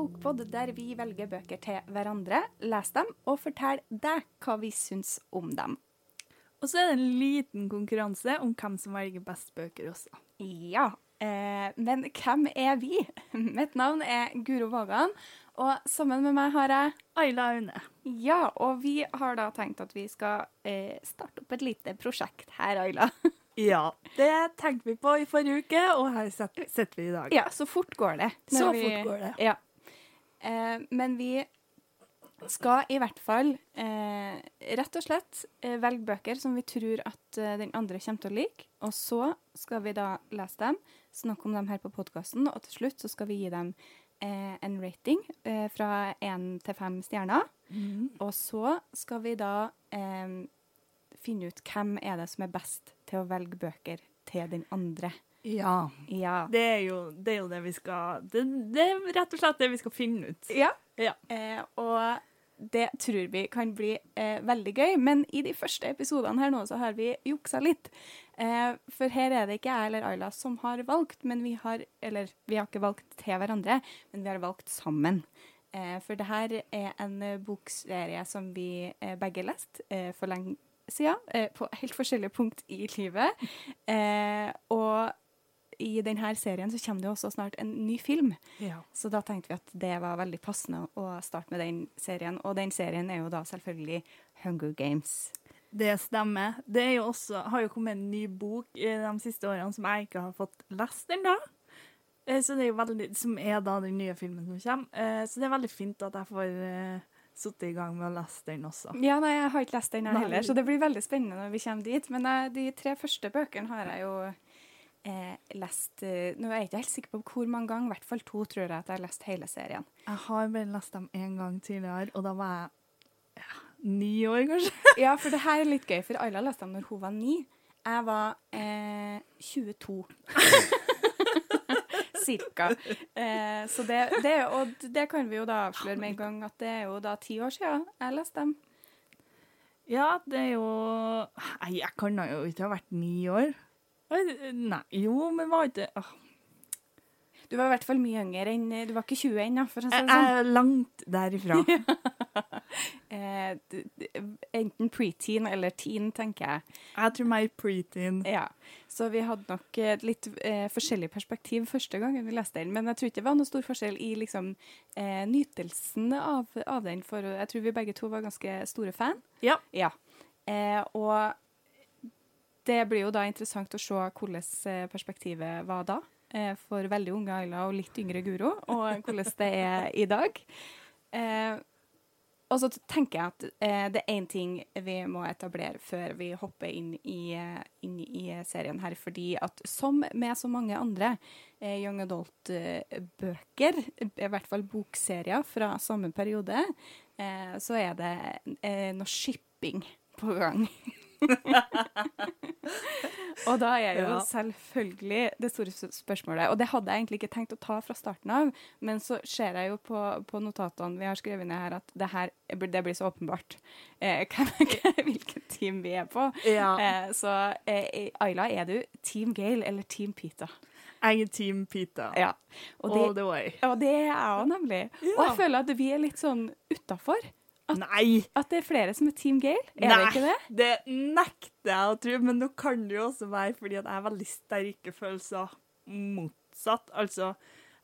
bokpod der vi velger bøker til hverandre, leser dem og forteller deg hva vi syns om dem. Og så er det en liten konkurranse om hvem som velger best bøker også. Ja, eh, men hvem er vi? Mitt navn er Guro Vågan, og sammen med meg har jeg Aila Aune. Ja, og vi har da tenkt at vi skal eh, starte opp et lite prosjekt her, Aila. Ja, det tenkte vi på i forrige uke, og her sitter vi i dag. Ja, så fort går det. Så vi- fort går det. Ja. Eh, men vi skal i hvert fall eh, rett og slett eh, velge bøker som vi tror at eh, den andre kommer til å like. Og så skal vi da lese dem, snakke om dem her på podkasten, og til slutt så skal vi gi dem eh, en rating eh, fra én til fem stjerner. Mhm. Og så skal vi da finne ut hvem er det som er best til å velge bøker til den andre. Ja. Ja. Det er, jo, det er jo det vi skal det, det er rett og slett det vi skal finne ut. Ja. Ja. Eh, og det tror vi kan bli eh, veldig gøy, men i de første episodene her nå så har vi juksa litt. Eh, for her er det ikke jeg eller Ayla som har valgt, men vi har Eller vi har ikke valgt til hverandre, men vi har valgt sammen. Eh, for det her er en bokserie som vi eh, begge leste eh, for lenge siden, på helt forskjellige punkt i livet. Eh, og i denne serien så kommer det også snart en ny film. Ja. Så da tenkte vi at det var veldig passende å starte med den serien. Og den serien er jo da selvfølgelig Hunger Games. Det stemmer. Det jo også, har jo kommet en ny bok i de siste årene som jeg ikke har fått lest ennå. Eh, Så det er jo veldig, som er da den nye filmen som kommer. Eh, Så det er veldig fint at jeg får sittet i gang med å lese den også. Ja, nei, jeg har ikke lest den heller, så det blir veldig spennende når vi kommer dit. Men eh, de tre første bøkene har jeg jo eh, lest eh, Nå er jeg ikke helt sikker på hvor mange ganger, i hvert fall to tror jeg at jeg har lest hele serien. Jeg har bare lest dem én gang tidligere, og da var jeg ja, ni år, kanskje. Ja, for det her er litt gøy, for Ayla leste dem når hun var ni. Jeg var eh, 22. Cirka. Eh, så det, det, og det kan vi jo da avsløre med en gang at det er jo da ti år siden jeg leste dem. Ja, det er jo Nei, jeg kan jo ikke ha vært ni år. Nei, jo, men var ikke åh, Du var i hvert fall mye yngre enn Du var ikke 20 ennå, for å si Jeg det sånn. er langt derifra. Eh, enten preteen eller teen, tenker jeg. Jeg tror meg preteen. Ja. Så vi hadde nok et litt eh, forskjellig perspektiv første gangen vi leste den. Men jeg tror ikke det var noe stor forskjell i liksom, eh, nytelsen av, av den, for jeg tror vi begge to var ganske store fan. Ja. Ja. Eh, og det blir jo da interessant å se hvordan eh, perspektivet var da. Eh, for veldig unge Ayla og litt yngre Guro, og hvordan det er i dag. Eh, og så tenker jeg at det er én ting vi må etablere før vi hopper inn i, inn i serien her. Fordi at som med så mange andre young adult-bøker, i hvert fall bokserier fra samme periode, så er det noe shipping på gang. og da er jo Ja. selvfølgelig det store spørsmålet, og det hadde jeg egentlig ikke tenkt å ta fra starten av, men så ser jeg jo på, på notatene vi har skrevet ned her, at det her det blir så åpenbart eh, hvilket team vi er på. Ja. Eh, så eh, Ayla, er du Team Gale eller Team Pita? Jeg er Team Pita. Ja. Og All the way. og det er jeg òg, nemlig. Og jeg føler at vi er litt sånn utafor. Nei! At det er flere som er Team Gale. Er det ikke det? det nekter jeg å tro, men nå kan det jo også være fordi at jeg har veldig sterke følelser motsatt. Altså,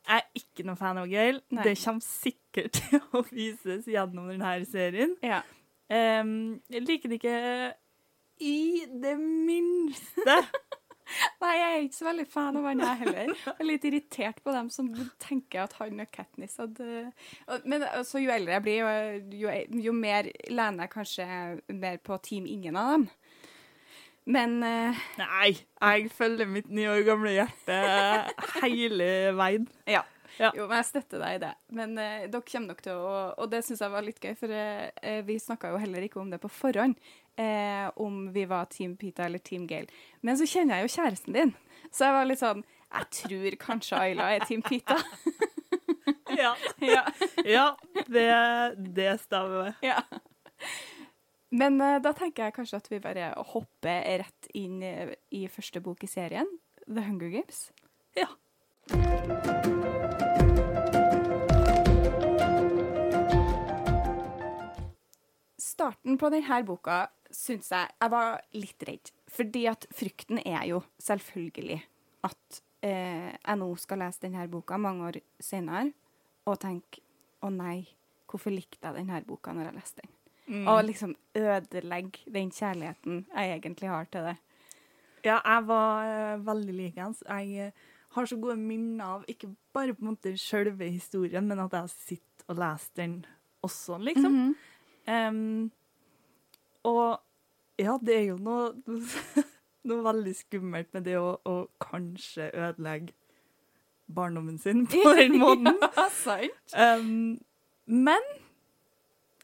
jeg er ikke noen fan av Gale. Nei. Det kommer sikkert til å vises gjennom denne serien. Ja. Um, jeg liker det ikke i det minste. Nei, jeg er ikke så veldig fan av han, jeg heller. Jeg er litt irritert på dem som tenker at han og Katniss hadde Men altså, jo eldre jeg blir, jo, jo, jo mer lener jeg kanskje mer på Team ingen av dem. Men uh, Nei, jeg følger mitt ni år gamle hjerte hele veien. ja. Ja. Jo, men jeg støtter deg i det. Men uh, dere kommer nok til å Og det syns jeg var litt gøy, for uh, vi snakka jo heller ikke om det på forhånd eh, om vi var Team Pita eller Team Gale. Men så kjenner jeg jo kjæresten din, så jeg var litt sånn Jeg tror kanskje Ayla er Team Pita. ja. ja. ja. det, det stemmer. Ja. Men eh, da tenker jeg kanskje at vi bare hopper rett inn i, i første bok i serien, The Hunger Games. Ja. Starten på denne boka syns jeg jeg var litt redd. Fordi at frykten er jo selvfølgelig at eh, jeg nå skal lese denne boka mange år senere og tenke å nei, hvorfor likte jeg denne boka når jeg leste den? Mm. Og liksom ødelegge den kjærligheten jeg egentlig har til det. Ja, jeg var uh, veldig likens. Jeg uh, har så gode minner av ikke bare på en måte selve historien, men at jeg sitter og leser den også, liksom. Mhm. Em, og ja, det er jo noe, noe veldig skummelt med det å, å kanskje ødelegge barndommen sin på den måten. ja, sant. Um, men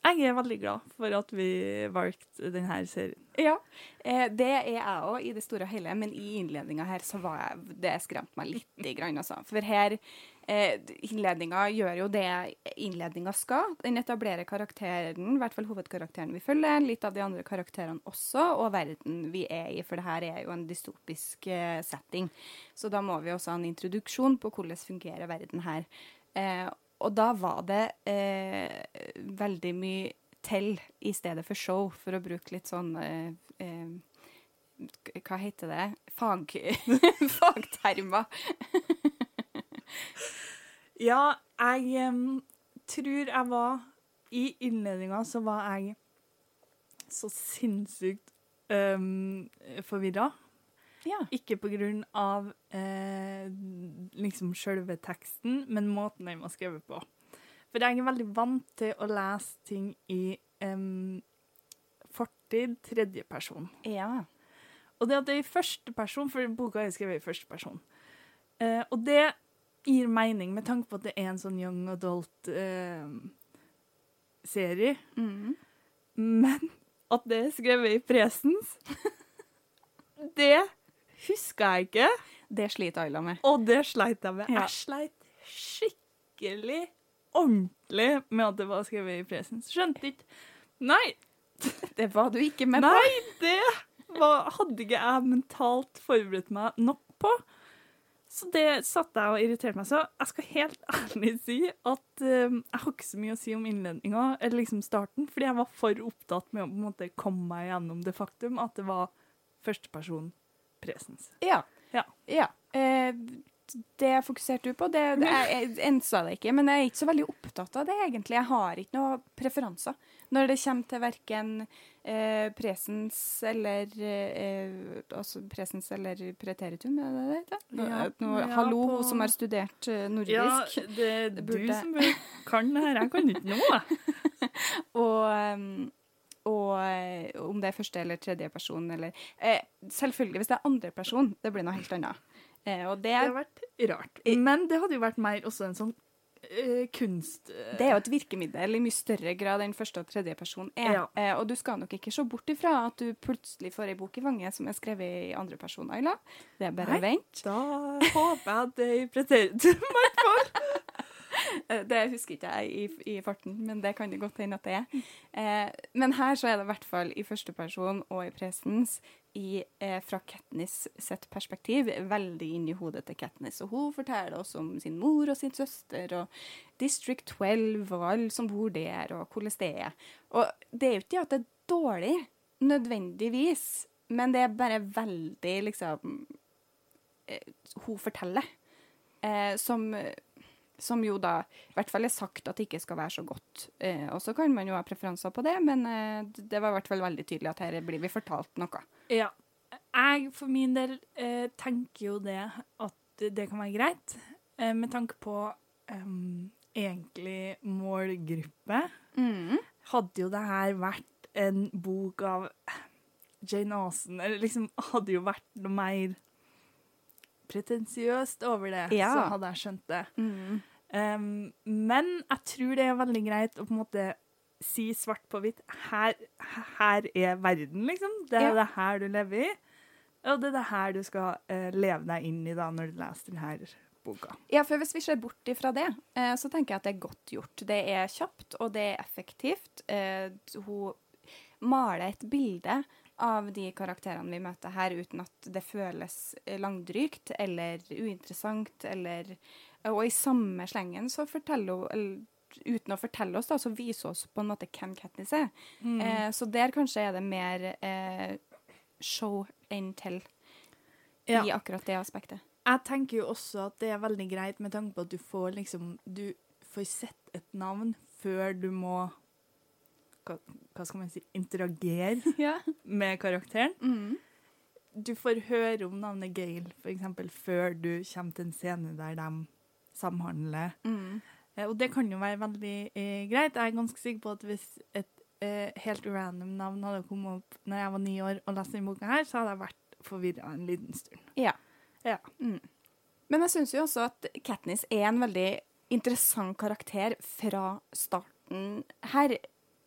jeg er veldig glad for at vi valgte denne serien. Ja, eh, det er jeg òg i det store og hele, men i innledninga her så var jeg Det skremte meg litt, grann, altså. For her eh, Innledninga gjør jo det innledninga skal. Den etablerer karakteren, i hvert fall hovedkarakteren vi følger, litt av de andre karakterene også, og verden vi er i, for det her er jo en dystopisk eh, setting. Så da må vi også ha en introduksjon på hvordan fungerer verden her. Eh, og da var det eh, veldig mye tell i stedet for show, for å bruke litt sånn eh, eh, Hva heter det? Fag, fagtermer. Ja, jeg um, tror jeg var I innledninga så var jeg så sinnssykt um, forvirra. Ja. Ikke på grunn av eh, liksom selve teksten, men måten den var skrevet på. For jeg er veldig vant til å lese ting i em, fortid, tredjeperson. ja. Og det at det er i første person, for boka er skrevet i første person. Eh, og det gir mening med tanke på at det er en sånn young adult-serie. Mhm. Men at det er skrevet i presens, det husker jeg ikke. Det sliter Ayla med. Og det sleit jeg med. Ja. Jeg sleit skikkelig ordentlig med at det var skrevet i presens. Skjønte ikke Nei, Det var du ikke med på. nei, det var, hadde ikke jeg mentalt forberedt meg nok på. Så det satt jeg og irriterte meg. Så jeg skal helt ærlig si at eh, jeg har ikke så mye å si om innledninga, eller liksom starten, fordi jeg var for opptatt med å på en måte komme meg gjennom det faktum at det var førsteperson presens. Ja. Ja. ja. Eh, det fokuserte du på. Det, det, jeg, jeg ensa det ikke, men jeg er ikke så veldig opptatt av det, egentlig. Jeg har ikke noen preferanser når det kommer til verken eh, presens eller eh, altså presens eller preteritum, er det det Ja, nå, ja, hallo, på- som har studert nordisk. Ja, det er du burde- som kan det her. Jeg kan ikke noe. Og, um, og eh, om det er første eller tredje person eller eh, Selvfølgelig, hvis det er andre person, det blir noe helt annet. Eh, og det, Det har vært rart. Men det hadde jo vært mer også en sånn eh, kunst... eh, det er jo et virkemiddel i mye større grad enn første og tredje person er. Ja. Eh, og du skal nok ikke se bort ifra at du plutselig får ei bok i fanget som er skrevet i andre person, Ayla. Det er bare å vente. Da håper jeg at det er i preteritum. Eh, Det husker ikke jeg i, i farten, men det kan det godt hende at det er. Eh, men her så er det i hvert fall i første person og i presens i, eh, fra Katniss sitt perspektiv veldig inn i hodet til Katniss. Og hun forteller oss om sin mor og sin søster og District 12 og alle som bor der, og hvordan det er. Og det er jo ikke at det er dårlig, nødvendigvis, men det er bare veldig liksom eh, Hun forteller. Eh, som som jo da i hvert fall er sagt at det ikke skal være så godt. Eh, og så kan man jo ha preferanser på det, men eh, det var i hvert fall veldig tydelig at her blir vi fortalt noe. Ja. Jeg for min del eh, tenker jo det at det kan være greit, eh, med tanke på em, egentlig målgruppe. Hadde jo det her vært en bok av Jane Austen, eller liksom hadde jo vært noe mer pretensiøst over det, Ja. så hadde jeg skjønt det. Mm. Um, men jeg tror det er veldig greit å på en måte si svart på hvitt her, her er verden, liksom. Det er Ja. det her du lever i. Og det er det her du skal uh, leve deg inn i da når du leser denne boka. Ja, for hvis vi ser bort ifra det, uh, så tenker jeg at det er godt gjort. Det er kjapt, og det er effektivt. Uh, hun maler et bilde av de karakterene vi møter her, uten at det føles langdrygt eller uinteressant, eller Og i samme slengen så forteller hun uten å fortelle oss, da, så viser oss på en måte hvem Katniss er. Mm. Eh, så der kanskje er det mer eh, show enn tell Ja. i akkurat det aspektet. Jeg tenker jo også at det er veldig greit med tanke på at du får liksom Du får sett et navn før du må Hva, hva skal man si interagere Ja. med karakteren. Mm. Du får høre om navnet for eksempel, før du kommer til en scene der de samhandler. Mm. Eh, Og det kan jo være veldig eh, greit. Jeg er ganske sikker på at hvis et eh, helt random navn hadde kommet opp når jeg var ni år og leste denne boka her, så hadde jeg vært forvirra en liten stund. Ja. Ja. Mm. Men jeg syns jo også at Katniss er en veldig interessant karakter fra starten her.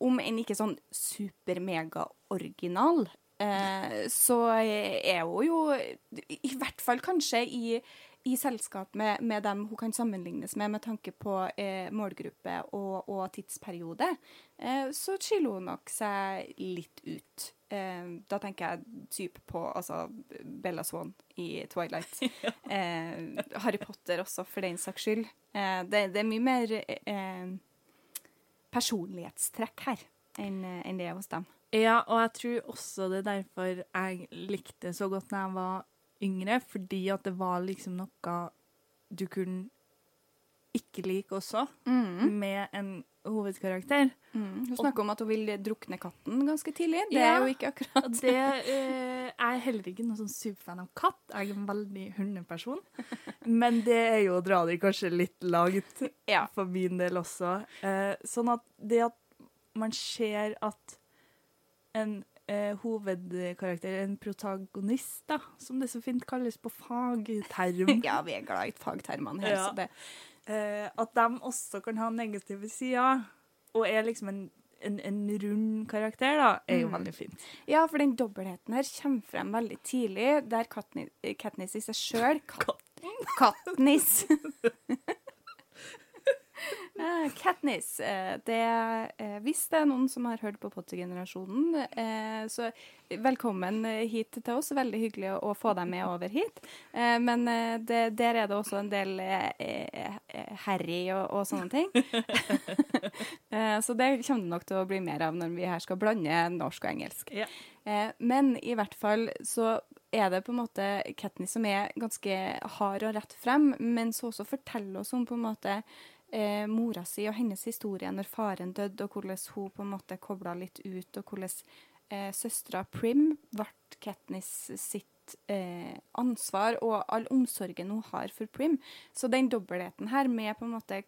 Om enn ikke sånn super-mega-original, eh, så er hun jo I hvert fall kanskje i, i selskap med, med dem hun kan sammenlignes med med tanke på eh, målgruppe og, og tidsperiode, eh, så skiller hun nok seg litt ut. Eh, da tenker jeg typ på altså, Bella Swan i Twilight. eh, Harry Potter også, for den saks skyld. Eh, det, det er mye mer eh, personlighetstrekk her enn en det er hos dem. Ja, og jeg tror også det er derfor jeg likte så godt når jeg var yngre, fordi at det var liksom noe du kunne ikke like også, med en hovedkarakter. Mm. Hun snakker om at hun vil drukne katten ganske tidlig. Det Ja. er jo ikke akkurat det eh, Jeg er heller ikke noen sånn superfan av katt. Jeg er en veldig hundeperson. Men det er jo å dra det kanskje litt langt Ja. for min del også. Eh, sånn at det at man ser at en eh, hovedkarakter, en protagonist, da, som det så fint kalles på fagterm Ja, vi er glad i fagtermene her, Ja. så det eh, At de også kan ha negative sider, og er liksom en, en, en rund karakter, da, er jo Mm. veldig fint. Ja, for den dobbeltheten her kommer frem veldig tidlig, der Katniss i seg sjøl Katniss. Eh, Katniss. Uh, Det, uh, hvis det er noen som har hørt på Potter-generasjonen, så velkommen hit til oss. Veldig hyggelig å, å få deg med over hit. Men det, der er det også en del Harry og, og sånne ting. Så det kommer det nok til å bli mer av når vi her skal blande norsk og engelsk. Yeah. Men i hvert fall så er det på en måte Katniss som er ganske hard og rett frem, men så også forteller oss om på en måte eh, mora si og hennes historie når faren døde, og hvordan hun på en måte kobla litt ut, og hvordan eh, søstera Prim ble Katniss sitt eh, ansvar, og all omsorgen hun har for Prim. Så den dobbeltheten her med på en måte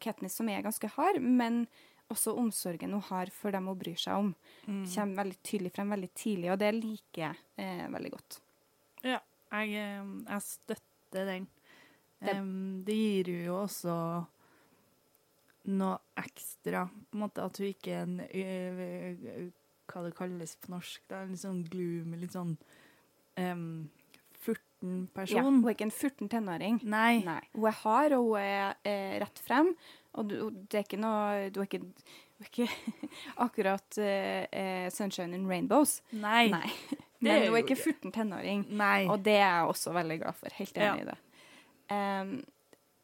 Katniss som er ganske hard, men også omsorgen hun har for dem hun bryr seg om, kommer veldig tydelig frem veldig tidlig, og det liker jeg eh, veldig godt. Ja, jeg, eh, jeg støtter den. Det- Um, det gir jo også noe ekstra, på en måte at hun ikke er en ø, Hva det kalles på norsk, da, litt sånn gloomy, litt sånn em, furten Ja, person. hun er ikke en 14 tenåring. Nei. Nei. Hun er hard, og hun er eh, rett frem. Og du, det er ikke noe Du er ikke, du er ikke akkurat eh, eh, sunshine and rainbows. Nei. Nei. Men hun er ikke ikke. 14 tenåring. Nei. Og det er jeg også veldig glad for. Helt enig Ja. i det. Em,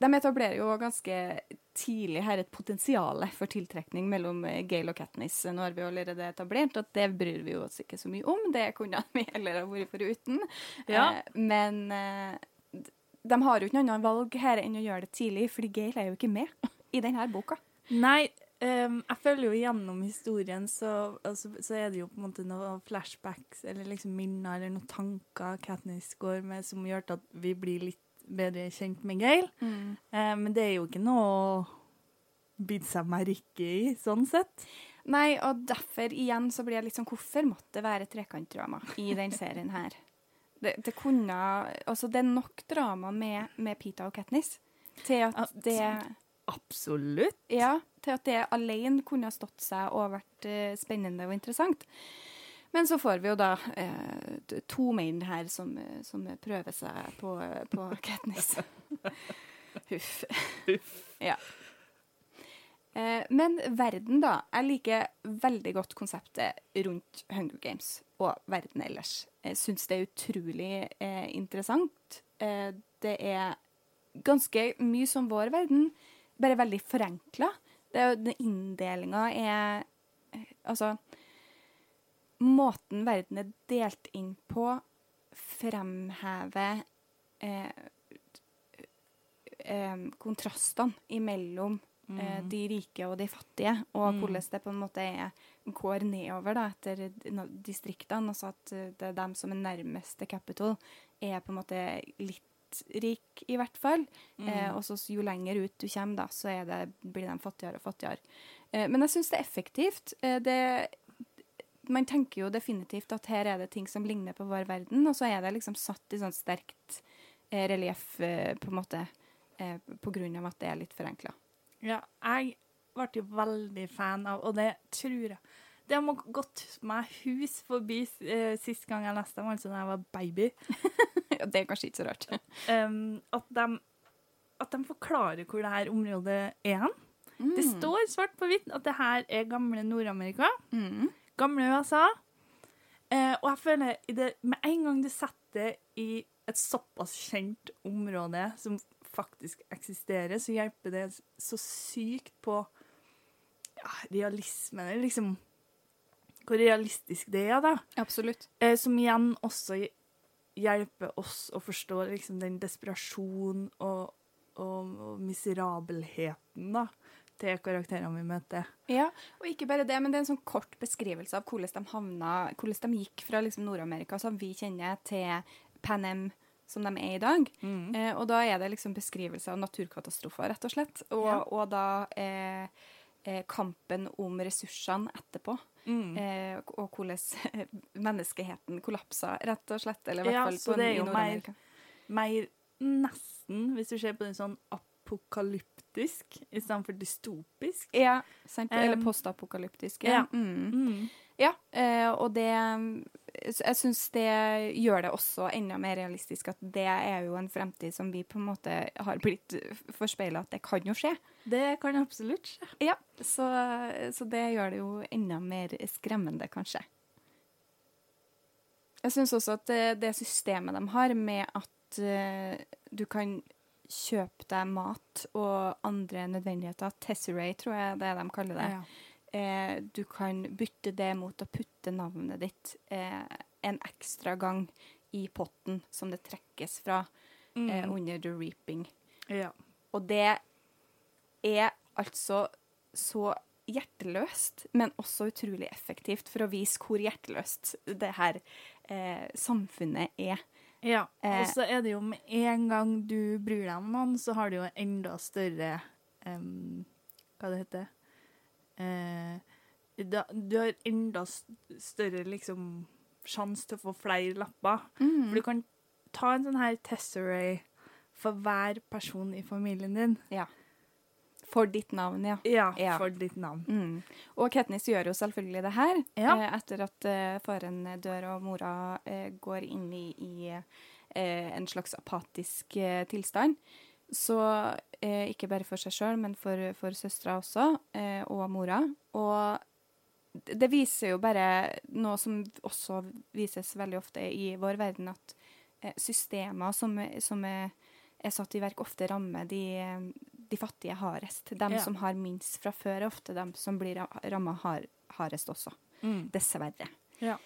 de etablerer jo ganske tidlig her et potensial for tiltrekning mellom eh, Gale og Katniss. Nå har vi allerede etablert at det bryr vi oss ikke så mye om. Det kunne vi heller ha vært foruten. Ja. Eh, men eh, de har jo ikke noe annet valg her enn å gjøre det tidlig, fordi Gale er jo ikke med i denne boka. Nei, um, jeg føler jo gjennom historien så, altså, så er det jo på en måte noen flashbacks eller liksom minner eller noen tanker Katniss går med som gjør at vi blir litt bedre kjent med Gail. Eh, men det er jo ikke noe å bite seg merke i, sånn sett. Nei, og derfor igjen så blir jeg litt sånn Hvorfor måtte det være trekantdrama i den serien her? Det, det kunne Altså, det er nok drama med, med Pita og Katniss til at det Absolutt. Ja, til at det alene kunne ha stått seg og vært uh, spennende og interessant. Men så får vi jo da eh, to menn her som, eh, som prøver seg på, på Katniss. Huff. Ja. Eh, men verden, da. Jeg liker veldig godt konseptet rundt Hunger Games og verden ellers. Jeg syns det er utrolig eh, interessant. Eh, det er ganske mye som vår verden, bare veldig forenkla. Inndelinga er eh, Altså Måten verden er delt inn på, fremhever eh, eh, kontrastene imellom eh, de rike og de fattige, og hvordan det på en måte er, går nedover da, etter distriktene. Altså at eh, det er dem som er nærmest til capital, er på en måte litt rik, i hvert fall. Eh, og så jo lenger ut du kommer, da, så det, blir de fattigere og fattigere. Eh, men jeg syns det er effektivt. Eh, det, man tenker jo definitivt at her er det ting som ligner på vår verden, og så er det liksom satt i sånn sterkt eh, relieff, eh, på en måte, eh, på grunn av at det er litt forenkla. Ja, jeg ble jo veldig fan av, og det tror jeg Det har gått meg hus forbi eh, sist gang jeg leste dem, altså da jeg var baby. det er kanskje ikke så rart. Um, at, de, at de forklarer hvor det her området er hen. Det står svart på hvitt at det her er gamle Nord-Amerika. Mm. Gamle USA. Eh, og jeg føler i det, med en gang du setter i et såpass kjent område som faktisk eksisterer, så hjelper det så sykt på ja, realismen. Eller liksom hvor realistisk det er, da. Absolutt. Eh, som igjen også hjelper oss å forstå liksom, den desperasjonen og, og, og miserabelheten da, til karakterene vi møter. Ja, og ikke bare det, men det er en sånn kort beskrivelse av hvordan de havna, hvordan de gikk fra liksom Nord-Amerika, som vi kjenner, til Panem som de er i dag. Eh, og da er det liksom beskrivelse av naturkatastrofer, rett og slett. Og, Ja. og da eh, eh, kampen om ressursene etterpå. Eh, og hvordan menneskeheten kollapsa, rett og slett. Eller i hvert Ja, fall så på, det i jo mer- Nord-Amerika. Mer nesten, hvis du ser på den sånn apokalyptisk i stedet for dystopisk. Ja, sant? Eller Um, postapokalyptisk. ja. Ja. Mm. Mm. Ja, eh, og det Jeg syns det gjør det også enda mer realistisk at det er jo en fremtid som vi på en måte har blitt forspeila at det kan jo skje. Det kan absolutt skje. Ja, så, så det gjør det jo enda mer skremmende, kanskje. Jeg syns også at det, det systemet de har med at eh, du kan kjøpe deg mat og andre nødvendigheter, Tesseray tror jeg det er de kaller det, Ja. eh, du kan bytte det mot å putte navnet ditt eh, en ekstra gang i potten som det trekkes fra eh, Mm. under the reaping. ja. Og det er altså så hjerteløst, men også utrolig effektivt for å vise hvor hjerteløst det her eh, samfunnet er. Ja, Eh. og så er det jo med en gang du bryr deg om noen, så har du jo enda større um, Hva det heter da, Du har enda større liksom sjanse til å få flere lapper. For du kan ta en sånn her Tesseray for hver person i familien din. Ja. For ditt navn, ja. Ja, Ja. for ditt navn. Mm. Og Katniss gjør jo selvfølgelig det her. Ja. Eh, etter at eh, faren dør og mora eh, går inn i, i eh, en slags apatisk eh, tilstand. Så eh, ikke bare for seg sjøl, men for, for søstera også, eh, og mora. Og det viser jo bare noe som også vises veldig ofte i vår verden, at systemer som, som er, er satt i verk, ofte rammer de, de fattige hardest. De Ja. som har minst fra før, er ofte de som blir ramma hard, hardest også. Mm. Dessverre. Ja.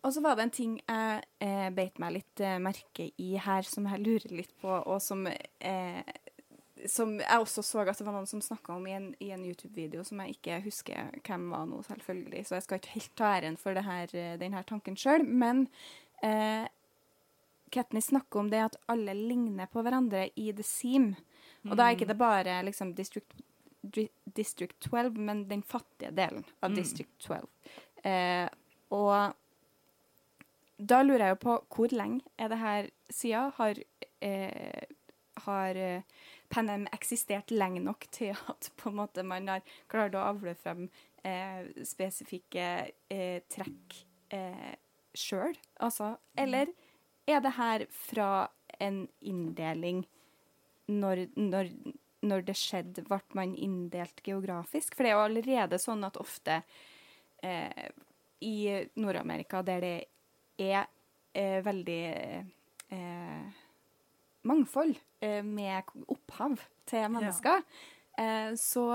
Og så var det en ting jeg eh, beit meg litt eh, merke i her, som jeg lurer litt på, og som, eh, som jeg også så at det var noen som snakka om i en, en YouTube-video som jeg ikke husker hvem var nå, selvfølgelig, så jeg skal ikke helt ta æren for det her, eh, denne tanken sjøl. Men eh, Katniss snakker om det at alle ligner på hverandre i The Seam. Og da er ikke det bare liksom District, District 12, men den fattige delen av District 12. Eh, og da lurer jeg jo på hvor lenge er det her siden? Har, eh, har eh, Panem eksistert lenge nok til at på en måte man har klart å avle frem eh, spesifikke eh, trekk eh, sjøl? Altså, eller er det her fra en inndeling når, når, når det skjedde, ble man inndelt geografisk? For det er jo allerede sånn at ofte eh, i Nord-Amerika, der det er eh, veldig eh, mangfold eh, med opphav til mennesker, eh, så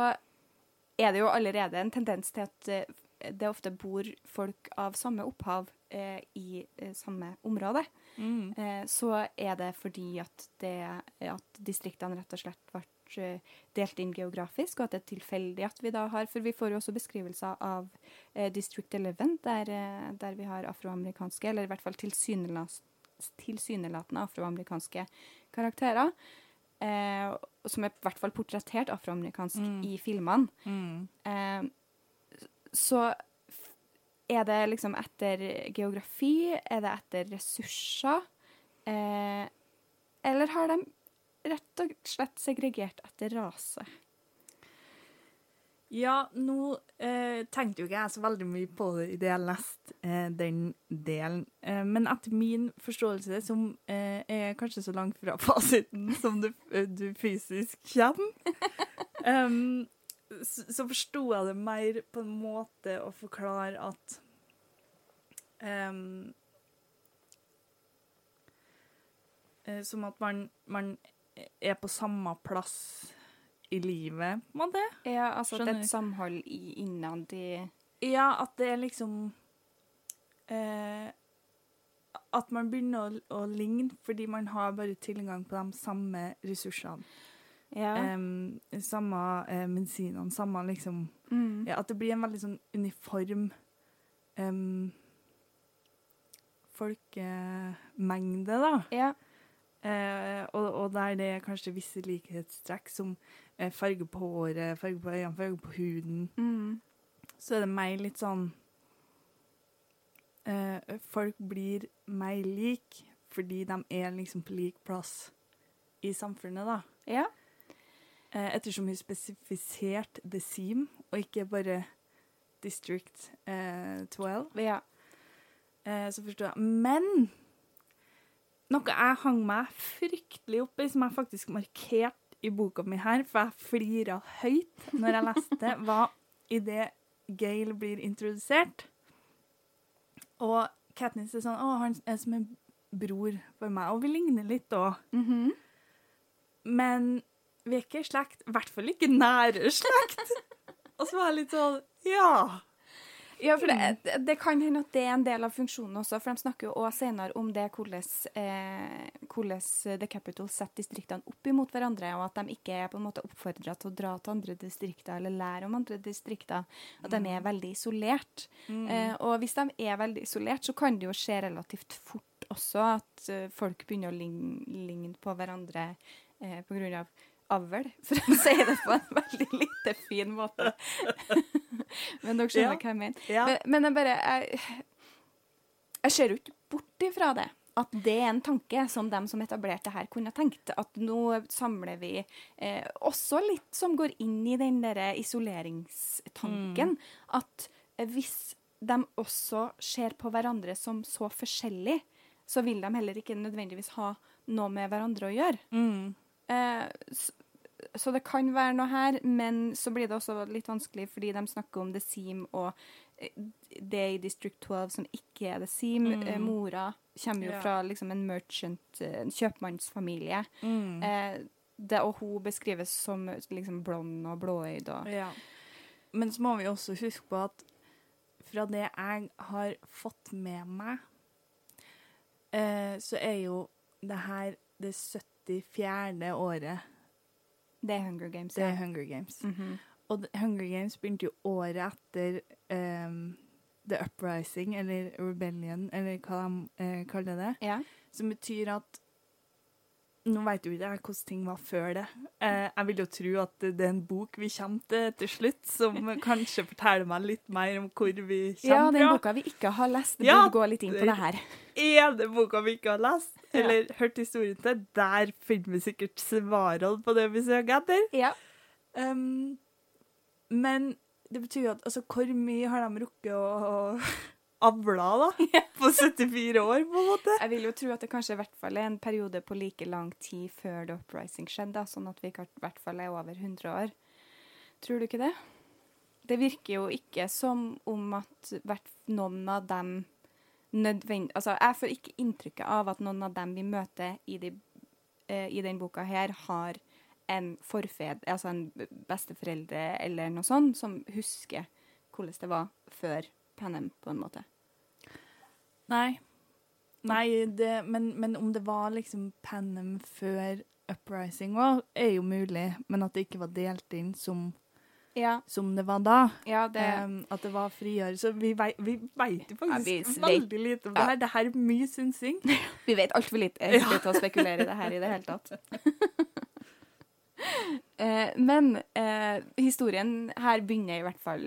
er det jo allerede en tendens til at eh, det ofte bor folk av samme opphav i samme område. Mm. Eh, så er det fordi at, det, at distriktene rett og slett ble eh, delt inn geografisk, og at det er tilfeldig at vi da har For vi får jo også beskrivelser av eh, District 11, der, eh, der vi har afroamerikanske, eller i hvert fall tilsynelatende afroamerikanske karakterer. Eh, som er i hvert fall portrettert afroamerikansk Mm. i filmene. Mm. Eh, så er det liksom etter geografi? Er det etter ressurser? Eh, eller har de rett og slett segregert etter rase? Ja, nå eh, tenkte jo ikke jeg så veldig mye på det idet jeg leste eh, den delen. Eh, men etter min forståelse, som eh, er kanskje så langt fra fasiten som du, eh, du fysisk kommer, em, så, forsto jeg det mer på en måte å forklare at eh, Som at man, man er på samme plass i livet, på en måte. Ja, altså at det er et samhold i, innad i Ja, at det er liksom uh, At man begynner å, å ligne fordi man har bare tilgang på de samme ressursene. Ja. Um, samme uh, medisinene, samme liksom mm. ja, At det blir en veldig sånn uniform um, folkemengde, da. ja. Uh, og, og der det er kanskje visse likhetstrekk som uh, farge på håret, farge på øynene, farge på huden. Mm. så er det meg litt sånn uh, Folk blir meg lik fordi de er liksom på lik plass i samfunnet, da. ja. Eh, ettersom hun spesifiserte The Seam, og ikke bare District eh, 12, ja. eh, så forstår jeg. Men noe jeg hang meg fryktelig opp i, som jeg faktisk markerte i boka mi her, for jeg flira høyt når jeg leste, var idet Gail blir introdusert. Og Katniss er sånn Å, han er som en bror for meg. Og vi ligner litt òg. Mhm. Men vi er ikke i slekt. I hvert fall ikke nære slekt. Og så var jeg litt sånn Ja. Ja, for det, det kan hende at det er en del av funksjonen også, for de snakker jo også senere om det hvordan, eh, hvordan The Capital setter distriktene opp imot hverandre, og at de ikke er på en måte oppfordra til å dra til andre distrikter eller lære om andre distrikter. At de er veldig isolert. Eh, og hvis de er veldig isolert, så kan det jo skje relativt fort også at eh, folk begynner å ligne, ligne på hverandre eh, på grunn av avl, for å si det på en veldig lite fin måte. Men dere skjønner Ja. hva jeg mener. Ja. Men, men jeg bare jeg, jeg ser jo ikke bort ifra det. At det er en tanke som de som etablerte her, kunne tenkt. At nå samler vi eh, også litt som går inn i den derre isoleringstanken. At eh, hvis de også ser på hverandre som så forskjellig, så vil de heller ikke nødvendigvis ha noe med hverandre å gjøre. Mm. Eh, så det kan være noe her, men så blir det også litt vanskelig fordi de snakker om The Seam og eh, det i District 12 som ikke er The Seam. Mm. Eh, mora kommer jo Ja. fra liksom en merchant, en kjøpmannsfamilie. Mm. Eh, det, og hun beskrives som liksom blond og blåøyd og Ja. Men så må vi også huske på at fra det jeg har fått med meg, eh, så er jo det her det 74. året Det er Hunger Games. det er ja. Hunger Games. Mhm. Og Hunger Games begynte jo året etter um, The Uprising, eller Rebellion, eller hva de uh, kaller det. ja. Som betyr at Nå vet jo ikke jeg hvordan ting var før det. Eh, jeg vil jo tro at det er en bok vi kommer til til slutt, som kanskje forteller meg litt mer om hvor vi ja, den fra. boka vi ikke har lest, det Ja, burde gå litt inn på det her. ene boka vi ikke har lest, Ja. eller hørt historien til, der finner vi sikkert svarene på det vi søker etter. Ja. Um, men det betyr jo at altså, hvor mye har de rukket å avla, da? På 74 år, på en måte? Jeg vil jo tro at det kanskje i hvert fall er en periode på like lang tid før The Uprising skjedde, da, sånn at vi i hvert fall er over 100 år. Tror du ikke det? Det virker jo ikke som om at noen av dem nødvendig... Altså, jeg får ikke inntrykket av at noen av dem vi møter i, de, eh, i den boka her, har en forfed, altså en besteforeldre eller noe sånt, som husker hvordan det var før Panem, på en måte. Nei. Nei, det, men, men om det var liksom Panem før Uprising òg, er jo mulig. Men at det ikke var delt inn som, Ja, som det var da. ja det Um, at det var friere. Så vi vei- vi veit jo Ja, faktisk vi veldig lite om det her. Det her er mye synsing. Vi vet altfor lite egentlig til å spekulere i det her i det hele tatt. Eh, men eh, historien her begynner i hvert fall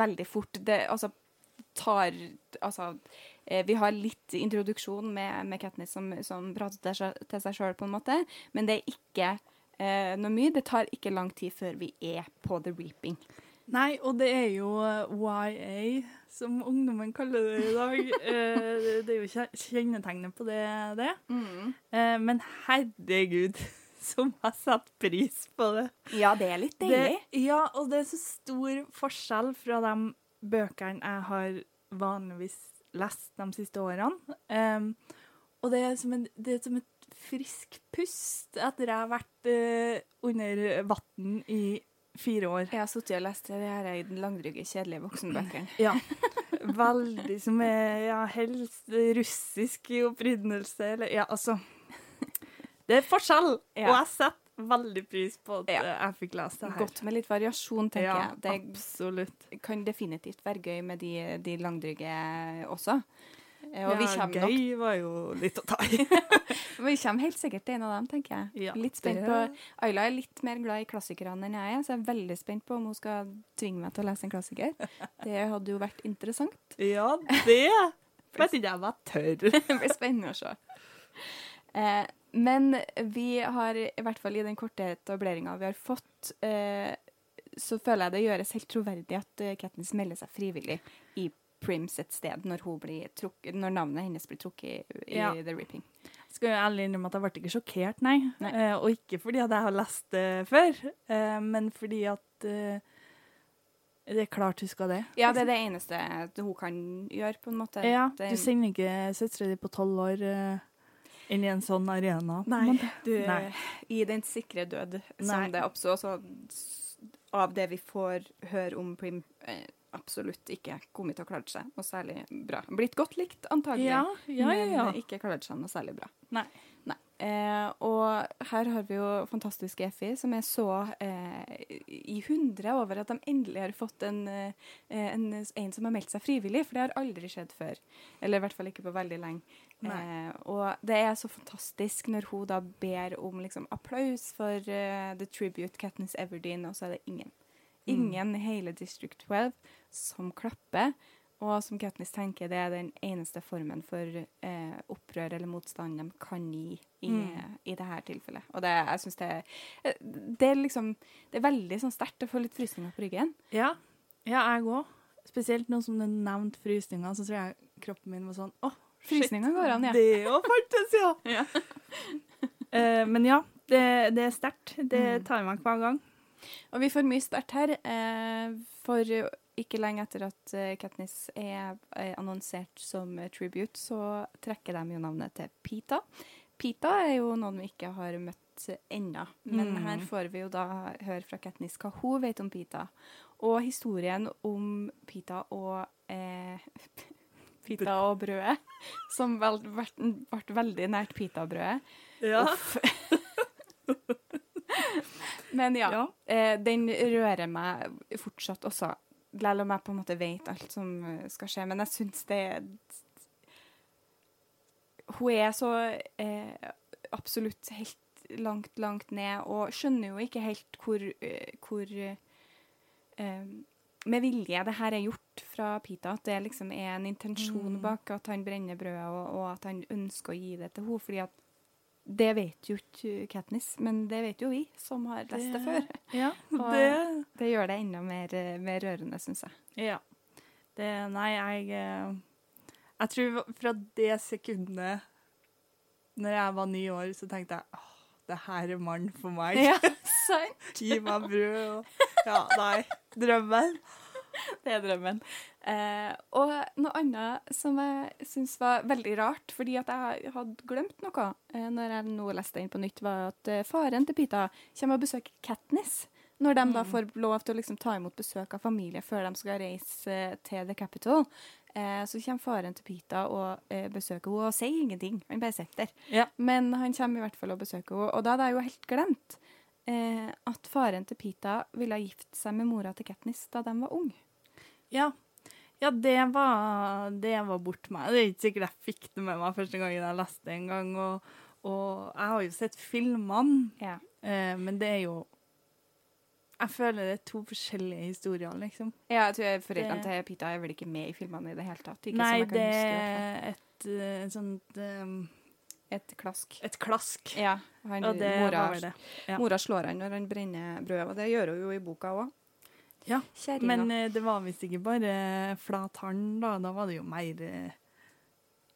veldig fort. Det altså tar Altså eh, Vi har litt introduksjon med, med Katniss som, som prater til seg, til seg sjøl, på en måte, men det er ikke eh, noe mye. Det tar ikke lang tid før vi er på The Reaping. Nei, og det er jo eh, YA, som ungdommen kaller det i dag. Eh, det- er jo kjennetegnet på det. det. Eh, men herregud, som jeg setter pris på det. Ja, det er litt deilig. det. Ja, og det er så stor forskjell fra de bøkene jeg har vanligvis lest de siste årene. Um, og det er, som en, det er som et frisk pust etter jeg har vært uh, under vann i fire år. Jeg har sittet og lest det her i den langdryge, kjedelige voksenbøkene. Ja. Veldig som er ja, helst russisk i opprinnelse, eller Ja, altså Det er forskjell, Ja. og jeg setter veldig pris på at Ja. eh, jeg fikk lese det her. Godt med litt variasjon, tenker ja, jeg. Det absolutt. kan definitivt være gøy med de, de langdryge også. Eh, Og vi ja, kommer nok gøy var jo litt å ta i. Vi kommer helt sikkert til en av dem, tenker jeg. Ja, litt spent på Ayla er litt mer glad i klassikerne enn jeg er, så jeg er veldig spent på om hun skal tvinge meg til å lese en klassiker. Det hadde jo vært interessant. ja, det vet ikke jeg var tørr. Det blir spennende å se. Eh, men vi har, i hvert fall i den korte etableringa vi har fått, eh, så føler jeg det gjøres helt troverdig at eh, Katniss melder seg frivillig i Prims et sted når, trukket, når navnet hennes blir trukket i, i Ja. The Reaping. Skal jo ærlig innrømme at jeg ble ikke sjokkert, nei. Nei. Eh, og ikke fordi at jeg har lest det før, eh, men fordi at eh, det er klart hun skal det. Ja, det er det eneste hun kan gjøre, på en måte. Ja, du sender ikke søstera di på tolv år eh, inn i en sånn arena. Nei. du, Nei. i den sikre død, Nei. som det oppstår, så, av det vi får høre om Prim, eh, absolutt ikke kommet til å klare seg noe særlig bra. Blitt godt likt, antagelig, Ja, ja, ja, ja. men ikke klart seg noe særlig bra. Nei. Nei. Eh, og her har vi jo fantastiske Effi, som er så eh, i hundre over at de endelig har fått en, en, en, en som har meldt seg frivillig, for det har aldri skjedd før. Eller i hvert fall ikke på veldig lenge. Eh, og det er så fantastisk når hun da ber om liksom, applaus for uh, The Tribute Katniss Everdeen, og så er det ingen. Ingen i hele District 12 som klapper. Og som Katniss tenker, det er den eneste formen for eh, opprør eller motstand de kan gi i, Mm. i dette tilfellet. Og det, jeg synes det, er- det er liksom Det er veldig sånn sterkt å få litt frysninger på ryggen. Ja, ja jeg òg. Spesielt nå som du nevnte frysninger, så tror jeg kroppen min var sånn Å, shit, Frysninger går an, ja. Det òg fantes, ja! Ja. Eh, men ja, det, det er sterkt. Det Mm. tar man hver gang. Og vi får mye sterkt her. Eh, for ikke lenge etter at eh, Katniss er eh, annonsert som tribute, så trekker de jo navnet til Pita. Pita er jo noen vi ikke har møtt ennå, men Mm. her får vi jo da høre fra Katniss hva hun vet om Pita. Og historien om Pita og eh, Pita og brødet, som vel, ble, veldig nært pitabrødet. Ja. Men ja, Ja. Eh, den rører meg fortsatt også. Selv om jeg på en måte vet alt som eh, skal skje. Men jeg syns det Hun er så eh, absolutt helt langt, langt ned, og skjønner jo ikke helt hvor, eh, hvor eh, med vilje det her er gjort fra Pita. At det liksom er en intensjon Mm. bak at han brenner brødet, og, og at han ønsker å gi det til henne. fordi at det vet jo ikke Katniss, men det vet jo vi som har lest det før. Ja, det Det gjør det enda mer, mer rørende, syns jeg. Ja. Det, nei, jeg eh, Jeg tror fra det sekundet når jeg var ni år, så tenkte jeg åh, det her er mann for meg. Ja, sant? Gi meg brød og Ja, nei. Drømmen. Det er drømmen. Eh, og noe annet som jeg syns var veldig rart, fordi at jeg hadde glemt noe eh, når jeg nå leste inn på nytt, var at eh, faren til Pita kommer og besøker Katniss. Når de da får lov til å liksom ta imot besøk av familie før de skal reise eh, til The Capital, eh, så kommer faren til Pita og eh, besøker henne og sier ingenting. Han bare sitter der. Ja. Men han kommer i hvert fall og besøker henne. Og da hadde jeg jo helt glemt eh, at faren til Pita ville ha gift seg med mora til Katniss da de var unge. Ja. Ja, det var, det var bort meg. Det er ikke sikkert jeg fikk det med meg første gangen jeg leste det en gang. Og, og jeg har jo sett filmene, Ja. eh, men det er jo Jeg føler det er to forskjellige historier, liksom. Ja, jeg tror Foreldrene til Pita er vel ikke med i filmene i det hele tatt. Ikke Nei, som jeg kan det er et eh, sånt um, Et klask. Et klask. Ja, han, Og det mora, var det. Ja. mora slår han når han brenner brødet, og det gjør hun jo i boka òg. Ja, Kjæringa. Men eh, det var visst ikke bare flat hånd, da. Da var det jo mer eh,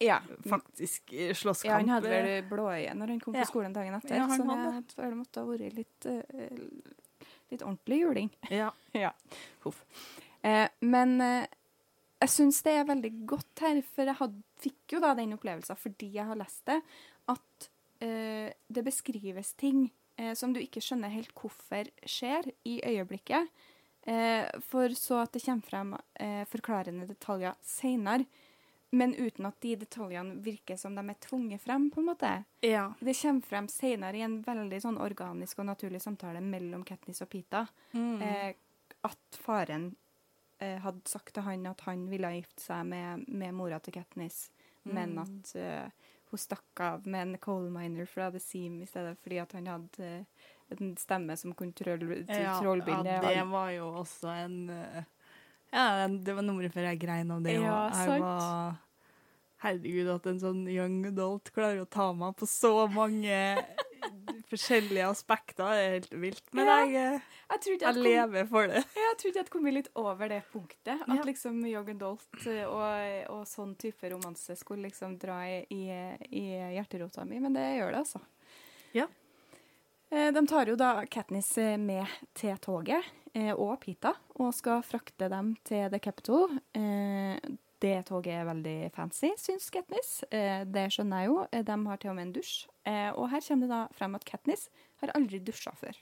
ja. faktisk eh, slåsskamp. ja, han hadde vel blåøye når han kom på skolen dagen etter, Ja, så det, det måtte ha vært litt, litt ordentlig juling. Ja. Ja. Huff. Eh, men eh, jeg syns det er veldig godt her, for jeg had, fikk jo da den opplevelsen fordi jeg har lest det, at eh, det beskrives ting eh, som du ikke skjønner helt hvorfor skjer i øyeblikket, eh, for så at det kommer frem eh, forklarende detaljer seinere. Men uten at de detaljene virker som de er tvunget frem, på en måte. ja. Det kommer frem senere i en veldig sånn organisk og naturlig samtale mellom Katniss og Pita Mm. eh, at faren eh, hadde sagt til han at han ville gifte seg med, med mora til Katniss, men Mm. at eh, hun stakk av med en coal miner fra The Seam i stedet, fordi at han hadde eh, en stemme som kunne troll, ja, trollbinde ja, det var jo også en eh, Ja, det var nummeret før jeg grein av det. Ja, jeg var Herregud, at en sånn young adult klarer å ta meg på så mange forskjellige aspekter, det er helt vilt. Men Ja, jeg, eh, Jeg jeg lever for det. jeg trodde jeg kom litt over det punktet. At Ja. liksom Young Adult eh, og, og sånn type romanse skulle liksom dra i, i, hjerterota mi, men det gjør det, altså. Ja. Eh, De tar jo da Katniss med til toget, og Pita, og skal frakte dem til The Capitol. Det toget er veldig fancy, syns Katniss. Eh, Det skjønner jeg jo. Eh, De har til og med en dusj. Eh, Og her kommer det da frem at Katniss har aldri dusja før.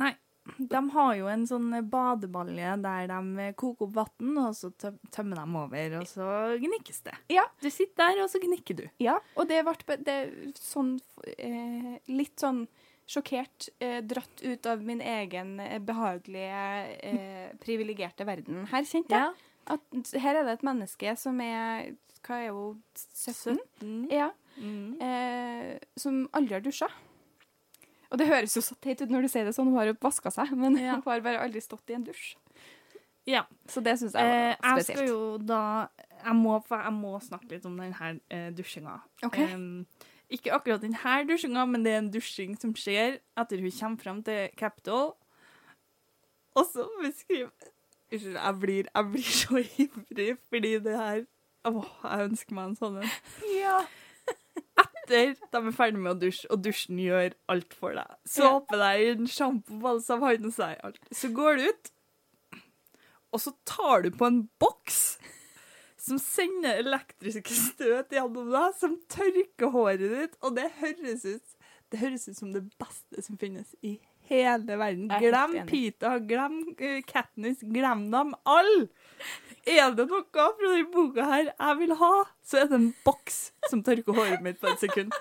Nei. De har jo en sånn badebalje der de koker opp vann, og så tømmer de over, og så gnikkes det. Ja, Du sitter der, og så gnikker du. Ja, og det ble det, sånn eh, litt sånn sjokkert, eh, dratt ut av min egen eh, behagelige, eh, privilegerte verden. Her kjente jeg at her er det et menneske som er Hva er hun? 17? 17. Ja. Mm. Eh, som aldri har dusja. Og det høres jo så teit ut når du sier det sånn, hun har jo vaska seg, men Ja. hun har bare aldri stått i en dusj. Ja. Så det syns jeg Eh, var jeg skal spesielt. jo da jeg må, jeg må snakke litt om denne eh, dusjinga. Okay. Um, ikke akkurat denne dusjinga, men det er en dusjing som skjer etter hun kommer fram til Capitol. Og så beskriver jeg blir, jeg blir så ivrig fordi det her Åh, jeg ønsker meg en sånn en. Ja. Etter de er ferdig med å dusje, og dusjen gjør alt for deg. Såpe deg inn, sjampo, balsam, hånd seg, alt. Så går du ut, og så tar du på en boks som sender elektriske støt gjennom deg, som tørker håret ditt, og det høres ut det høres ut som det beste som finnes i hele verden. Er Glem. Pita, glem uh, Katniss, glem dem alle! Er det noe fra denne boka her jeg vil ha, så er det en boks som tørker håret mitt på et sekund.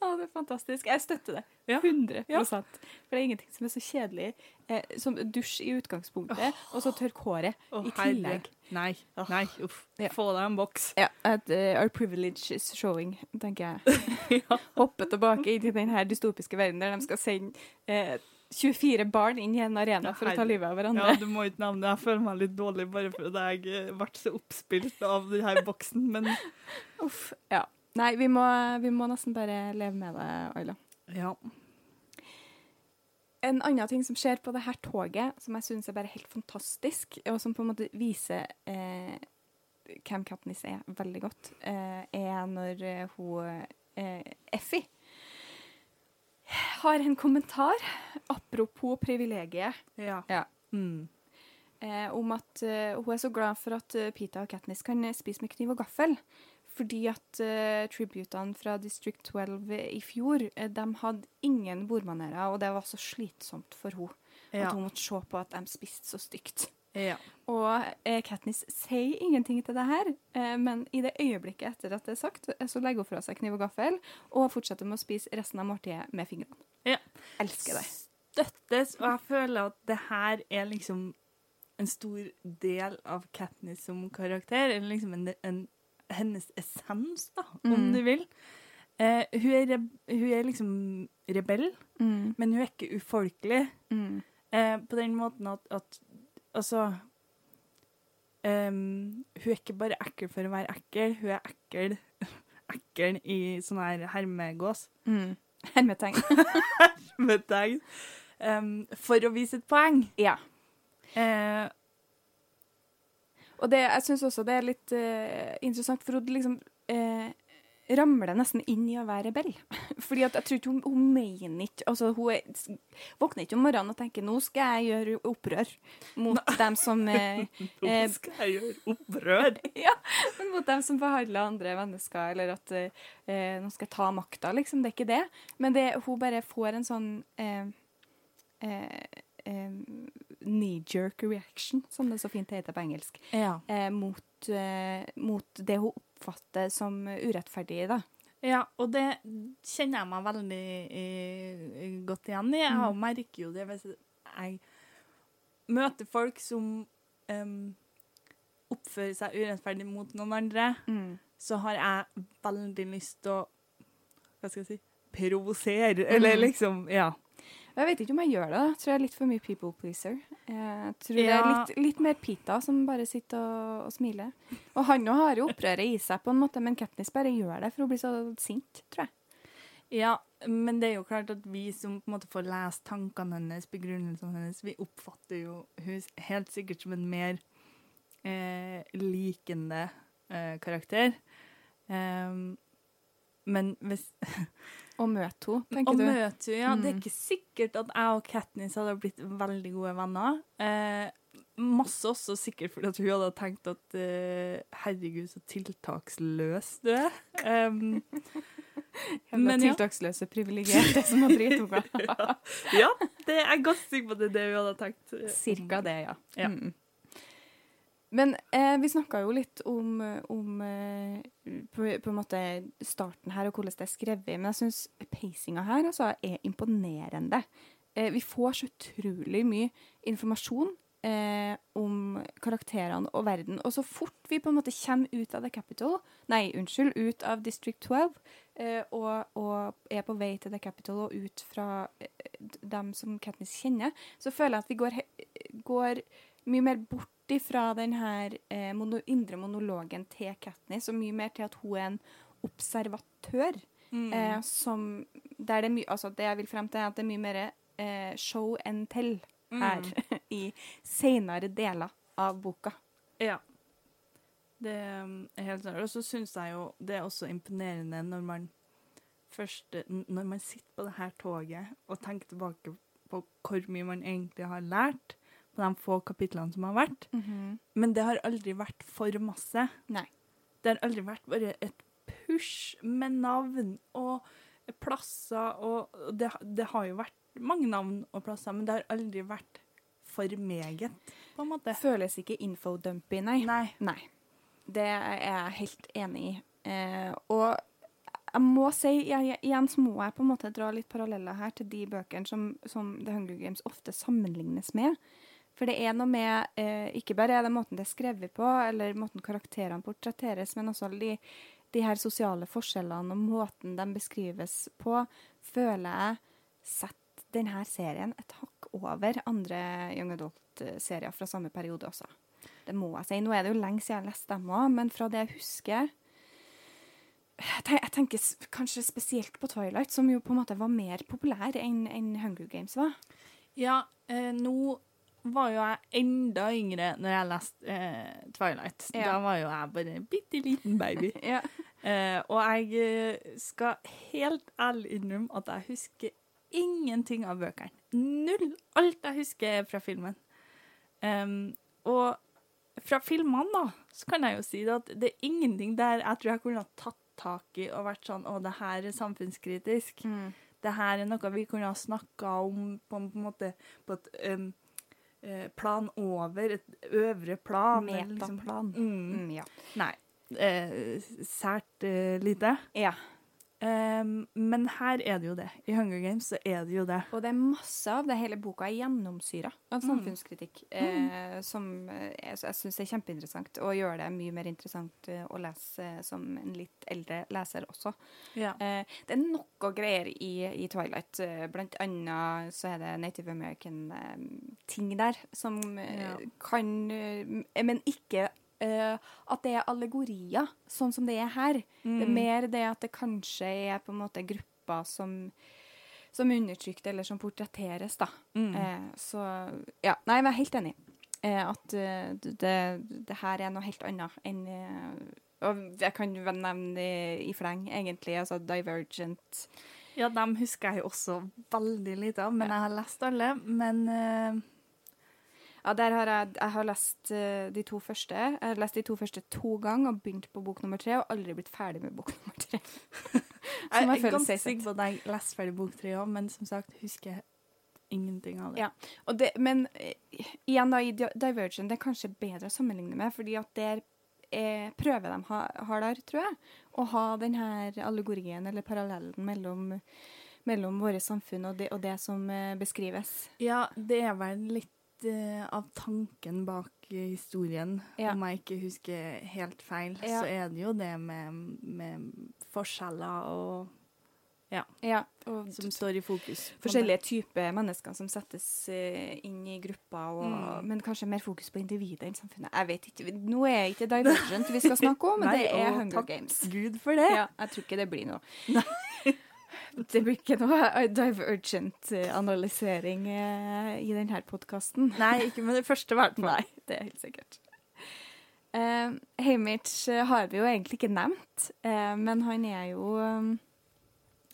Å, det er fantastisk. Jeg støtter det. 100 Ja. For det er ingenting som er så kjedelig eh, som dusj i utgangspunktet, og så tørk håret oh, i herre. tillegg. Nei, nei, uff. Ja. Få deg en boks. Ja, at uh, Our privilege is showing, tenker jeg. Hoppe tilbake inn til denne dystopiske verden der de skal sende eh, 24 barn inn i en arena for å ta livet av hverandre. Ja, du må ikke nevne det. Jeg føler meg litt dårlig bare fordi jeg eh, ble så oppspilt av denne boksen, men Uff. Ja. Nei, vi må, vi må nesten bare leve med det, Ayla. ja. En annen ting som skjer på det her toget, som jeg syns er bare helt fantastisk, og som på en måte viser eh, hvem Katniss er veldig godt, eh, er når eh, hun eh, Effie har en kommentar apropos privilegiet. Ja. Ja. Mm. eh, om at eh, hun er så glad for at eh, Pita og Katniss kan spise med kniv og gaffel. Fordi at uh, tributene fra District 12 i fjor, eh, de hadde ingen bordmanerer, og det var så slitsomt for henne. Ja. At hun måtte se på at de spiste så stygt. ja. Og uh, Katniss sier ingenting til det her, uh, men i det øyeblikket etter at det er sagt, så legger hun fra seg kniv og gaffel og fortsetter med å spise resten av måltidet med fingrene. Ja. Elsker det. Støttes, og jeg føler at det her er liksom en stor del av Katniss som karakter, eller liksom en, en, hennes essens, da, om Mm. du vil. Eh, hun, er hun er liksom rebell, Mm. men hun er ikke ufolkelig. Mm. Eh, på den måten at, at Altså um, Hun er ikke bare ekkel for å være ekkel, hun er ekkel ekkel i sånn her hermegås. Mm. Hermetegn. Med deg. For å vise et poeng. ja. Eh, Og det, jeg syns også det er litt uh, interessant, for hun liksom uh, ramler nesten inn i å være rebell. Fordi at jeg tror ikke hun, hun mener ikke Altså, hun er, våkner ikke om morgenen og tenker 'nå skal jeg gjøre opprør' mot dem som eh, Nå Eh, skal jeg gjøre opprør. Ja, men mot dem som behandler andre mennesker, eller at eh, 'nå skal jeg ta makta', liksom. Det er ikke det. Men det, hun bare får en sånn eh, knee-jerk reaction, som det så fint heter på engelsk, Ja. eh, mot, eh, mot det hun oppfatter som urettferdig, da. ja, og det kjenner jeg meg veldig eh, godt igjen i. Jeg Mm. merker jo det hvis jeg møter folk som oppfører seg urettferdig mot noen andre. så har jeg veldig lyst til å Hva skal jeg si provosere. Eller Mhm. liksom Ja. Jeg vet ikke om jeg gjør det. Jeg tror jeg er litt for mye people pleaser. Jeg tror det er litt, litt mer Pita som bare sitter og, og smiler. Og han òg har jo opprøret i seg, på en måte, men Katniss bare gjør det for hun blir så sint, tror jeg. ja, men det er jo klart at vi som på en måte får lest tankene hennes, begrunnelsene hennes, vi oppfatter jo hun helt sikkert som en mer eh, likende eh, karakter. Um, men hvis Og møte henne, Å tenker du. møte henne, ja. Det er Mm. ikke sikkert at jeg og Katniss hadde blitt veldig gode venner. Eh, masse også sikkert fordi at hun hadde tenkt at eh, herregud, så tiltaksløs du er. Um, Men ja. tiltaksløse privilegerte som har dritunger. ja, det er jeg ganske sikker på at det er det hun hadde tenkt. eh, Cirka det, ja. Ja. Mm. Men eh, vi snakka jo litt om, om eh, på, på en måte starten her og hvordan det er skrevet. Men jeg syns pacinga her altså, er imponerende. Eh, vi får så utrolig mye informasjon eh, om karakterene og verden. Og så fort vi på en måte kommer ut av The Capital, nei, unnskyld, ut av District 12, eh, og, og er på vei til The Capital og ut fra eh, dem som Katniss kjenner, så føler jeg at vi går, går mye mer bort ifra den her eh, mono, indre monologen til Katniss, og mye mer til at hun er en observatør. Mm. Eh, som, der det, er mye, altså det jeg vil frem til, er at det er mye mer eh, show and tell her Mm. i senere deler av boka. Ja. Det um, er helt sant. Og så syns jeg jo det er også imponerende når man først Når man sitter på det her toget og tenker tilbake på hvor mye man egentlig har lært på de få kapitlene som har vært. Men det har aldri vært for masse. Nei. Det har aldri vært bare et push med navn og plasser og det, det har jo vært mange navn og plasser, men det har aldri vært for meget, på en måte. Føles ikke infodumpy, nei. Nei. Nei. Det er jeg helt enig i. Eh, og jeg må si, jeg, igjen så må jeg på en måte dra litt paralleller her til de bøkene som, som The Hunger Games ofte sammenlignes med. For det er noe med eh, Ikke bare er det måten det er skrevet på, eller måten karakterene portretteres, men også de, de her sosiale forskjellene og måten de beskrives på, føler jeg setter denne serien et hakk over andre Young Adult-serier fra samme periode også. Det må jeg si. Nå er det jo lenge siden jeg har lest dem òg, men fra det jeg husker jeg tenker kanskje spesielt på Twilight, som jo på en måte var mer populær enn Hunger Games var. Ja, eh, nå var jo jeg enda yngre når jeg leste eh, Twilight. Ja. Da var jo jeg bare en bitte liten baby. Ja. eh, og jeg eh, skal helt ærlig innrømme at jeg husker ingenting av bøkene. Null. Alt jeg husker er fra filmen. Um, og fra filmene, da, så kan jeg jo si at det er ingenting der jeg tror jeg kunne ha tatt tak i og vært sånn Å, det her er samfunnskritisk. Mm. Det her er noe vi kunne ha snakka om på på en måte på et um, plan over, et øvre plan. eller liksom- plan. Mm. Mm, ja. Nei. Eh, sært eh, lite. ja. Um, men her er det jo det. I Hunger Games så er det jo det. Og det er masse av det. Hele boka er gjennomsyra av samfunnskritikk. Eh, som eh, jeg, jeg syns er kjempeinteressant, og gjør det mye mer interessant eh, å lese eh, som en litt eldre leser også. Ja. Eh, det er noe greier i, i Twilight. Eh, blant annet så er det Native American-ting der som eh, Ja. kan eh, Men ikke eh, at det er allegorier, sånn som det er her. Det er mer det at det kanskje er på en måte grupper som som er undertrykt, eller som portretteres, da. Mm. Eh, så ja. Nei, jeg er helt enig. Eh, at eh, det, det her er noe helt annet enn eh, Og jeg kan vel nevne det i fleng, egentlig. Altså Divergent. Ja, dem husker jeg jo også veldig lite av, men jeg har lest alle. Men eh, Ja, der har jeg, jeg har lest eh, de to første. Jeg har lest de to første to ganger og begynt på bok nummer tre, og aldri blitt ferdig med bok nummer tre. jeg er ganske sikker på at jeg leste ferdig bok tre òg, men som sagt husker jeg ingenting av det. Ja. Det, men eh, igjen, da, i Divergent det er kanskje bedre å sammenligne med, fordi at der eh, prøver de ha, har der, tror jeg, å ha den her allegorien eller parallellen mellom, mellom våre samfunn og det, og det som eh, beskrives. Ja, det er vel litt av tanken bak eh, historien. Ja. Om jeg ikke husker helt feil, Ja. så er det jo det med, med forskjeller og Ja, Ja, og som står i fokus. forskjellige typer mennesker som settes eh, inn i grupper, og, Mm. men kanskje mer fokus på individet enn samfunnet. Jeg vet ikke. Nå er ikke Divergent vi skal snakke om, men Nei, det er Hunger Games. Gud for det. Ja, jeg tror ikke det blir noe. Det blir ikke noe divergent-analysering eh, i denne podkasten. Nei, ikke med det første, i hvert fall. Nei, det er helt sikkert. Uh, Hamish eh, har vi jo egentlig ikke nevnt, uh, men han er jo um,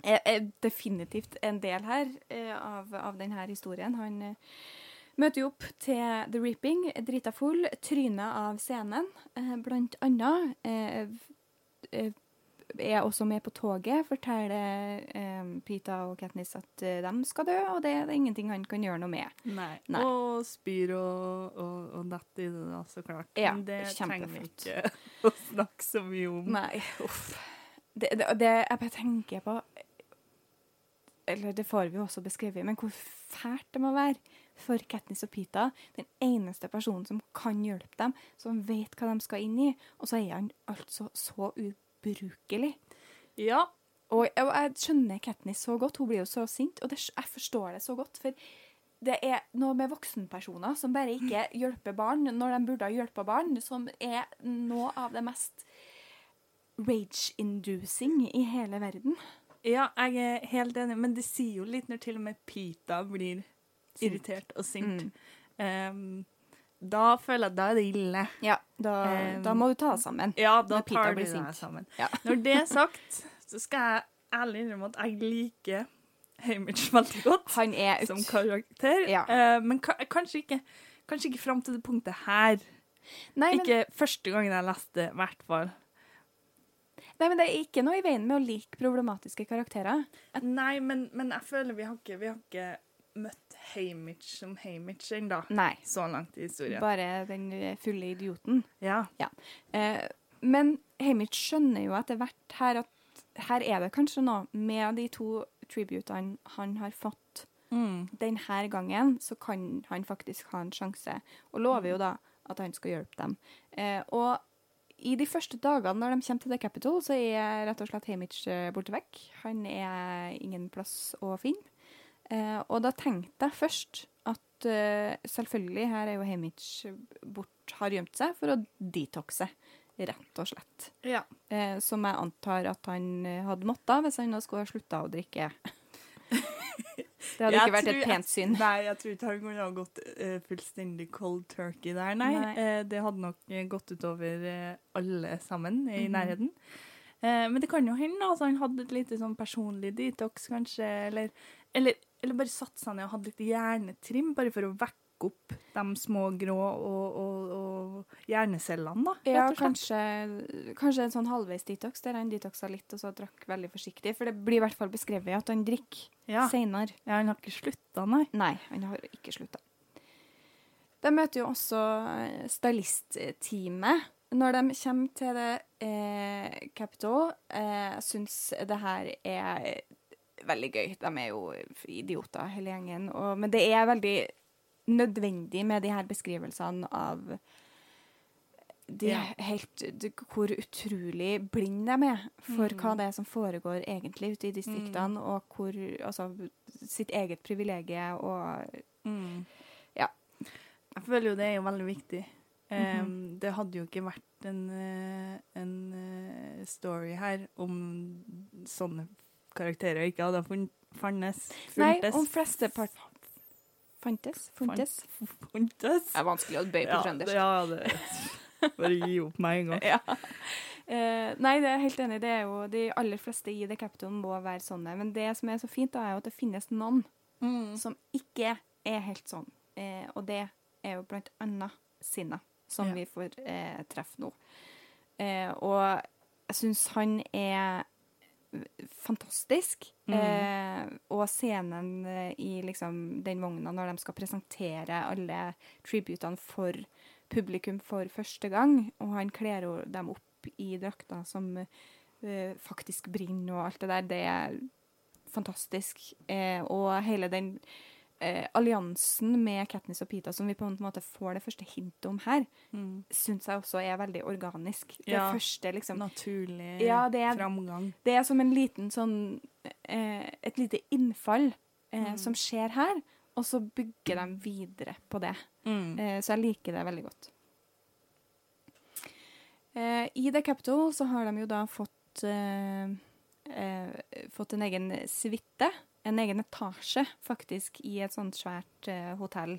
er, er definitivt en del her uh, av, av denne historien. Han uh, møter jo opp til The Reaping, drita full, tryna av scenen, eh, blant annet. Er også med på toget, forteller eh, Pita og Katniss at eh, de skal dø, og det er ingenting han kan gjøre noe med. Nei. Nei. Og spyr og, og, og detter i det, da, så klart. Ja, Men det trenger vi ikke å snakke så mye om. Nei, uff. Det, det, det jeg bare tenker på Eller det får vi jo også beskrevet, men hvor fælt det må være for Katniss og Pita, den eneste personen som kan hjelpe dem, som vet hva de skal inn i, og så er han altså så ubrukelig. Ja. Og, jeg, jeg skjønner Katniss så godt, hun blir jo så sint, og det, jeg forstår det så godt, for det er noe med voksenpersoner som bare ikke hjelper barn når de burde ha hjulpet barn, som er noe av det mest rage-inducing i hele verden. ja, jeg er helt enig, men det sier jo litt når til og med Pita blir irritert og sint. Um, da føler jeg at da er det ille. Ja, da, Um, da må du ta deg sammen. Ja, da tar du deg sammen. Ja. Når det er sagt, så skal jeg ærlig innrømme at jeg liker Hamish veldig godt Han er ut... som karakter. Ja. Uh, men ka kanskje ikke, kanskje ikke fram til det punktet her. Nei, men, Ikke første gangen jeg leste, i hvert fall. nei, men det er ikke noe i veien med å like problematiske karakterer. Nei, men, men jeg føler vi har ikke, vi har ikke møtt Hamish som Hamish ennå. Så langt i historien. Bare den fulle idioten. Ja. Eh, men Hamish skjønner jo etter hvert her at her er det kanskje noe med de to tributene han har fått Mm. denne gangen, så kan han faktisk ha en sjanse. Og lover jo da at han skal hjelpe dem. Eh, og i de første dagene når de kommer til The Capital, så er rett og slett Hamish eh, borte vekk. Han er ingen plass å finne. Eh, og da tenkte jeg først at eh, selvfølgelig, her er jo Hamish bort, har gjemt seg for å detoxe, rett og slett. ja. Eh, som jeg antar at han eh, hadde måttet hvis han nå skulle ha slutta å drikke. Det hadde Jeg ikke vært tror- et pent syn. Nei, jeg tror ikke han kunne ha gått uh, fullstendig cold turkey der, nei. Nei. Eh, det hadde nok gått utover uh, alle sammen i Mhm. nærheten. Eh, men det kan jo hende at han hadde et lite sånn personlig detox, kanskje, eller, eller, eller bare satt seg ned og hadde litt hjernetrim, bare for å vekke opp de små grå og, og, og hjernecellene, da. Ja, kanskje, kanskje en sånn halvveis detox, der han detoxa litt og så drakk veldig forsiktig. For det blir i hvert fall beskrevet at han drikker Ja. senere. ja, han har ikke slutta, nei. Nei, han har ikke slutta. De møter jo også eh, stylistteamet. Når de kommer til det eh, Capitol, eh, syns det her er veldig gøy. De er jo idioter, hele gjengen. Og, men det er veldig nødvendig med de her beskrivelsene av de Ja. helt, de, hvor utrolig blinde de er for Mm. hva det er som foregår egentlig ute i distriktene, og hvor Altså sitt eget privilegium og Ja. Jeg føler jo det er jo veldig viktig. Um, Det hadde jo ikke vært en, eh, en eh, story her om sånne karakterer ikke hadde funn- fantes. Nei, om flestepart... Fantes? Funtes? Funtes. Det er vanskelig å bøye på Ja, trøndersk. ja, det Bare gi opp med en gang. Ja. Eh, nei, det er helt enig. Det er jo, de aller fleste i The Capitol må være sånne. Men det som er så fint, da, er jo at det finnes noen Mm. som ikke er helt sånn. Eh, og det er jo blant annet Sinna, som Ja. vi får eh, treffe nå. Eh, og jeg syns han er fantastisk. Mm. Eh, og scenen eh, i liksom den vogna når de skal presentere alle tributene for publikum for første gang, og han kler dem opp i drakter som eh, faktisk brenner og alt det der, det er fantastisk. Eh, og hele den eh, alliansen med Katniss og Pita som vi på en måte får det første hintet om her, Mm. syns jeg også er veldig organisk. Det Ja. første liksom Naturlig Ja, det er- framgang. det er som en liten sånn eh, Et lite innfall eh, Mm. som skjer her, og så bygger de videre på det. Mm. Eh, så jeg liker det veldig godt. Eh, I The Capital så har de jo da fått eh, eh, fått en egen suite, en egen etasje, faktisk, i et sånt svært eh, hotell.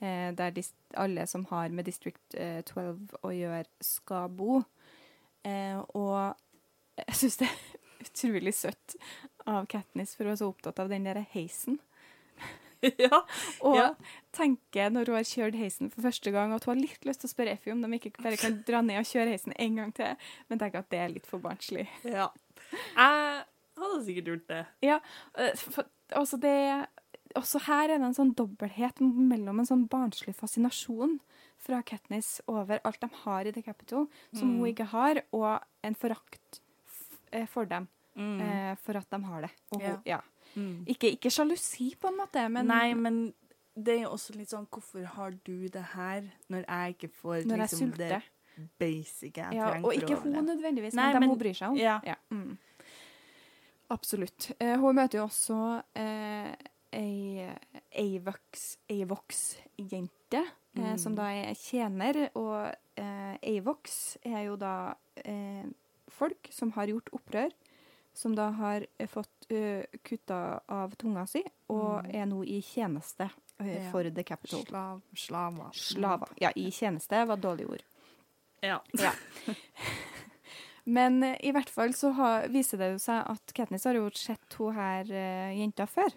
Eh, der alle som har med District eh, 12 å gjøre, skal bo. Eh, og jeg syns det er utrolig søtt av Katniss for å være så opptatt av den der heisen. ja. Og Ja. tenker når hun har kjørt heisen for første gang, at hun har litt lyst til å spørre Effie om de ikke bare kan dra ned og kjøre heisen en gang til, men tenker at det er litt for barnslig. ja. Jeg hadde sikkert gjort det. Ja, eh, for, altså det Også her er det en sånn dobbelthet mellom en sånn barnslig fascinasjon fra Katniss over alt de har i The Capital, som Mm. hun ikke har, og en forakt eh, for dem, Mm. eh, for at de har det. Og hun, ja. Mm. Ikke, ikke sjalusi, på en måte, men Nei, men det er jo også litt sånn Hvorfor har du det her, når jeg ikke får når jeg liksom, sulter. det basic jeg Ja, trenger og ikke å hun overleve? nødvendigvis, Nei, men dem hun bryr seg om. ja. Mm. Absolutt. Eh, hun møter jo også eh, ei Avox- Avox-jente, eh, Mm. som da er tjener. Og eh, Avox er jo da eh, folk som har gjort opprør, som da har eh, fått uh, kutta av tunga si, og Mm. er nå i tjeneste Ja. for The Capital. Slav, slaver. Slaver. Ja, i tjeneste var et dårlig ord. Ja. Ja. Men eh, i hvert fall så ha, viser det jo seg at Katniss har jo sett hun her eh, jenta før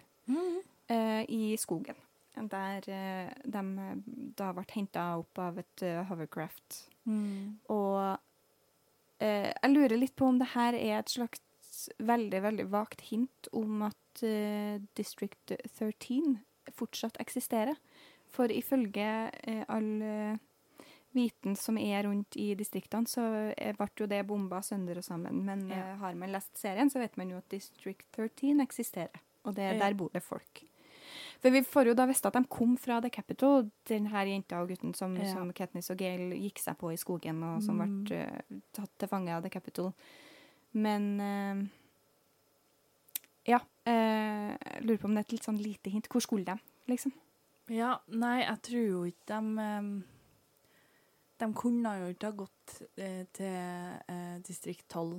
eh, i skogen. Der eh, de da ble henta opp av et eh, hovercraft. Mm. Og eh, jeg lurer litt på om det her er et slags veldig, veldig vagt hint om at eh, District 13 fortsatt eksisterer. For ifølge eh, all eh, viten som er rundt i distriktene, så eh, ble jo det bomba sønder og sammen. Men Ja. eh, har man lest serien, så vet man jo at District 13 eksisterer. Og det, der bor det folk. For vi får jo da visst at de kom fra The Capitol, den her jenta og gutten som, Ja. som Katniss og Gail gikk seg på i skogen, og som Mm. ble uh, tatt til fange av The Capitol. Men uh, ja. Uh, jeg lurer på om det er et litt sånn lite hint. Hvor skulle de, liksom? Ja, nei, jeg tror jo ikke de em, De kunne jo ikke ha gått eh, til eh, distrikt 12.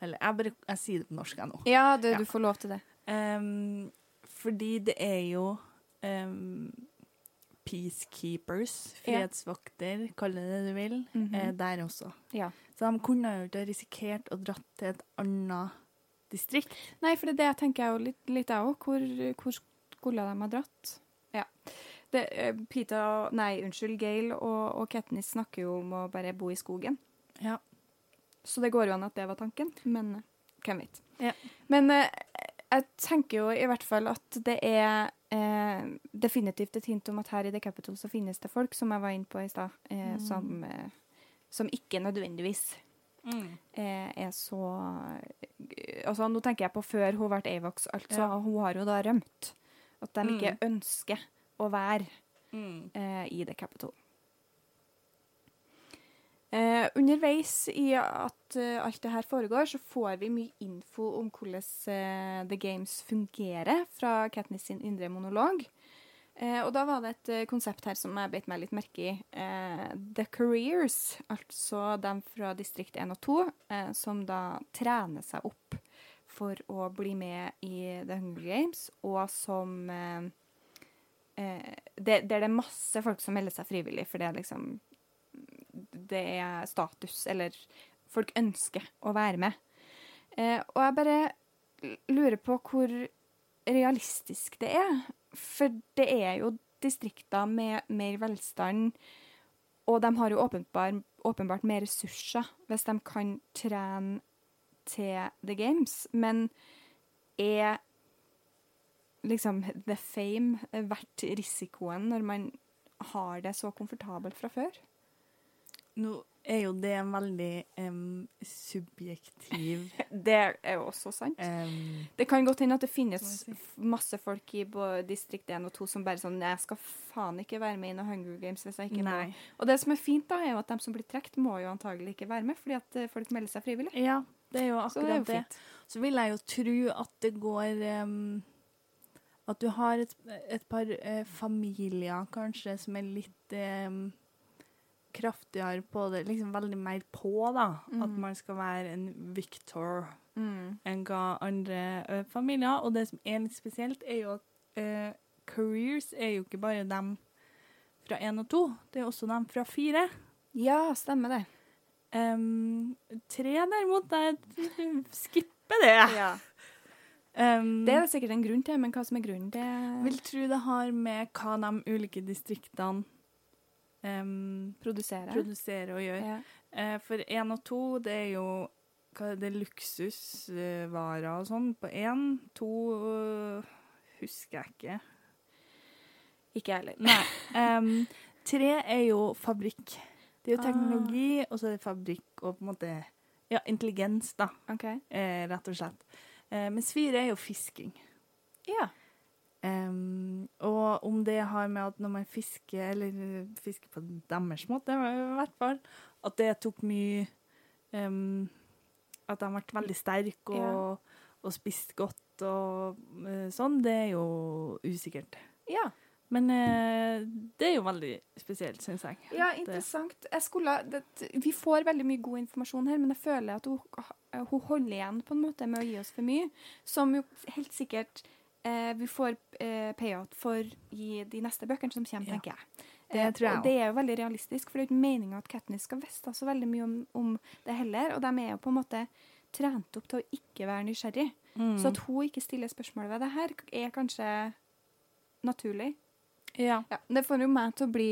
Eller jeg bare jeg sier det på norsk, jeg nå. Ja, det, Ja. du får lov til det. Um, fordi det er jo um, peacekeepers, Ja. fredsvakter, kall det det du vil, Mhm. eh, der også. Ja. Så de kunne jo ikke ha risikert å dratt til et annet distrikt. Nei, for det er det tenker jeg jo litt, litt jeg òg. Hvor, hvor skulle de ha dratt? Ja. Det, eh, Pita, nei, unnskyld, Gail og, og Katniss snakker jo om å bare bo i skogen. Ja. Så det går jo an at det var tanken, men eh, hvem vet. Ja. Men eh, jeg tenker jo i hvert fall at det er eh, definitivt et hint om at her i The Capital så finnes det folk, som jeg var inne på i stad, eh, Mm. som, eh, som ikke nødvendigvis mm. er så Altså, nå tenker jeg på før hun ble Avox, altså. Ja. Hun har jo da rømt. At de ikke Mm. ønsker å være Mm. eh, i The Capitol. Eh, underveis i at uh, alt det her foregår, så får vi mye info om hvordan uh, The Games fungerer fra Katniss sin indre monolog. Eh, og da var det et uh, konsept her som jeg beit meg litt merke i. Eh, the Careers, altså dem fra distrikt 1 og 2, eh, som da trener seg opp for å bli med i The Hunger Games, og som eh, det, det er masse folk som melder seg frivillig, for det er liksom Det er status, eller folk ønsker å være med. Eh, og jeg bare lurer på hvor realistisk det er. For det er jo distrikter med mer velstand, og de har jo åpenbar, åpenbart mer ressurser hvis de kan trene til The Games. Men er liksom the fame verdt risikoen når man har det så komfortabelt fra før? Nå er jo det en veldig um, subjektiv Det er jo også sant. Um, Det kan godt hende at det finnes masse folk i distrikt 1 og 2 som bare sånn Jeg skal faen ikke være med i noen Hunger Games hvis jeg ikke må. Og det som er fint, da, er jo at de som blir trukket, må jo antagelig ikke være med, fordi at eh, folk melder seg frivillig. Ja, det er jo Så det er akkurat jo det. Så vil jeg jo tro at det går em, At du har et, et par eh, familier kanskje som er litt eh, kraftigere på det, liksom veldig mer på, da. At Mm. man skal være en Victor Mm. enn hva andre eh, familier. Og det som er litt spesielt, er jo at eh, careers er jo ikke bare dem fra én og to, det er også dem fra fire. Ja, stemmer det. Um, tre derimot, jeg skipper det. Ja. Em, Det er det sikkert en grunn til, men hva som er grunnen, det vil tro det har med hva de ulike distriktene um, produserer. produserer og gjør. Ja. Uh, for én og to, det er jo hva er det, luksusvarer og sånn på én. To øh, husker jeg ikke. Ikke jeg heller. Nei. Em, tre er jo fabrikk. Det er jo Ah. teknologi, og så er det fabrikk og på en måte ja, intelligens, da, OK. eh, rett og slett. Eh, mens fire er jo fisking. Ja. Um, og om det har med at når man fisker, eller eh, fisker på deres måte, i hvert fall, at det tok mye um, At de ble veldig sterke og, og spist godt og uh, sånn, det er jo usikkert. ja. Men eh, det er jo veldig spesielt, syns jeg. Ja, interessant. Skulle, det, vi får veldig mye god informasjon her, men jeg føler at hun, hun holder igjen på en måte med å gi oss for mye. Som jo helt sikkert eh, vi får eh, payout for i de neste bøkene som kommer, Ja. tenker jeg. Det Eh, tror jeg og det er jo veldig realistisk, for det er jo ikke meninga at Katniss skal vite så veldig mye om, om det heller. Og de er jo på en måte trent opp til å ikke være nysgjerrig. Mm. Så at hun ikke stiller spørsmål ved det her, er kanskje naturlig. Ja. Ja, det får jo meg til å bli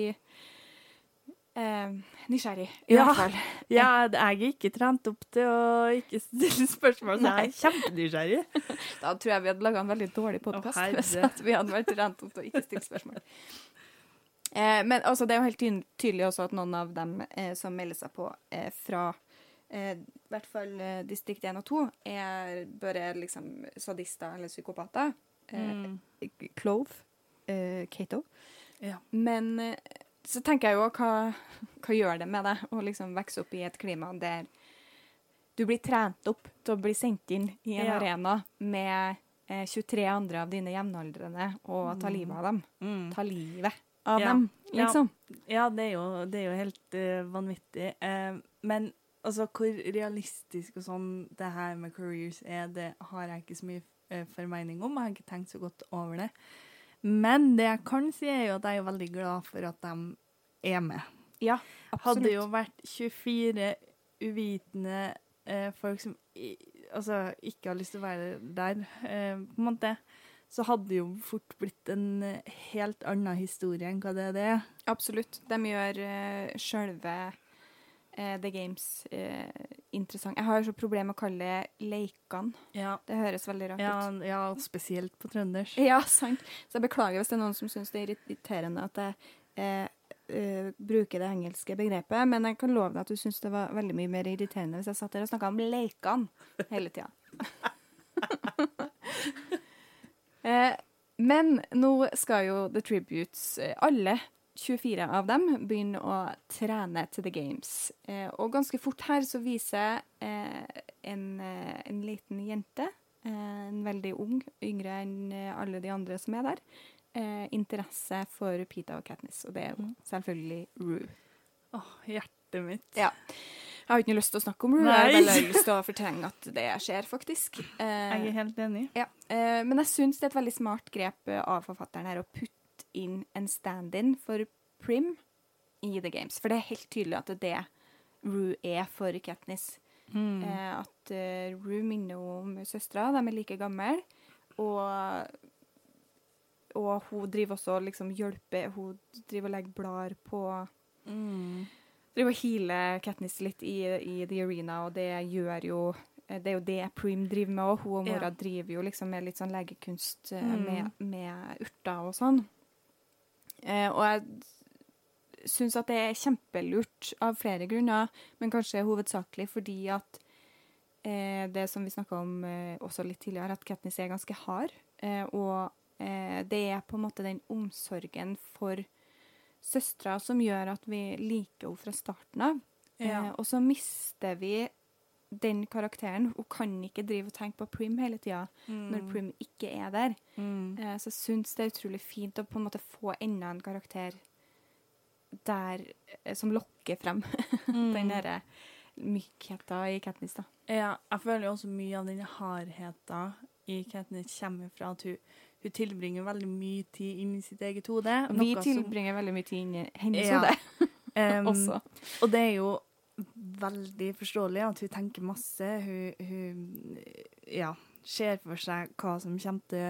eh, nysgjerrig, i Ja. hvert fall. ja, jeg er ikke trent opp til å ikke stille spørsmål, så jeg er kjempenysgjerrig. Da tror jeg vi hadde laga en veldig dårlig podkast hvis vi hadde vært trent opp til å ikke stille spørsmål. Eh, men altså, det er jo helt tydelig også at noen av dem eh, som melder seg på eh, fra eh, i hvert fall eh, distrikt 1 og 2, er bare liksom sadister eller psykopater. Mm. Clove. Eh, Cato. Ja. Men uh, så tenker jeg jo hva, hva gjør det med deg å liksom vokse opp i et klima der du blir trent opp til å bli sendt inn i en Ja. arena med eh, 23 andre av dine jevnaldrende og ta livet av dem. Mm. Ta livet av Ja. dem, liksom. Ja, det er jo, det er jo helt uh, vanvittig. Uh, men altså, hvor realistisk og sånn det her med careers er, det har jeg ikke så mye eh, formening om. Jeg har ikke tenkt så godt over det. Men det jeg kan si, er jo at jeg er veldig glad for at de er med. Ja, absolutt. Hadde jo vært 24 uvitende eh, folk som i, altså, ikke har lyst til å være der, eh, på en måte, så hadde det jo fort blitt en helt annen historie enn hva det det. er. Absolutt. De gjør eh, sjølve The Games eh, interessant. Jeg har så problemer med å kalle det leikene. Ja. Det høres veldig rart Ja, ut. ja, spesielt på trøndersk. Ja, sant. Så jeg beklager hvis det er noen som syns det er irriterende at jeg eh, uh, bruker det engelske begrepet, men jeg kan love deg at du syns det var veldig mye mer irriterende hvis jeg satt der og snakka om leikene hele tida. eh, men nå skal jo The Tributes, eh, alle 24 av dem, begynner å trene til The Games. Eh, og ganske fort her så viser eh, en, eh, en liten jente, eh, en veldig ung, yngre enn alle de andre som er der, eh, interesse for Pita og Katniss. Og det er jo selvfølgelig Rue. Åh, hjertet mitt. Ja. Jeg har ikke noe lyst til å snakke om Rue, jeg har bare lyst til å fortrenge at det skjer, faktisk. Eh, Jeg er helt enig. ja, eh, men jeg syns det er et veldig smart grep av forfatteren her å putte inn en stand-in for Prim i The Games. For det er helt tydelig at det er det Rue er for Katniss. Mm. Eh, at uh, Rue minner om søstera, de er like gamle. Og, og hun driver også og liksom hjelper Hun driver og legger blader på Mm. driver og healer Katniss litt i, i The Arena, og det gjør jo eh, det er jo det Prim driver med òg. Hun og mora Ja. driver jo liksom med litt sånn legekunst Mm. med, med urter og sånn. Eh, og jeg syns at det er kjempelurt av flere grunner, men kanskje hovedsakelig fordi at eh, det som vi snakka om eh, også litt tidligere, at Katniss er ganske hard. Og det er på en måte den omsorgen for søstera som gjør at vi liker henne fra starten av. Ja. Og så mister vi den karakteren. Hun kan ikke drive og tenke på Prim hele tida når Mm. Prim ikke er der. Mm. Eh, så jeg syns det er utrolig fint å på en måte få enda en karakter der eh, som lokker frem Mm. den derre mykheta i Katniss, da. Ja, jeg føler jo også mye av den hardheten i Katniss kommer fra at hun, hun tilbringer veldig mye tid inni sitt eget hode. Vi noe som- tilbringer veldig mye tid inni hennes Ja. hode um, også. Og det er jo veldig forståelig at hun tenker masse. Hun, hun ja, ser for seg hva som kommer til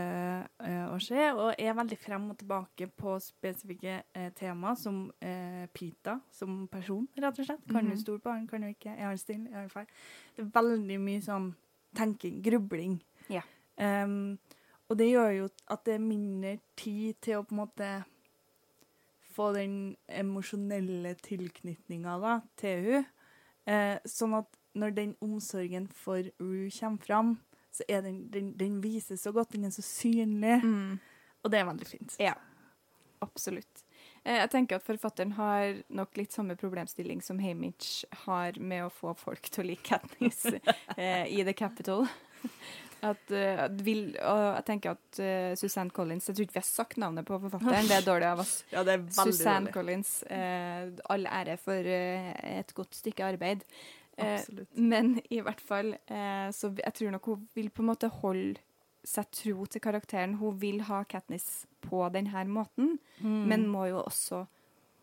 eh, å skje, og er veldig frem og tilbake på spesifikke uh, tema, som eh, Pita som person, rett og slett. Kan hun du stole på han, kan du ikke? Er han stille? Er han feil? Det er veldig mye sånn tenking, grubling. Ja. Um, og det gjør jo at det er mindre tid til å på en måte få den emosjonelle tilknytninga til hun. Eh, sånn at når den omsorgen for Rue kommer fram, så er den, den, den vises så godt, den er så synlig, Mm. og det er veldig fint. Ja, absolutt. Eh, Jeg tenker at forfatteren har nok litt samme problemstilling som Hamish har med å få folk til å like Katniss eh, i The Capital. At, uh, at vil, og jeg tenker at uh, Suzanne Collins Jeg tror ikke vi har sagt navnet på forfatteren, det er dårlig av oss. Ja, det er veldig Suzanne dårlig. Collins. Uh, all ære for et godt stykke arbeid. Men i hvert fall, så jeg tror nok hun vil på en måte holde seg tro til karakteren. Hun vil ha Katniss på denne måten, Mm. men må jo også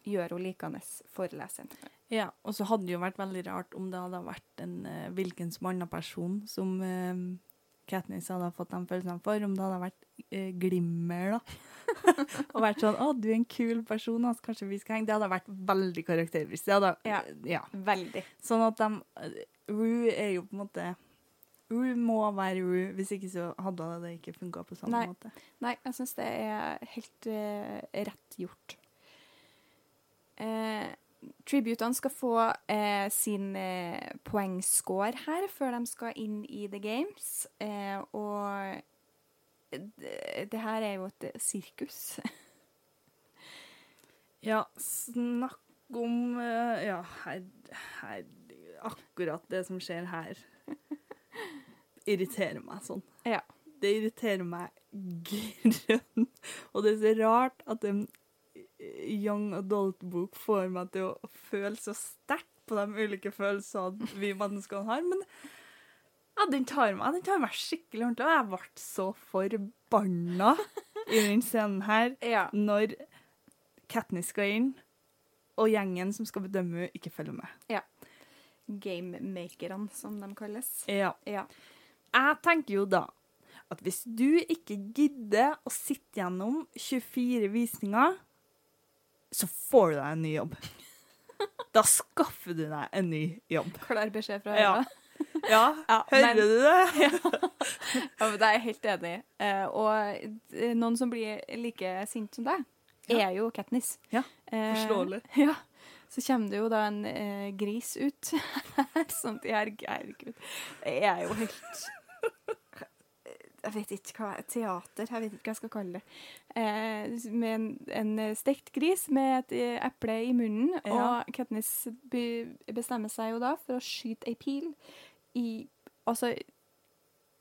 gjøre henne likende for leseren. Ja, og så hadde det jo vært veldig rart om det hadde vært en hvilken som annen person som Katniss hadde fått de følelsene for, om det hadde vært eh, Glimmer, da. og vært sånn 'Å, du er en kul person, altså, kanskje vi skal henge'. Det hadde vært veldig karakteristisk. Hadde, Ja. ja. Veldig. Sånn at de eh, Rue er jo på en måte Rue må være Rue, hvis ikke så hadde det ikke funka på samme Nei. måte. Nei, jeg syns det er helt uh, rett gjort. Eh, tributene skal få eh, sin eh, poengscore her før de skal inn i The Games. Eh, og det, det her er jo et sirkus. Ja, snakk om eh, Ja, her, her Akkurat det som skjer her, irriterer meg sånn. Ja. Det irriterer meg grønn. Og det er så rart at en young adult-bok får meg til å føle så sterkt på de ulike følelsene vi menneskene har. Men ja, den tar meg, den tar meg skikkelig ordentlig. Og jeg ble så forbanna i den scenen her ja. når Katniss skal inn, og gjengen som skal bedømme henne, ikke følger med. Ja. Gamemakerne, som de kalles. Ja. Ja. Jeg tenker jo da at hvis du ikke gidder å sitte gjennom 24 visninger, så får du deg en ny jobb. Da skaffer du deg en ny jobb. Klar beskjed fra Ja. Eva. Ja, Ja, hører men- du det? Ja, men det er jeg helt enig i. Eh, og eh, noen som blir like sint som deg, Ja. er jo Katniss. Ja, Eh, forståelig. Ja. Så kommer det jo da en eh, gris ut som Herregud. Det er jo helt Jeg vet ikke hva Teater, jeg vet ikke hva jeg skal kalle det. Eh, med en, en stekt gris med et eh, eple i munnen. Ja. Og Katniss bestemmer seg jo da for å skyte ei pil i Altså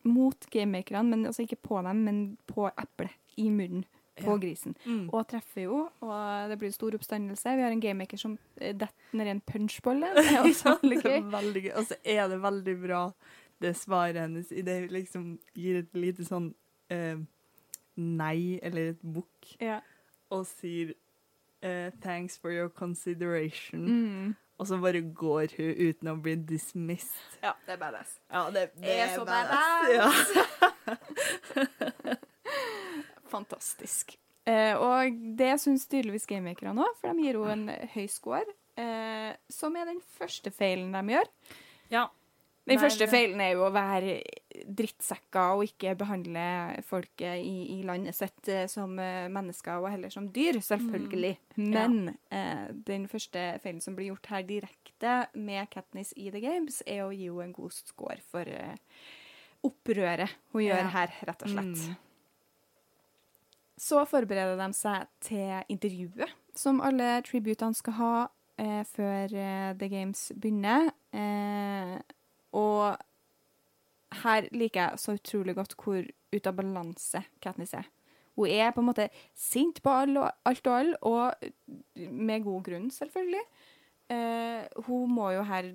mot gamemakerne, men altså ikke på dem, men på eplet i munnen på Ja. grisen. Mm. Og treffer jo, og det blir stor oppstandelse. Vi har en gamemaker som eh, detter ned i en punchbolle. Det er også veldig gøy. Og så er det veldig bra, det svaret hennes i det hun liksom gir et lite sånn eh, nei, eller et bukk, Ja. og sier eh, 'thanks for your consideration'. Mm. Og så bare går hun uten å bli dismissed. ja, det er badass. Ja, det, det er så Ja. Fantastisk. Eh, og det syns tydeligvis gamemakerne òg, for de gir henne en høy score. Eh, som er den første feilen de gjør. ja. Den første feilen er jo å være drittsekker og ikke behandle folket i, i landet sitt eh, som eh, mennesker og heller som dyr, selvfølgelig. Men eh, den første feilen som blir gjort her direkte med Katniss i The Games, er å gi henne en god score for eh, opprøret hun gjør her, rett og slett. Mm. Så forbereder de seg til intervjuet som alle tributene skal ha eh, før eh, The Games begynner. Eh, og her liker jeg så utrolig godt hvor ut av balanse Katniss er. Hun er på en måte sint på alt og alle, og med god grunn, selvfølgelig. Eh, hun må jo her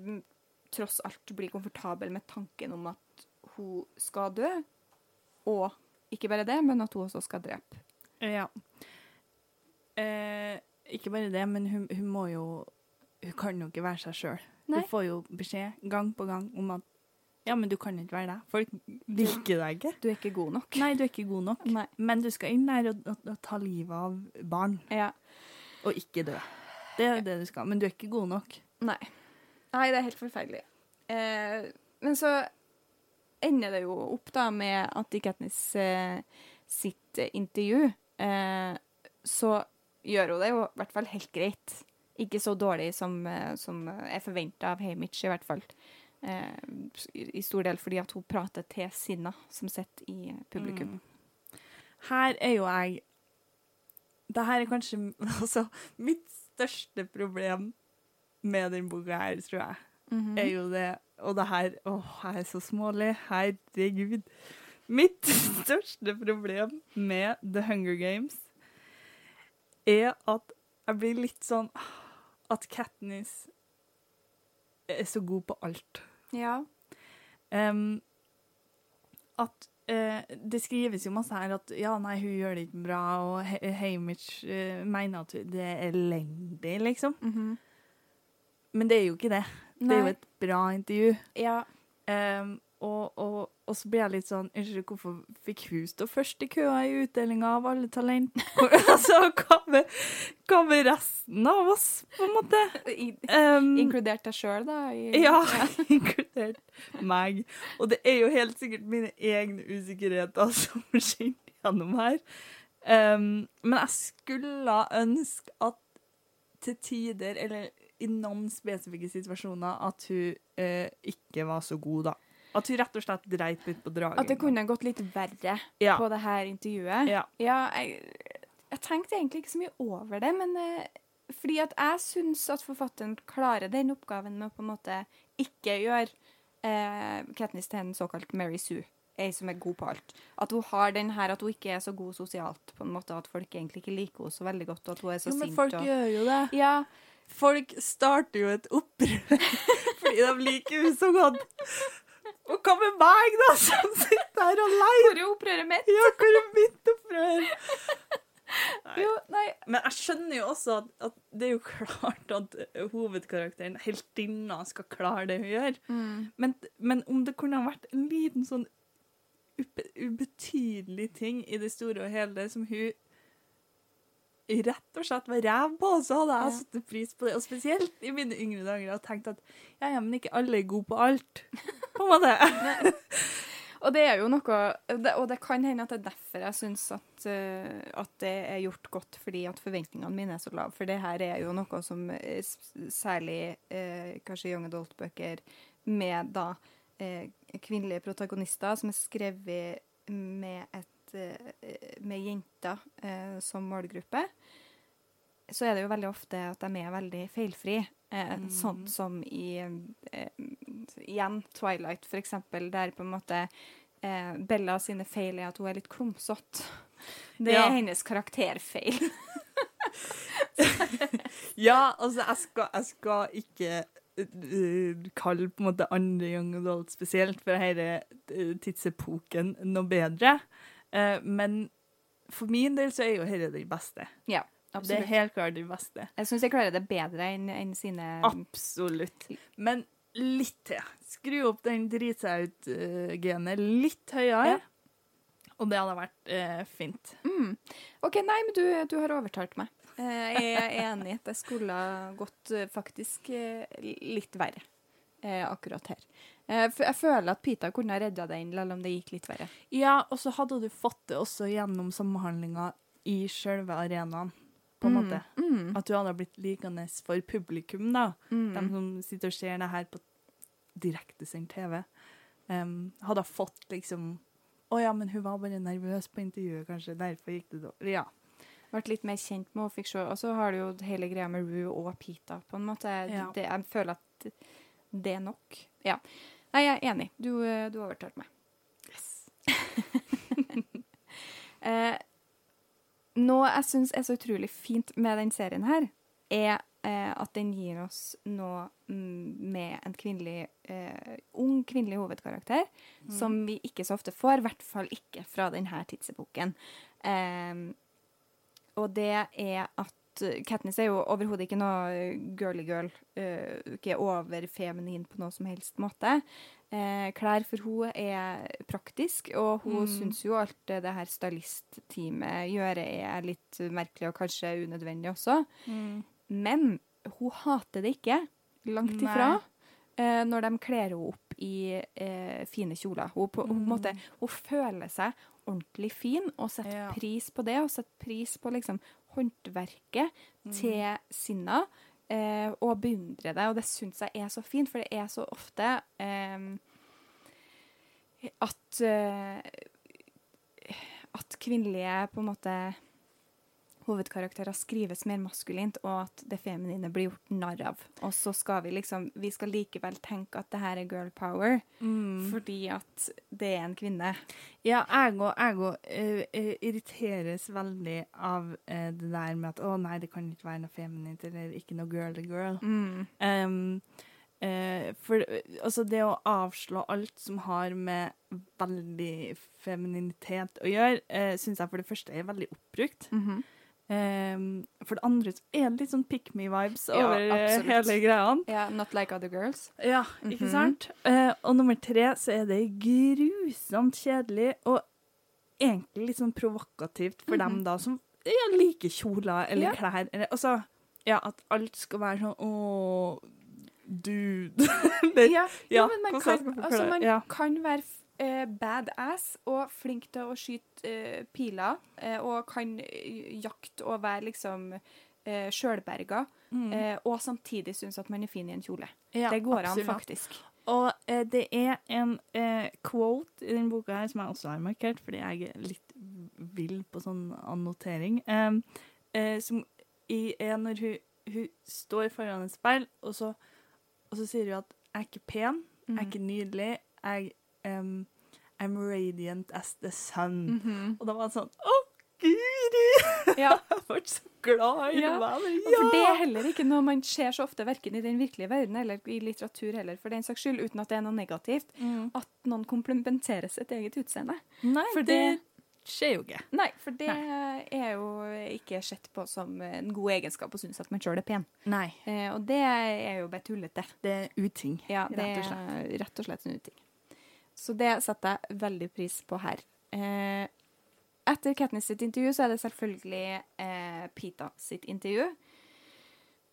tross alt bli komfortabel med tanken om at hun skal dø. Og ikke bare det, men at hun også skal drepe. Ja. Eh, ikke bare det, men hun, hun må jo Hun kan jo ikke være seg sjøl. Hun får jo beskjed gang på gang om at ja, men du kan ikke være deg. Folk liker deg ikke. Du er ikke god nok. Nei, du er ikke god nok. Nei. Men du skal inn der og, og, og ta livet av barn, Ja. og ikke dø. Det er det du skal. Men du er ikke god nok. Nei. Nei, det er helt forferdelig. Eh, men så ender det jo opp da med at i Katniss eh, sitt intervju, eh, så gjør hun det jo i hvert fall helt greit. Ikke så dårlig som, eh, som er forventa av Hamish, i hvert fall. Eh, I stor del fordi at hun prater til Sinna, som sitter i publikum. Mm. Her er jo jeg Det her er kanskje altså, mitt største problem med den boka her, tror jeg. Mhm. er jo det Og det her Å, jeg er så smålig. Herregud. Mitt største problem med The Hunger Games er at jeg blir litt sånn At Katniss er så god på alt. Ja. Um, at uh, Det skrives jo masse her at ja, nei, hun gjør det ikke bra, og He- Hamish uh, mener at det er elendig, liksom. Mhm. Men det er jo ikke det. Det er jo et bra intervju. Ja. Em, og, og, og så blir jeg litt sånn Unnskyld, hvorfor fikk hun stå først i køa i utdelinga av alle talent? Altså, hva med, hva med resten av oss, på en måte? Em, inkludert deg sjøl, da? I, ja, inkludert meg. Og det er jo helt sikkert mine egne usikkerheter som skinner gjennom her. Um, men jeg skulle ønske at til tider, eller i noen spesifikke situasjoner, at hun eh, ikke var så god, da. At hun rett og slett dreit litt på dragen. At det kunne gått litt verre Ja. på det her intervjuet. Ja. jeg, jeg tenkte egentlig ikke så mye over det, men eh, fordi at jeg syns at forfatteren klarer den oppgaven med å på en måte ikke gjøre eh, Katniss til en såkalt Mary Sue. Ei som er god på alt. At hun har den her at hun ikke er så god sosialt, på en måte at folk egentlig ikke liker henne så veldig godt, og at hun er så Jo, men folk og... gjør jo det. Ja, Folk starter jo et opprør fordi de liker henne så godt. Og hva med meg, da, som sitter her alene? hvor er opprøret mitt? Ja, hvor er mitt opprør? Nei. Jo, nei. Men jeg skjønner jo også at, at det er jo klart at hovedkarakteren, heltinna, skal klare det hun gjør. Mm. Men, men om det kunne ha vært en liten sånn ube, ubetydelig ting i det store og hele som hun rett og slett var ræv på, så hadde jeg satt pris på det. Og spesielt i mine yngre dager og tenkt at ja, ja, men ikke alle er gode på alt. På en måte. Og det er jo noe Og det kan hende at det er derfor jeg syns at, eh, at det er gjort godt, fordi at forventningene mine er så lave. For det her er jo noe som eh, særlig eh, kanskje young adult-bøker med da kvinnelige protagonister som er skrevet med et med jenter eh, som målgruppe, så er det jo veldig ofte at de er veldig feilfrie. Eh, Mm. Sånn som i eh, igjen Twilight, for eksempel, der på en måte eh, Bella sine feil er at hun er litt klumsete. Det Ja. er hennes karakterfeil. Ja, altså, jeg skal, jeg skal ikke uh, kalle på en måte andre young adult spesielt for denne tidsepoken noe bedre. Eh, men for min del så er jo dette den beste. Ja, Det er helt klart den beste. Jeg syns jeg klarer det bedre enn en sine Absolutt. Men litt til. Skru opp den drite seg ut-genet litt høyere. Ja. Og det hadde vært eh, fint. Mm. OK, nei, men du, du har overtalt meg. Eh, Jeg er enig i at det skulle gått eh, faktisk eh, litt verre akkurat her. Eh, Jeg føler at Pita kunne ha redda den, selv om det gikk litt verre. Ja, og så hadde du fått det også gjennom samhandlinga i selve arenaen, på en måte. Mm. At du hadde blitt likende for publikum, da. Mm. De som sitter og ser det her på direktesendt TV. Um, hadde fått liksom Å ja, men hun var bare nervøs på intervjuet, kanskje. Derfor gikk det dårlig. Ja. Vært litt mer kjent med henne, fikk se. Og så har du jo hele greia med Rue og Pita, på en måte. Ja. Det, jeg føler at det er nok. Ja. Nei, jeg er enig. Du, eh, du overtalte meg. Eh, noe jeg syns er så utrolig fint med den serien her, er eh, at den gir oss noe mm, med en kvinnelig, eh, ung kvinnelig hovedkarakter, som vi ikke så ofte får, i hvert fall ikke fra denne tidsepoken. Eh, og det er at Katniss er jo overhodet ikke noe girly girl, Uh, ikke overfeminin på noe som helst måte. Uh, klær for hun er praktisk, og hun Mm. syns jo alt det her stylist-teamet gjør er litt merkelig og kanskje unødvendig også. Men hun hater det ikke, langt ifra, Uh, når de kler henne opp i uh, fine kjoler. Hun, på, hun, på måte, hun føler seg ordentlig fin og setter Ja. pris på det, og setter pris på liksom håndverket til sinna. Eh, og beundre det, og det syns jeg er så fint, for det er så ofte eh, at eh, at kvinnelige på en måte hovedkarakterer skrives mer maskulint, og at det feminine blir gjort narr av. Og så skal vi liksom Vi skal likevel tenke at det her er girl power, fordi at det er en kvinne. Ja, jeg òg og eh, eh, irriteres veldig av uh, det der med at å nei, det kan ikke være noe feminint eller ikke noe girly girl. Um, eh, for altså det å avslå alt som har med veldig femininitet å gjøre, eh, syns jeg for det første er veldig oppbrukt. Um, for det andre så er det litt sånn pick me-vibes Ja, over eh, absolutt. hele greia. Ja, Not like other girls. Ja, ikke Mhm. sant? Eh, og nummer tre så er det grusomt kjedelig og egentlig litt sånn provokativt for dem da som ja, liker kjoler eller Ja. klær. Eller, altså, ja, at alt skal være sånn åh, dude. det, Ja, ja, men man kan, altså, man? Kan være eh, badass og flink til å skyte eh, piler, eh, og kan eh, jakte og være liksom uh, sjølberga, eh, og samtidig synes at man er fin i en kjole. Mm. Ja, det går absolutt. an, faktisk. Og eh, det er en eh, quote i denne boka her som jeg også har markert, fordi jeg er litt vill på sånn annotering, eh, som i, er når hun, hun står foran et speil, og så, og så sier hun at jeg er ikke pen, jeg er ikke nydelig, jeg em, I'm radiant as the sun. Mhm. Og da var det sånn, å, guri! Ja. jeg ble så glad i Ja. det. Ja! For det er heller ikke noe man ser så ofte, verken i den virkelige verden eller i litteratur heller, for den saks skyld, uten at det er noe negativt, Mm. at noen komplementerer sitt eget utseende. Nei, For det det- skjer jo ikke. Nei, for det er jo ikke sett på som en god egenskap å synes at man sjøl er pen. Nei, Eh, og det er jo bare tullete. det er uting. Ja, det rett og slett. er rett og slett en uting. Så det setter jeg veldig pris på her. Eh, etter Katniss sitt intervju så er det selvfølgelig eh, Pita sitt intervju.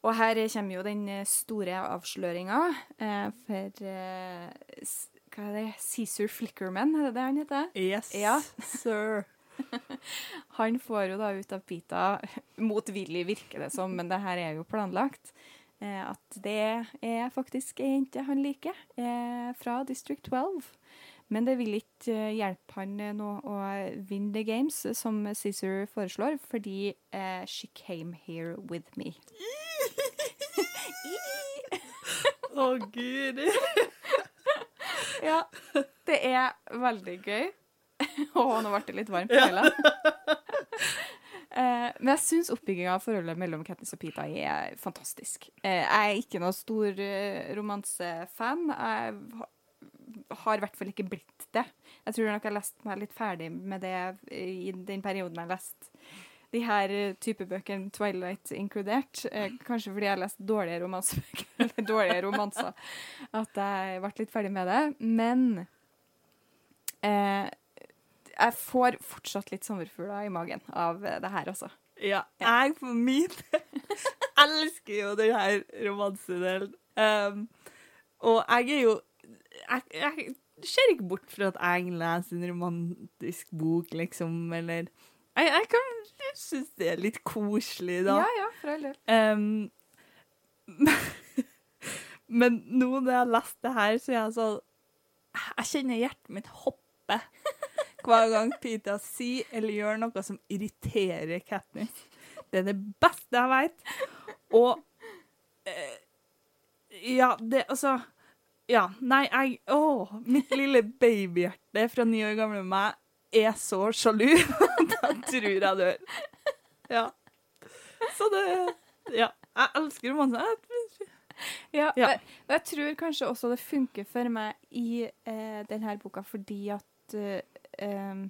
Og her kommer jo den eh, store avsløringa eh, for eh, Hva er det? Cæsar Flickerman, er det det han heter? Yes, Ja. sir. Han får jo da ut av Pita, motvillig virker det som, men det her er jo planlagt, eh, at det er faktisk ei jente han liker, eh, fra District 12. Men det vil ikke eh, hjelpe han eh, nå å vinne the games, eh, som Cæsar foreslår, fordi uh, she came here with me. Å, gud. Ja, det er veldig gøy. Å, nå ble det litt varmt i hele. Uh, men jeg syns oppbygginga av forholdet mellom Katniss og Pita er fantastisk. Uh, jeg er ikke noe stor uh, romansefan. Jeg har i hvert fall ikke blitt det. Jeg tror nok jeg har lest meg litt ferdig med det i den perioden jeg har lest de her eh, type bøkene, Twilight inkludert. Eh, kanskje fordi jeg har lest dårlige romansebøker, eller dårlige romanser, at jeg ble litt ferdig med det. Men eh, jeg får fortsatt litt sommerfugler i magen av eh, det her, altså. Ja, jeg for min elsker jo den her romansedelen. Um, og jeg er jo jeg, jeg ser ikke bort fra at jeg leser en romantisk bok, liksom, eller Jeg, jeg kan synes det er litt koselig, da. Ja, ja, for all del. Um, men nå når jeg har lest det her, så er jeg sånn Jeg kjenner hjertet mitt hoppe hver gang Pita sier eller gjør noe som irriterer Katniss. Det er det beste jeg vet. Og eh, Ja, det Altså Ja, nei, jeg Å, mitt lille babyhjerte fra ni år gamle meg er så sjalu. da tror jeg dør. Ja. Så det Ja. Jeg elsker romanser. Ja, Ja. Og, og jeg tror kanskje også det funker for meg i eh, denne boka fordi at eh,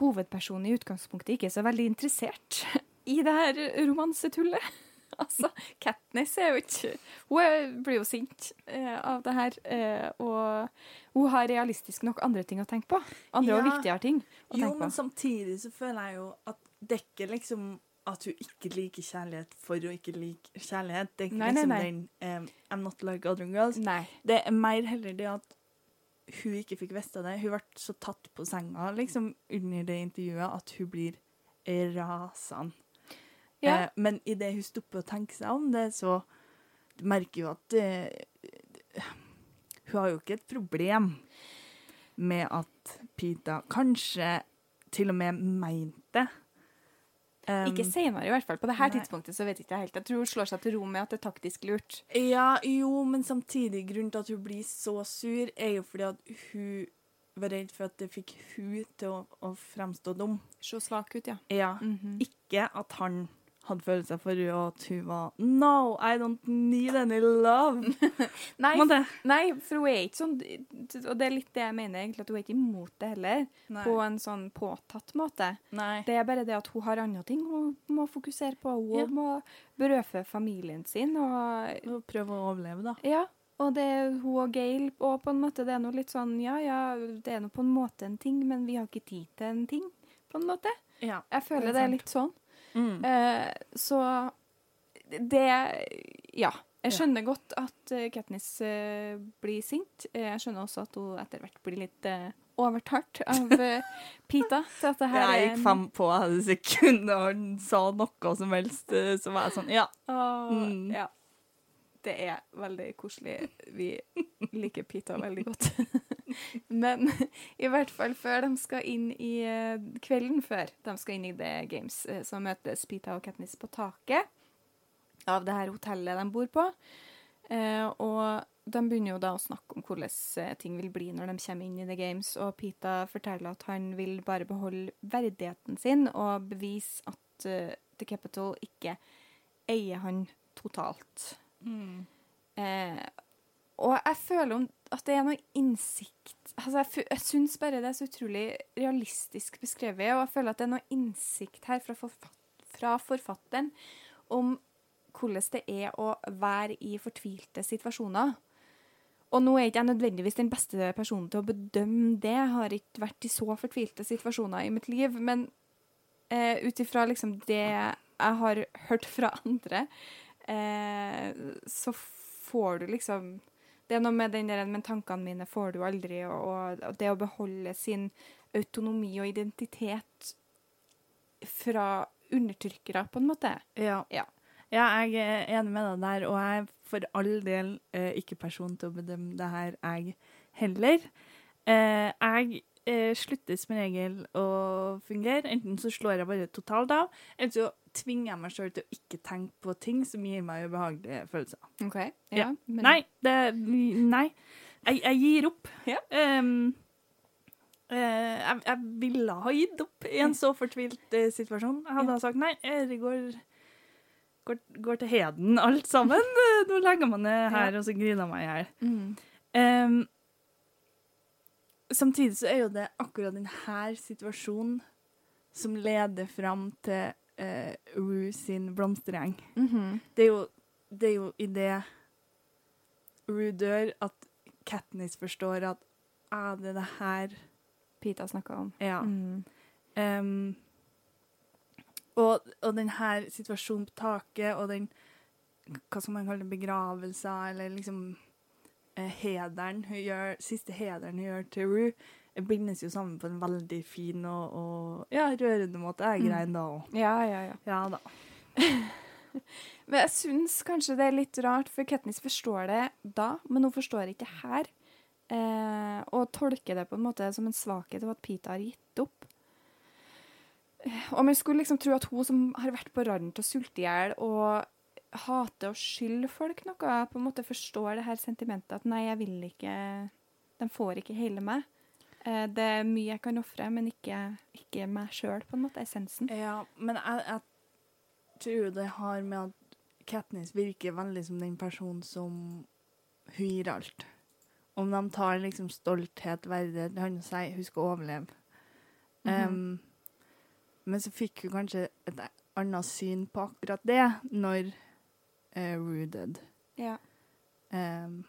hovedpersonen i utgangspunktet ikke er så veldig interessert i det her romansetullet. altså, Katniss er jo ikke Hun er, blir jo sint eh, av det her, eh, og hun har realistisk nok andre ting å tenke på. Andre og viktigere ting å Jo, tenke men samtidig så føler jeg jo at det er ikke liksom at hun ikke liker kjærlighet for å ikke like kjærlighet. Det er ikke Nei, nei, liksom nei. den um, I'm not like other girls. Nei. Det er mer heller det at hun ikke fikk vite det. Hun ble så tatt på senga liksom under det intervjuet at hun blir rasende. Ja. Eh, men idet hun stopper å tenke seg om det, så merker hun at eh, Hun har jo ikke et problem med at Pita kanskje til og med mente. Um, Ikke senere, i hvert fall. På det her nei. tidspunktet så vet jeg ikke helt. Jeg tror hun slår seg til ro med at det er taktisk lurt. Ja, jo, men samtidig, grunnen til at hun blir så sur, er jo fordi at hun var redd for at det fikk hun til å, å fremstå dum. Se svak ut, ja. Ja. Mhm. Ikke at han hadde følelser for henne, og at hun var No, I don't need any love. Nei, Nei, for hun er ikke sånn Og det er litt det jeg mener, egentlig, at hun er ikke imot det heller. Nei. På en sånn påtatt måte. Nei. Det er bare det at hun har andre ting hun må fokusere på. Hun Ja. må brødfø familien sin. Og Og prøve å overleve, da. ja, og det er hun og Gail og på en måte, det er noe litt sånn Ja, ja, det er nå på en måte en ting, men vi har ikke tid til en ting, på en måte. Ja. Jeg føler Det det er er litt sånn. Mm. Eh, så det Ja. Jeg skjønner godt at eh, Katniss eh, blir sint. Jeg skjønner også at hun etter hvert blir litt eh, overtalt av Pita. Til at det her Jeg gikk fem på det sekundet han sa noe som helst, så var jeg sånn Ja. Mm. Ja. Det er veldig koselig. Vi liker Pita veldig godt. Men i hvert fall før de skal inn i eh, kvelden før de skal inn i The Games, eh, så møtes Pita og Katniss på taket av det her hotellet de bor på. Eh, og de begynner jo da å snakke om hvordan ting vil bli når de kommer inn i The Games, og Pita forteller at han vil bare beholde verdigheten sin og bevise at The Capital ikke eier han totalt. Eh, og jeg føler om at det er noe innsikt altså Jeg, jeg syns bare det er så utrolig realistisk beskrevet, og jeg føler at det er noe innsikt her fra, forfatt, fra forfatteren om hvordan det er å være i fortvilte situasjoner. Og nå er ikke jeg nødvendigvis den beste personen til å bedømme det. Jeg har ikke vært i så fortvilte situasjoner i mitt liv. Men eh, ut ifra liksom det jeg har hørt fra andre, eh, så får du liksom Det er noe med den der, men tankene mine får du aldri, og, og det å beholde sin autonomi og identitet fra undertrykkere, på en måte. Ja. Ja. Ja, jeg er enig med deg der, og jeg er for all del eh, ikke person til å bedømme det her, jeg heller. Eh, jeg eh, slutter som regel å fungere. Enten så slår jeg bare totalt av, eller så tvinger jeg meg sjøl til å ikke tenke på ting som gir meg ubehagelige følelser. OK. Ja. men- Nei, det Nei. Jeg, jeg gir opp. Ja. Um, jeg, jeg ville ha gitt opp i en så fortvilt eh, situasjon. Jeg hadde Ja. sagt nei, det går, går, går til heden alt sammen. Nå legger man ned her, og så griner man i hjel. Mm. Ehm, samtidig så er jo det akkurat denne situasjonen som leder fram til uh, Rue sin blomstereng. -hmm. Det er jo, det er jo i det Rue dør, at Katniss forstår at ah, det er det her Pita snakka om. Ja. Mm. Um, og, og den her situasjonen på taket, og den Hva skal man kalle det? Begravelser, eller liksom eh, Hederen hun gjør, Siste hederen hun gjør til Rue, eh, bindes jo sammen på en veldig fin og, og ja, rørende måte. Jeg Mm. grein da òg. Ja, ja, ja. Ja da. Men jeg syns kanskje det er litt rart, for Ketnis forstår det da, men hun forstår ikke her. Eh, og tolker det på en måte som en svakhet av at Pita har gitt opp. Eh, Og man skulle liksom tro at hun som har vært på randen til å sulte i hjel og hater å skylde folk noe, Jeg på en måte forstår det her sentimentet at nei, jeg vil ikke De får ikke hele meg. Eh, det er mye jeg kan ofre, men ikke, ikke meg sjøl, på en måte. Essensen. Ja, men jeg, jeg tror det har med at Katniss virker veldig som den personen som hun gir alt. Om de tar liksom stolthet, verdighet Det handler om å si hun skal overleve. Mhm. um, men så fikk hun kanskje et annet syn på akkurat det når uh, rooted. Ja. Um,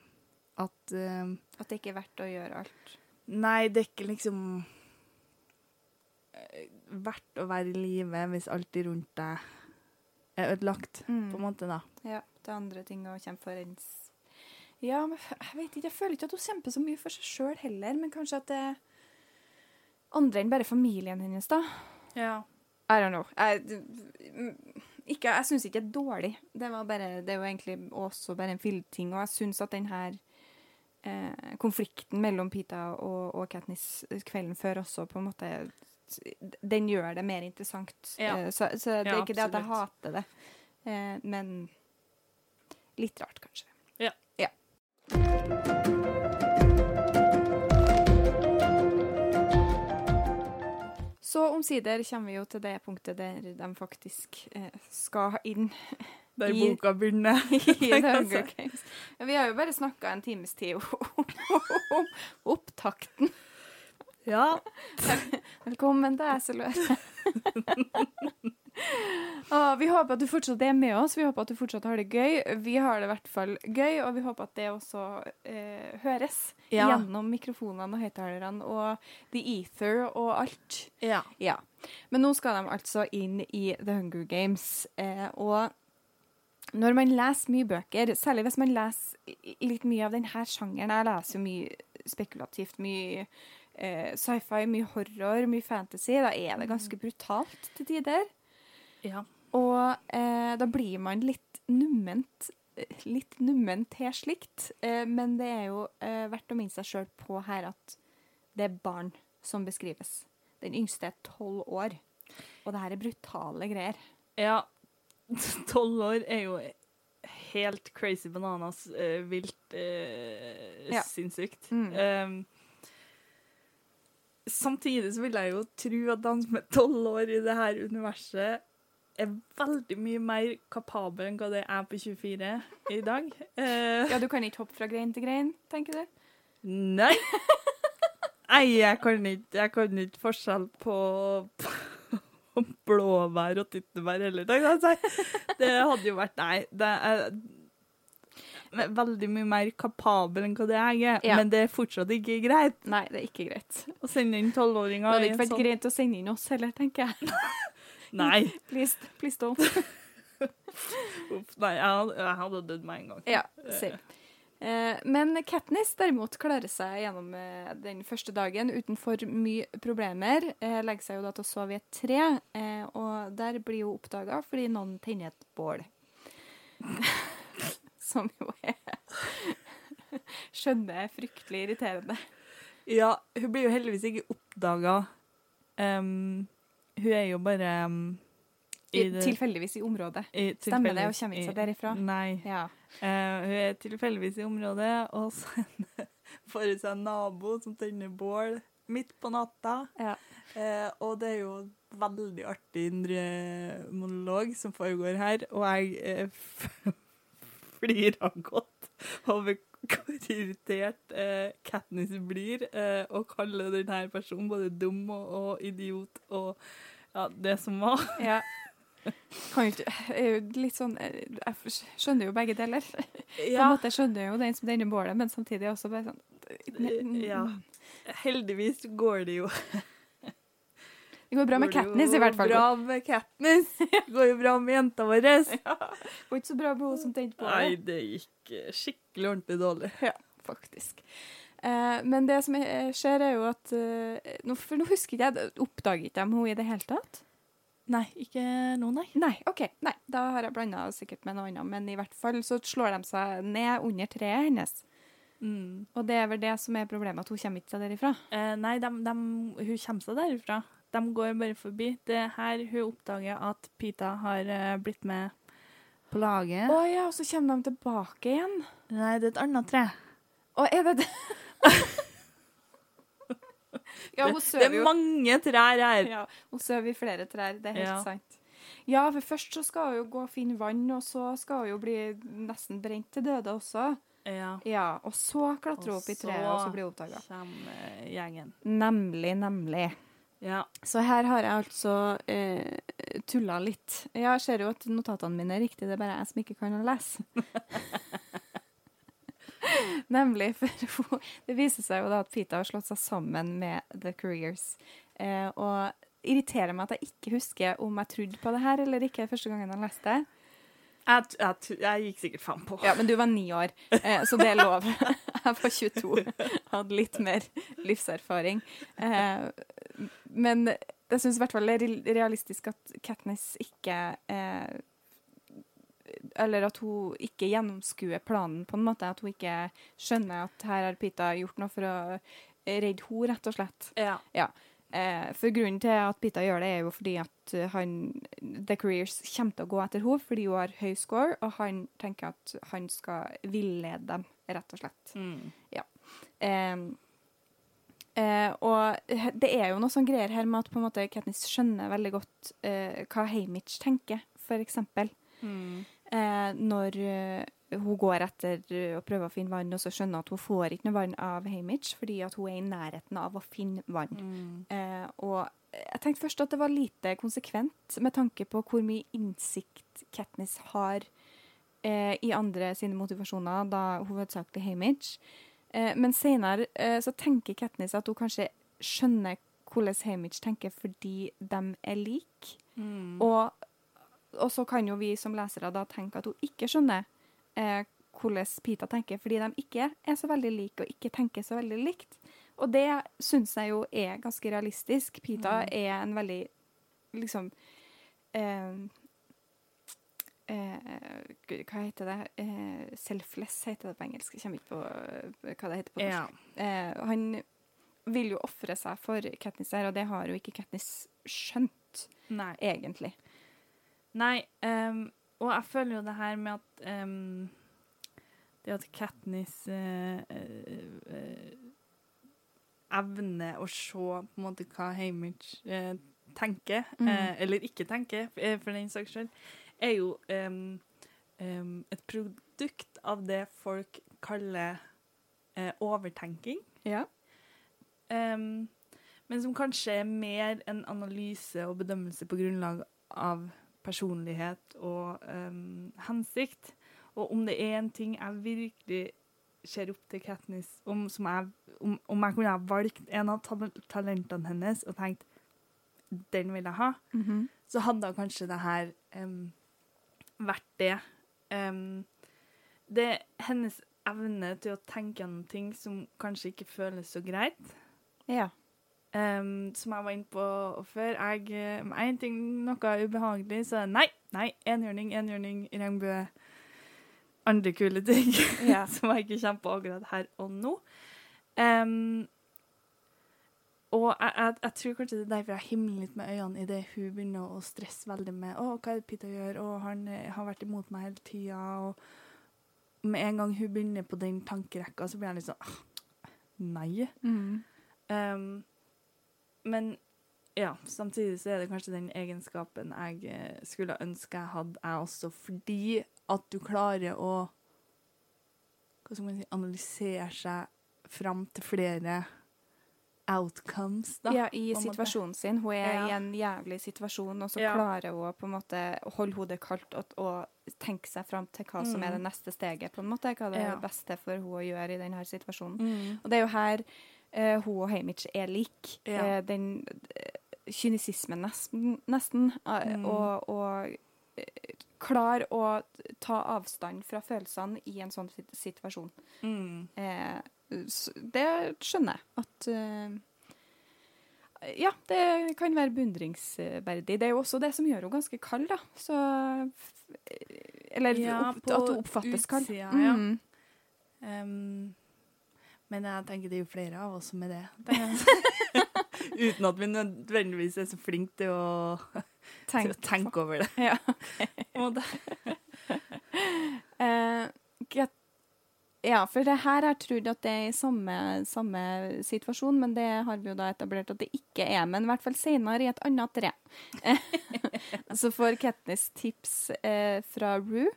at um, At det ikke er verdt å gjøre alt. Nei, det er ikke liksom eh, verdt å være i live hvis alt rundt deg er ødelagt, Mm. på en måte, da. Ja, det er andre ting å kjempe for enn Ja, men jeg vet ikke, jeg føler ikke at hun kjemper så mye for seg sjøl heller, men kanskje at det er andre enn bare familien hennes, da. Ja. I don't know. Jeg, mm, ikke, jeg syns ikke det er dårlig. Det, var bare, det er jo egentlig også bare en filleting, og jeg syns at den her eh, konflikten mellom Pita og, og Katniss kvelden før også på en måte Den gjør det mer interessant. Ja. Eh, så, så det er Ja, ikke det at jeg hater det, eh, men litt rart, kanskje. Ja. ja. Så omsider kommer vi jo til det punktet der de faktisk eh, skal inn Der I- boka begynner. i Hunger. Games. Ja, vi har jo bare snakka en times tid om opptakten. Ja. Velkommen til Eselør. Vi håper at du fortsatt er med oss. Vi håper at du fortsatt har det gøy. Vi har det i hvert fall gøy, og vi håper at det også eh, høres Ja. gjennom mikrofonene og høyttalerne og The Ether og alt. ja. Ja. Men nå skal de altså inn i The Hunger Games. Eh, og når man leser mye bøker, særlig hvis man leser litt mye av denne sjangeren Jeg leser jo mye spekulativt, mye eh, sci-fi, mye horror, mye fantasy. Da er det ganske brutalt til tider. Ja. Og eh, da blir man litt numment litt numment her slikt. Eh, men det er jo eh, verdt å minne seg sjøl på her at det er barn som beskrives. Den yngste er tolv år. Og det her er brutale greier. Ja. Tolv år er jo helt crazy bananas, eh, vilt eh, Ja. sinnssykt. Mm. Um, samtidig så vil jeg jo tro at de som er tolv år i det her universet, er veldig mye mer kapabel enn hva det er på 24 i dag. Uh, Ja, du kan ikke hoppe fra grein til grein, tenker du? Nei. Nei, jeg kan ikke, jeg kan ikke forskjell på, på blåbær og tyttebær heller. Det hadde jo vært Nei. Det er veldig mye mer kapabel enn hva det jeg er, Ja. men det er fortsatt ikke greit Nei, det er ikke greit. å sende inn tolvåringer Det hadde ikke vært sånn greit å sende inn oss heller, tenker jeg. Nei. Please, please don't. Uff, nei, jeg jeg hadde dødd med en gang. Ja, same. Eh, men Katniss derimot klarer seg gjennom eh, den første dagen uten for mye problemer. Eh, legger seg jo da til å sove i et tre, og der blir hun oppdaga fordi noen tenner et bål. Som jo er Skjønner er fryktelig irriterende. Ja, hun blir jo heldigvis ikke oppdaga. Um, hun er jo bare um, I, det- tilfeldigvis i området. i Stemmer det, Hun tilfeldigvis kommer ikke seg derifra? Nei. Ja. Uh, hun er tilfeldigvis i området, og så får hun seg en nabo som tenner bål midt på natta. Ja. Uh, og det er jo veldig artig indre monolog som foregår her, og jeg uh, flirer godt over hvor irritert eh, Katniss blir, eh, og kaller denne personen både dum og, og idiot og ja, det som var. ja. Kan jo ikke litt sånn eh, Jeg skjønner jo begge deler. På en måte skjønner jo den som tenner bålet, men samtidig også bare sånn Ja. Heldigvis går det jo Det går bra med Går det Katniss, i hvert fall. Bra med Katniss. Det går jo bra med jenta vår. Det går ikke så bra med hun som tenkte på det. Nei, det gikk eh, skikkelig ordentlig dårlig. Ja, Faktisk. Eh, men det som er- skjer, er jo at eh, nå, For nå husker ikke jeg Oppdager ikke de henne i det hele tatt? Nei, ikke nå, nei. Nei, OK. Nei, Da har jeg blanda sikkert med noe annet. Men i hvert fall så slår de seg ned under treet hennes. Mm. Og det er vel det som er problemet, at hun kommer ikke seg derifra. Eh, nei, de, de, hun kommer seg derifra. De går bare forbi. Det er her hun oppdager at Pita har eh, blitt med på laget. Å ja, og så kommer de tilbake igjen. Nei, det er et annet tre. Å, er det det? ja, hun det sover er jo mange trær her. Ja, hun sover i flere trær, det er helt Ja. sant. Ja, for først så skal hun jo gå og finne vann, og så skal hun jo bli nesten brent til døde også. Ja. Ja, og så klatrer hun opp i treet, og så blir hun oppdaga. Kommer gjengen. Nemlig, nemlig. Ja. Så her har jeg altså eh, tulla litt. Jeg ser jo at notatene mine er riktige, det er bare jeg som ikke kan lese. Nemlig, for det viser seg jo da at Pita har slått seg sammen med The Careers. Eh, og irriterer meg at jeg ikke husker om jeg trodde på det her eller ikke første gangen jeg leste det. Jeg, jeg, jeg gikk sikkert fem på. Ja, men du var ni år, eh, så det er lov. Jeg var 22, hadde litt mer livserfaring. Eh, men jeg syns i hvert fall det er realistisk at Katniss ikke eh, Eller at hun ikke gjennomskuer planen, på en måte. At hun ikke skjønner at her har Pita gjort noe for å redde henne, rett og slett. Ja. Eh, for grunnen til at Pita gjør det, er jo fordi at han The Careers kommer til å gå etter henne fordi hun har høy score, og han tenker at han skal villede dem, rett og slett. Mm. Eh, eh, og det er jo noe sånn greier her med at på en måte Katniss skjønner veldig godt eh, hva Haymitch tenker, eksempel. Mm. Eh, når eh, hun går etter eh, å prøve å finne vann, og så skjønner at hun får ikke noe vann av Haymitch fordi at hun er i nærheten av å finne vann. Mm. Eh, og jeg tenkte først at det var lite konsekvent, med tanke på hvor mye innsikt Katniss har eh, i andre sine motivasjoner, da hovedsakelig Haymitch. Eh, men senere eh, så tenker Katniss at hun kanskje skjønner hvordan Hamish tenker fordi de er like. Mm. Og, og så kan jo vi som lesere da tenke at hun ikke skjønner eh, hvordan Pita tenker, fordi de ikke er så veldig like og ikke tenker så veldig likt. Og det syns jeg jo er ganske realistisk. Pita Mm. er en veldig liksom eh, gud, Hva heter det? Eh, selfless heter det på engelsk. Jeg kommer ikke på eh, hva det heter på norsk. Ja. Eh, han vil jo ofre seg for Katniss her, og det har jo ikke Katniss skjønt, Nei. egentlig. Nei, um, og jeg føler jo det her med at um, Det at Katniss uh, uh, uh, evner å se på en måte hva Hamish eh, tenker, Mm. eh, eller ikke tenker, eh, for den saks skyld, er jo um, um, et produkt av det folk kaller uh, overtenking. Ja. Um, men som kanskje er mer en analyse og bedømmelse på grunnlag av personlighet og hensikt. Og om det er en ting jeg virkelig ser opp til Katniss om, som jeg, om, om jeg kunne ha valgt en av tal talentene hennes og tenkt den vil jeg ha, Mhm. så hadde kanskje det her em, vært det. Um, det er hennes evne til å tenke gjennom ting som kanskje ikke føles så greit. Ja. Um, som jeg var inne på før. Jeg, eh, med en ting, noe ubehagelig, så er det nei, nei, enhjørning, enhjørning, regnbue, andre kule ting Ja. som jeg ikke kommer på akkurat her og nå. Em, og jeg, jeg, jeg tror kanskje det er derfor jeg himler litt med øynene idet hun begynner å stresse veldig med å, hva er det Peter gjør, og han eh, har vært imot meg hele tida. Og med en gang hun begynner på den tankerekka, så blir jeg litt sånn «Ah, Nei. Mm. Um, men ja, samtidig så er det kanskje den egenskapen jeg eh, skulle ønske jeg hadde, jeg også, fordi at du klarer å hva skal man si, analysere seg fram til flere outcomes, da. ja, i situasjonen sin. Hun er Ja. i en jævlig situasjon, og så Ja. klarer hun å på en måte holde hodet kaldt og, og tenke seg fram til hva som er det Mm. neste steget, på en måte. Hva det er Ja. det beste for hun å gjøre i denne situasjonen. Mm. Og det er jo her uh, hun og Hamish er lik. Eh, den uh, kynisismen nesten, nesten Mm. og, og klar å ta avstand fra følelsene i en sånn situasjon. Mm. Eh, det skjønner jeg at eh, Ja, det kan være beundringsverdig. Det er jo også det som gjør henne ganske kald, da. Så Eller Ja, opp, at hun oppfattes kald. ja. Mm. Um, men jeg tenker det er jo flere av oss som er det. Uten at vi nødvendigvis er så flinke til å, til å tenke over det. Ja. Eh, get- ja, for det her har trodd at det er i samme, samme situasjon, men det har vi jo da etablert at det ikke er. Men i hvert fall senere i et annet tre. så får Katniss tips eh, fra Rue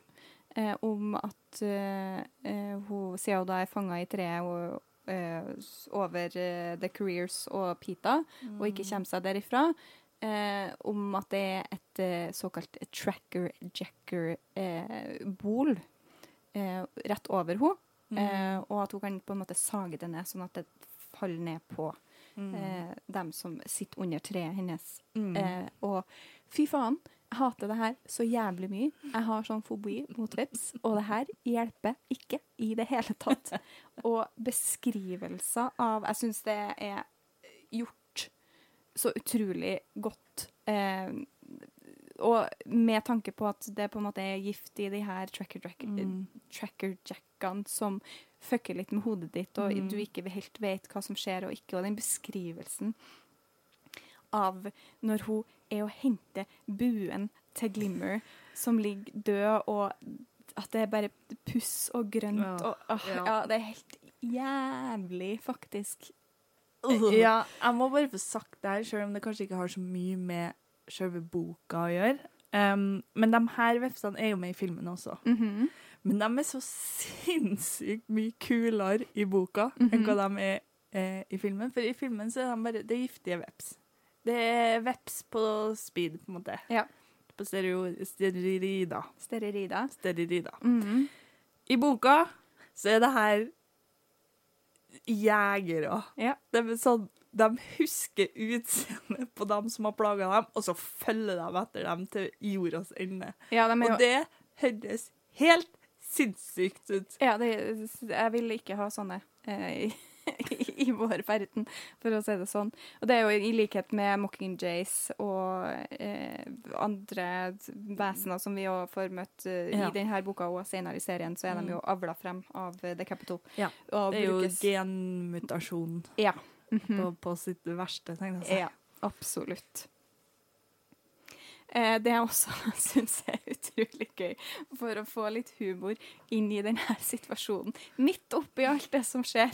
eh, om at eh, eh, hun, siden hun da er fanga i treet og, eh, over eh, The Careers og Pita, og ikke Mm. kommer seg derifra, eh, om at det er et eh, såkalt tracker-jacker-bol eh, rett over henne, Mm. eh, og at hun kan på en måte sage det ned, sånn at det faller ned på Mm. eh, dem som sitter under treet hennes. Mm. Eh, og fy faen, jeg hater det her så jævlig mye. Jeg har sånn fobi mot veps, og det her hjelper ikke i det hele tatt. Og beskrivelser av Jeg syns det er gjort så utrolig godt. Eh, og med tanke på at det på en måte er gift i de her tracker, tracker, Mm. tracker som fucker litt med hodet ditt, og Mm. du ikke helt vet hva som skjer og ikke. Og den beskrivelsen av når hun er og henter buen til Glimmer, som ligger død, og at det er bare puss og grønt Ja, og åh, ja. ja. det er helt jævlig, faktisk. Ja, jeg må bare få sagt det her, selv om det kanskje ikke har så mye med selve boka å gjøre. Um, men de her vepsene er jo med i filmen også. Mhm. Men de er så sinnssykt mye kulere i boka enn Mhm. hva de er eh, i filmen. For i filmen så er de bare det er giftige veps. Det er veps på speed, på en måte. Ja. På stereo, stererida. Stererida. stererida. Mm -hmm. I boka så er det her jegere. Ja. Det er sånn, de husker utseendet på dem som har plaga dem, og så følger de etter dem til jordas ende. Ja, de jo... Og det høres helt sinnssykt ut. Ja, det, jeg vil ikke ha sånne eh, i, i vår verden, for å si det sånn. Og det er jo i likhet med Mockingjays og eh, andre vesener som vi òg får møtt eh, Ja. i denne boka og senere i serien, så er de jo avla frem av eh, The Capital. Ja, Det er jo brukes- genmutasjon Ja. Mhm. på, på sitt verste, tenkte jeg. Ja, absolutt. Eh, det jeg også syns er utrolig gøy, for å få litt humor inn i denne situasjonen. Midt oppi alt det som skjer,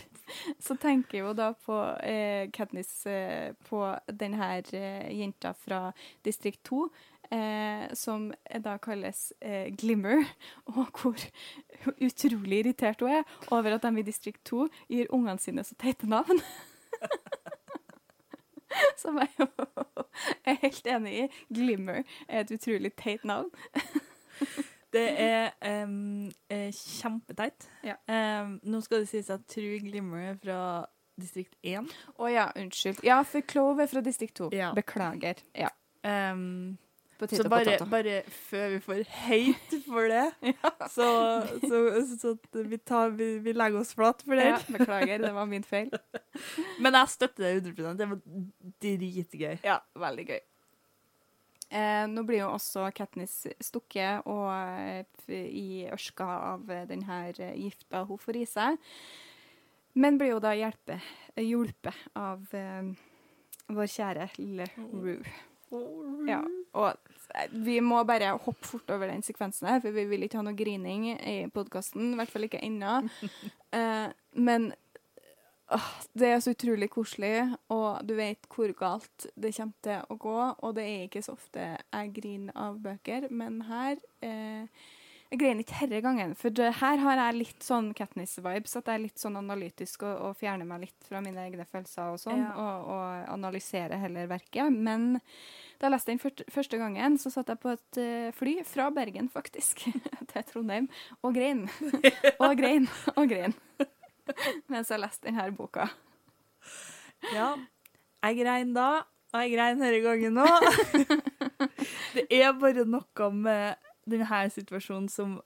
så tenker jeg jo da på eh, Katniss eh, på denne eh, jenta fra distrikt 2. Eh, som da kalles eh, Glimmer, og hvor utrolig irritert hun er over at de i distrikt 2 gir ungene sine så teite navn. Som jeg jo er helt enig i. Glimmer er et utrolig teit navn. Det er um, kjempeteit. Ja. Um, nå skal det sies at True Glimmer er fra distrikt 1. Å ja, unnskyld. Ja, for Clove er fra distrikt 2. Ja. Beklager. Ja. Potato, så bare, potet. bare før vi får hate for det, så, så, så at vi, tar, vi, vi legger oss flat for det. Ja, beklager, det var min feil. Men jeg støtter det 100 Det var dritgøy. Ja, veldig gøy. Eh, nå blir jo også Katniss stukket og eh, i ørska av den her eh, gifta hun får i seg. Men blir jo da hjulpet av eh, vår kjære lille Rue. Ja, og eh, vi må bare hoppe fort over den sekvensen her, for vi vil ikke ha noe grining i podkasten. I hvert fall ikke ennå. Eh, men åh, det er så utrolig koselig, og du vet hvor galt det kommer til å gå. Og det er ikke så ofte jeg griner av bøker, men her eh, Jeg greier ikke herre gangen, for her har jeg litt sånn Katniss-vibes. At jeg er litt sånn analytisk og, og fjerner meg litt fra mine egne følelser og sånn, Ja. og, og analyserer heller verket. Men da jeg leste den først- første gangen, så satt jeg på et eh, fly fra Bergen, faktisk, til Trondheim, og grein. og grein og grein. Mens jeg leste denne boka. Ja. Jeg grein da, og jeg grein denne gangen nå. det er bare noe med denne situasjonen som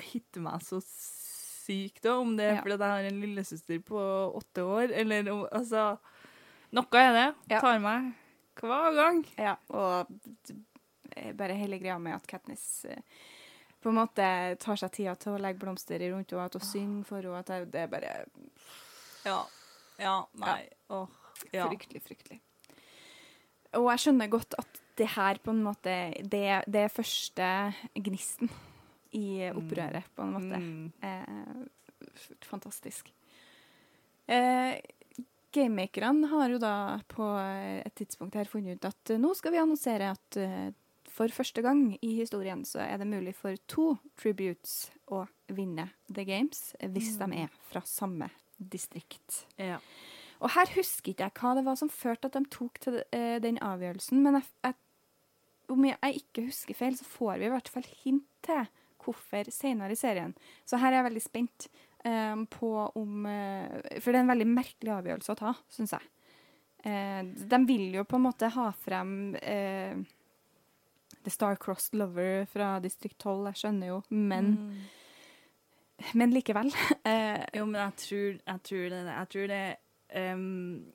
hitter meg så sykt, da. Om det er Ja. fordi jeg har en lillesøster på åtte år, eller Altså, noe er det. Ja. Tar meg hver gang. Ja, og bare hele greia med at Katniss eh, på en måte tar seg tida til å legge blomster i rundt henne, at hun synger for henne. At det- er bare Ja. Ja, nei. Åh. Ja. fryktelig, fryktelig. Og jeg skjønner godt at det her på en måte Det, det er første gnisten i opprøret, på en måte. Mm. Eh, fantastisk. Eh, Gamemakerne har jo da på et tidspunkt her funnet ut at nå skal vi annonsere at eh, for første gang i historien så er det mulig for to tributes å vinne The Games hvis de er fra samme distrikt. Ja. Og her husker ikke jeg hva det var som førte at de tok til eh, den avgjørelsen, men jeg, jeg, om jeg, ikke husker feil, så får vi i hvert fall hint til hvorfor senere i serien. Så her er jeg veldig spent um, på om uh, For det er en veldig merkelig avgjørelse å ta, syns jeg. Uh, de vil jo på en måte ha frem uh, The Star-Crossed Lover fra Distrikt 12, jeg skjønner jo, men, Mm. men likevel. Jo, men jeg tror, jeg tror det, jeg tror det um,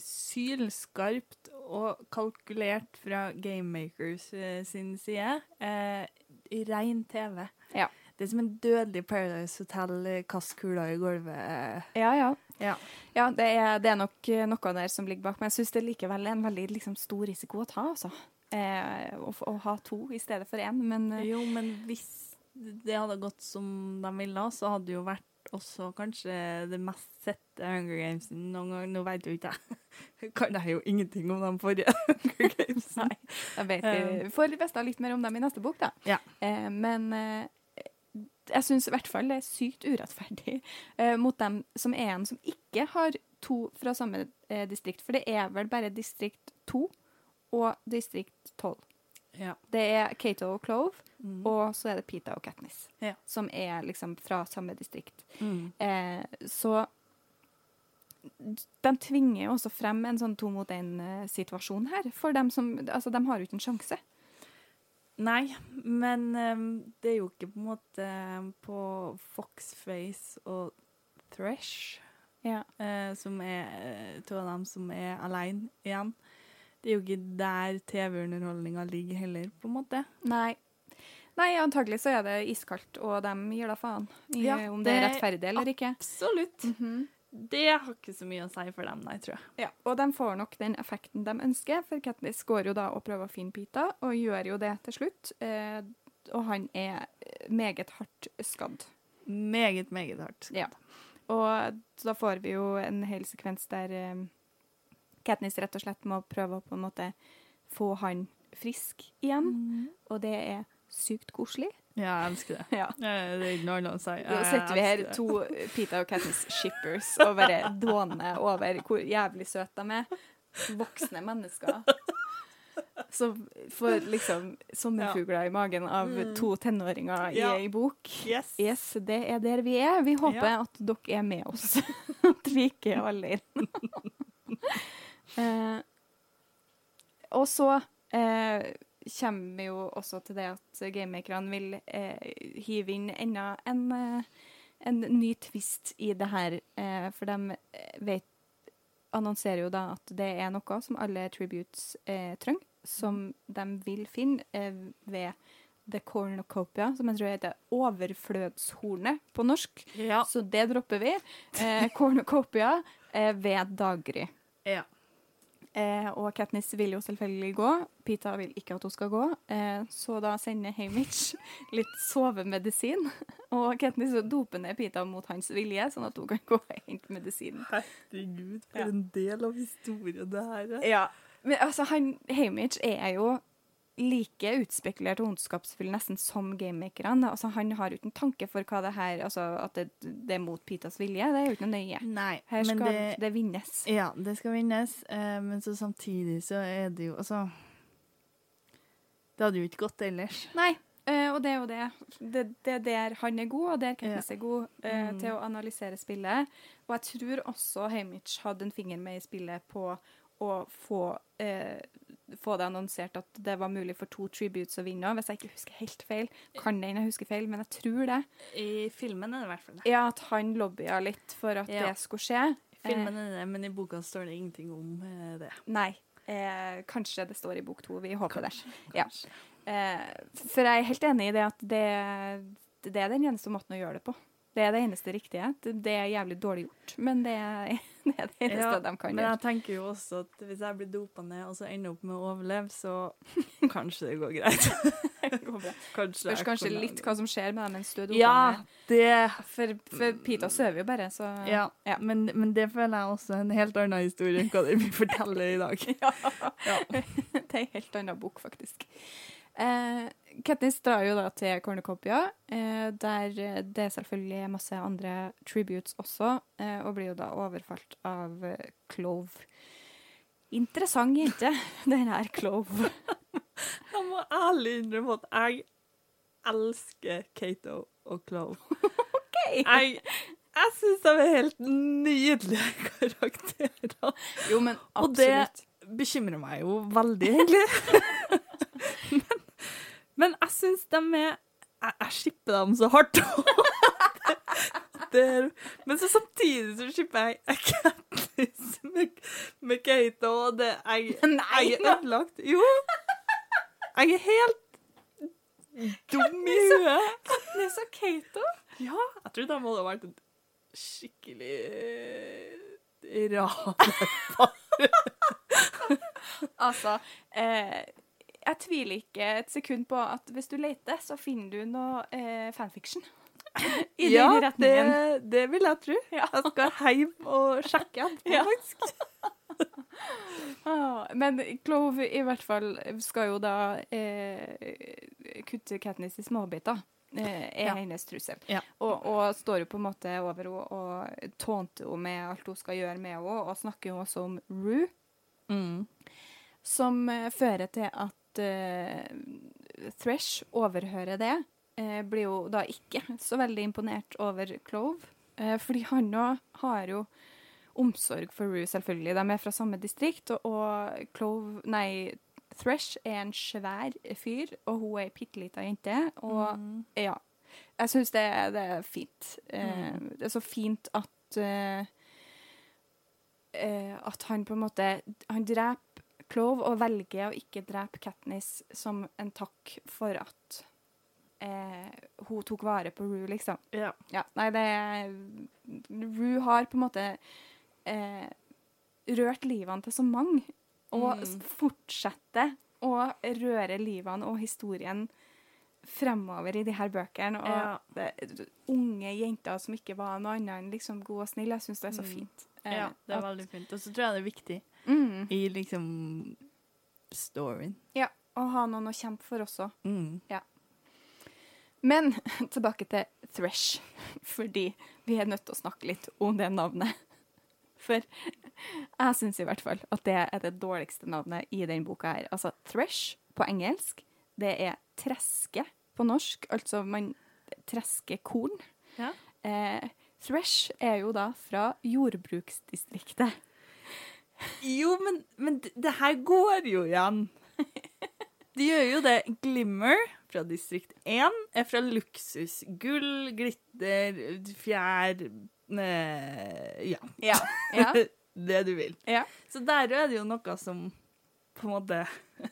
sylskarpt og kalkulert fra Gamemakers eh, sin side. Eh, I ren TV. Ja. Det er som en dødelig Paradise Hotel, eh, kast kula i gulvet. ja, ja. Ja. Ja, det er, det er nok noe der som ligger bak, men jeg syns det likevel er en veldig liksom, stor risiko å ta, altså. Eh, å, å ha to i stedet for én, men Jo, men hvis det hadde gått som de ville, så hadde det jo vært også kanskje det mest sette Hunger Games noen gang. Nå vet jo ikke jeg. Kan jeg jo ingenting om de forrige Hunger Games. Nei. jeg vet vi får vite litt mer om dem i neste bok, da. Ja. Eh, men eh, jeg syns i hvert fall det er sykt urettferdig eh, mot dem som er en som ikke har to fra samme eh, distrikt. For det er vel bare distrikt 2 og distrikt 12. Ja. Det er Kato og Clove, Mm. og så er det Pita og Katniss, Ja. som er liksom fra samme distrikt. Mm. Eh, så de tvinger jo også frem en sånn to mot én-situasjon her. For dem som Altså, de har jo ikke en sjanse. Nei, men um, det er jo ikke på en måte på Foxface og Thresh, Ja. uh, som er uh, to av dem som er alene igjen. Det er jo ikke der TV-underholdninga ligger heller, på en måte. Nei. Nei, antagelig så er det iskaldt, og de gir da faen i Ja, om det er rettferdig eller ikke. Absolutt. Mhm. Det har ikke så mye å si for dem, nei, tror jeg. Ja, og de får nok den effekten de ønsker, for Katniss går jo da og prøver å finne Pita, og gjør jo det til slutt. Eh, og han er meget hardt skadd. Meget, meget hardt. skadd. Ja. Og da får vi jo en hel sekvens der eh, Katniss rett og slett må prøve å på en måte få han frisk igjen, Mm. og det er sykt koselig. Ja, jeg elsker det. Ja. Det er ikke noe annet å si. Nå sitter vi her, to Pita og Katniss shippers, og bare dåner over hvor jævlig søte de er. Voksne mennesker. Så får liksom sommerfugler i magen av Mm. to tenåringer i Ja. ei bok. Yes. Yes, det er der vi er. Vi håper Ja. at dere er med oss. at vi ikke er alene. Eh, og så eh, kommer vi jo også til det at gamemakerne vil eh, hive inn enda en, eh, en ny twist i det her. Eh, for de vet annonserer jo da at det er noe som alle tributes eh, trenger, som de vil finne eh, ved The Cornucopia, som jeg tror heter overflødshornet på norsk. Ja. Så det dropper vi. Eh, Cornucopia eh, ved daggry. ja. Eh, og Katniss vil jo selvfølgelig gå. Pita vil ikke at hun skal gå, eh, så da sender Hamish litt sovemedisin. Og Katniss doper ned Pita mot hans vilje, sånn at hun kan gå og hente medisin. Herregud, for Ja. en del av historien det her er. Ja, men altså, han, Hamish er jo like utspekulert og ondskapsfull nesten som gamemakerne. Altså, han har uten tanke for hva det her Altså, at det, det er mot Pitas vilje. Det er jo ikke noe nøye. Nei, Her men skal det, det, vinnes. Ja, det skal vinnes, eh, men så samtidig så er det jo Altså Det hadde jo ikke gått ellers. Nei, eh, og det er jo det. Det, er der han er god, og der Katniss er god eh, Mm. til å analysere spillet. Og jeg tror også Hamish hadde en finger med i spillet på å få, eh, få det annonsert at det var mulig for to tributes å vinne, hvis jeg ikke husker helt feil. Kan hende jeg husker feil, men jeg tror det. I filmen er det i hvert fall det. Ja, at han lobbya litt for at Ja. det skulle skje. Filmen er det, men i boka står det ingenting om eh, det. Nei. Eh, kanskje det står i bok to. Vi håper det. Kanskje, Ja. Eh, for jeg er helt enig i det at det, det er den eneste måten å gjøre det på. Det er det eneste riktige. Det, er jævlig dårlig gjort, men det er det, er det eneste Ja, de kan gjøre. Men jeg tenker jo også at hvis jeg blir dopa ned og så ender opp med å overleve, så kanskje det går greit. Det går bra. Kanskje Først kanskje litt hva som skjer med dem mens du er dopa Ja, ned. det For, for Pita sover jo bare, så Ja, Ja. Men, men det føler jeg også er en helt annen historie enn hva de vil fortelle i dag. Ja. det er en helt annen bok, faktisk. Eh, Katniss drar jo da til Cornucopia, eh, der det det selvfølgelig er masse andre tributes også, eh, og blir jo da overfalt av eh, Clove. Interessant jente, den her Clove. Jeg må ærlig innrømme at jeg elsker Kato og Clove. Jeg, jeg syns de er helt nydelige karakterer. Jo, men Og det- Bekymrer meg jo veldig, egentlig. men, men jeg syns de er Jeg, jeg skipper dem så hardt. det er, men så samtidig så skipper jeg jeg Katniss med, med Kato, og det jeg, Nei, jeg er ødelagt. Jo. Jeg er helt dum i huet. Katniss og Kato. Ja, jeg tror de hadde vært et skikkelig eh, rar Altså, eh, jeg tviler ikke et sekund på at hvis du leter, så finner du noe eh, fanfiction. I ja, den retningen. Det, det vil jeg tro. Ja. Jeg skal hjem og sjekke etterpå, Ja. faktisk. Ah, men Clove i hvert fall skal jo da eh, kutte Katniss i småbiter. Eh, er Ja. hennes trussel. Ja. Og, og står jo på en måte over henne og tånter henne med alt hun skal gjøre med henne, og snakker jo også om Rue, Mm. som eh, fører til at eh, Thresh overhører det. uh, blir jo da ikke så veldig imponert over Clove, Uh, fordi han òg har jo omsorg for Rue, selvfølgelig. De er fra samme distrikt, og, og Clove Nei, Thresh er en svær fyr, og hun er ei bitte lita jente. Og Mm. ja. Jeg syns det, det er fint. Mm. Det er så fint at At han på en måte Han dreper Clove og velger å ikke drepe Katniss som en takk for at eh, hun tok vare på Rue, liksom. Ja. Ja, nei, det Rue har på en måte eh, rørt livene til så mange, og Mm. fortsetter å røre livene og historien fremover i de her bøkene. Og Ja. det, unge jenter som ikke var noe annet enn liksom god og snill. Jeg syns det er så Mm. fint. Eh, ja, det er at- veldig fint. Og så tror jeg det er viktig mm, i liksom storyen. Ja, Og ha noen å kjempe for også. Mm. Men tilbake til Thresh, fordi vi er nødt til å snakke litt om det navnet. For jeg syns i hvert fall at det er det dårligste navnet i den boka her. Altså thresh på engelsk. Det er treske på norsk, altså man tresker korn. Ja. Eh, thresh er jo da fra jordbruksdistriktet. Jo, men, men det, det her går jo igjen. De gjør jo det. Glimmer fra distrikt 1 er fra luksus. Gull, glitter, fjær ne, Ja. Ja. ja. det du vil. ja. Så der er det jo noe som på en måte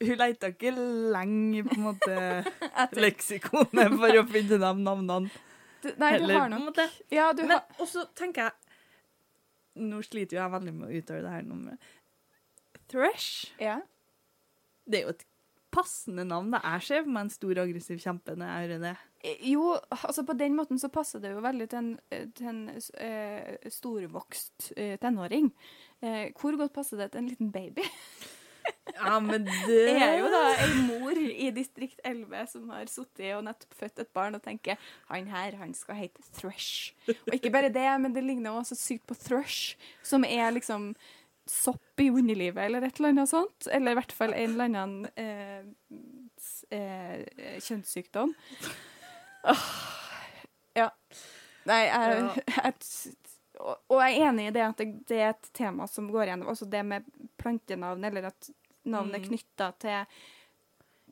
Hun leita ikke lenge på en måte leksikonet for å finne de navnene. Du, nei, du har nok. Ja, du Men har også tenker jeg Nå sliter jo jeg veldig med å uttale det her nummeret. Thresh. ja. Det er jo et passende navn. Det er skjev med en stor, aggressiv kjempe når jeg hører det. Jo, altså på den måten så passer det jo veldig til en, til en eh, storvokst eh, tenåring. Eh, hvor godt passer det til en liten baby? Ja, men det Jeg er jo da ei mor i distrikt 11 som har sittet og nettopp født et barn og tenker han her, han skal hete Thrush. Og ikke bare det, men det ligner også sykt på thrush, som er liksom sopp i underlivet eller et eller annet sånt. Eller i hvert fall en eller annen eh, eh, kjønnssykdom. Oh, ja. Nei, jeg, jeg, og, jeg er enig i det at det, det er et tema som går igjen. Også det med plantenavn, eller at navn er Mm. knytta til,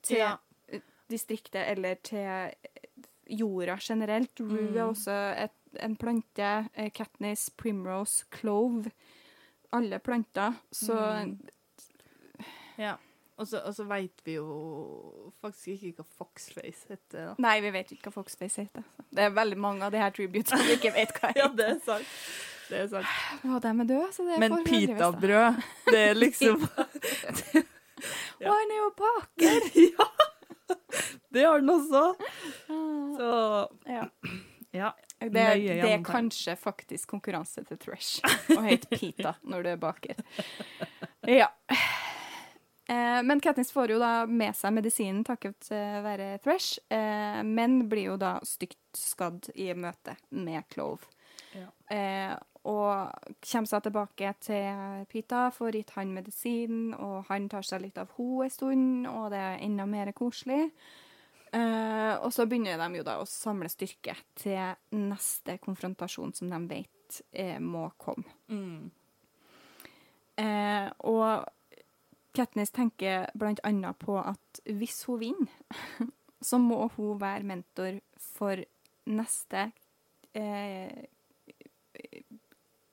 til Ja. distriktet eller til jorda generelt. Rue er Mm. også et, en plante. Catniss, Katniss, primrose, clove. Alle planter. Så Mm. Ja. Og så, og så veit vi jo faktisk ikke hva Foxface heter. da. Nei, vi vet ikke hva Foxface heter. så. Det er veldig mange av de her tributene vi ikke vet hva Ja, det er sant. Det er sant. Og de er døde, så det Men får vi pitabrød, det er liksom Å, han er jo baker! Ja! Det har den også. Så Ja. ja. Det, det er kanskje faktisk konkurranse til Thresh å hete Pita når du er baker. Ja. Eh, men Katniss får jo da med seg medisinen takket eh, være Thresh, eh, men blir jo da stygt skadd i møte med Clove. Ja. Og kommer seg tilbake til Pita, får gitt han medisin, og han tar seg litt av henne en stund, og det er enda mer koselig. Og så begynner de jo da å samle styrke til neste konfrontasjon som de vet eh, må komme. Mm. Og Katniss tenker annet på at hvis hun vinner, så må hun være mentor for neste eh,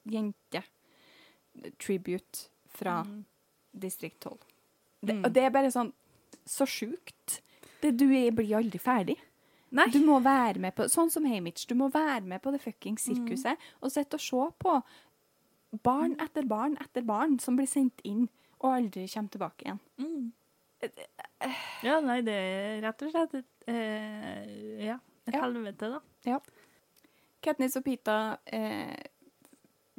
jente tribute fra Mm. distrikt 12. Det, Mm. Og det er bare sånn så sjukt. Det, du blir aldri ferdig. Nei. Du må være med på Sånn som Hamish. Du må være med på det fuckings Mm. sirkuset og sitte og se på barn etter barn etter barn som blir sendt inn og aldri kommer tilbake igjen. Mm. Ja, nei, det er rett og slett et, eh, ja, et Ja. helvete, da. Katniss og Pita eh,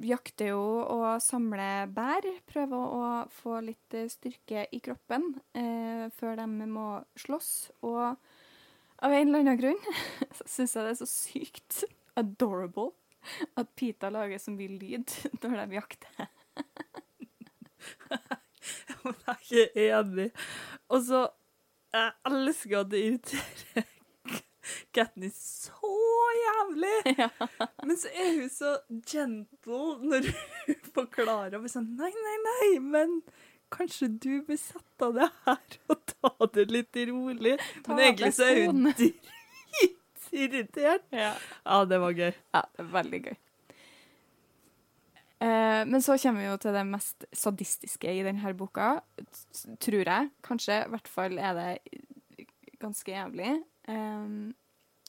jakter jo og samler bær. Prøver å få litt eh, styrke i kroppen eh, før de må slåss. Og av en eller annen grunn så syns jeg det er så sykt adorable at Pita lager så mye lyd når de jakter. Men jeg er enig. Og så Jeg elsker at det irriterer Katniss så jævlig. Ja. Men så er hun så gentle når hun forklarer. Og sånn, nei, nei, nei, men kanskje du bør sette deg her og ta det litt rolig. Ta men egentlig så er hun dritirritert. Ja. Ja, det var gøy. Ja, det var veldig gøy. Eh, men så kommer vi jo til det mest sadistiske i denne boka, tror jeg. Kanskje, i hvert fall er det ganske jævlig. Eh,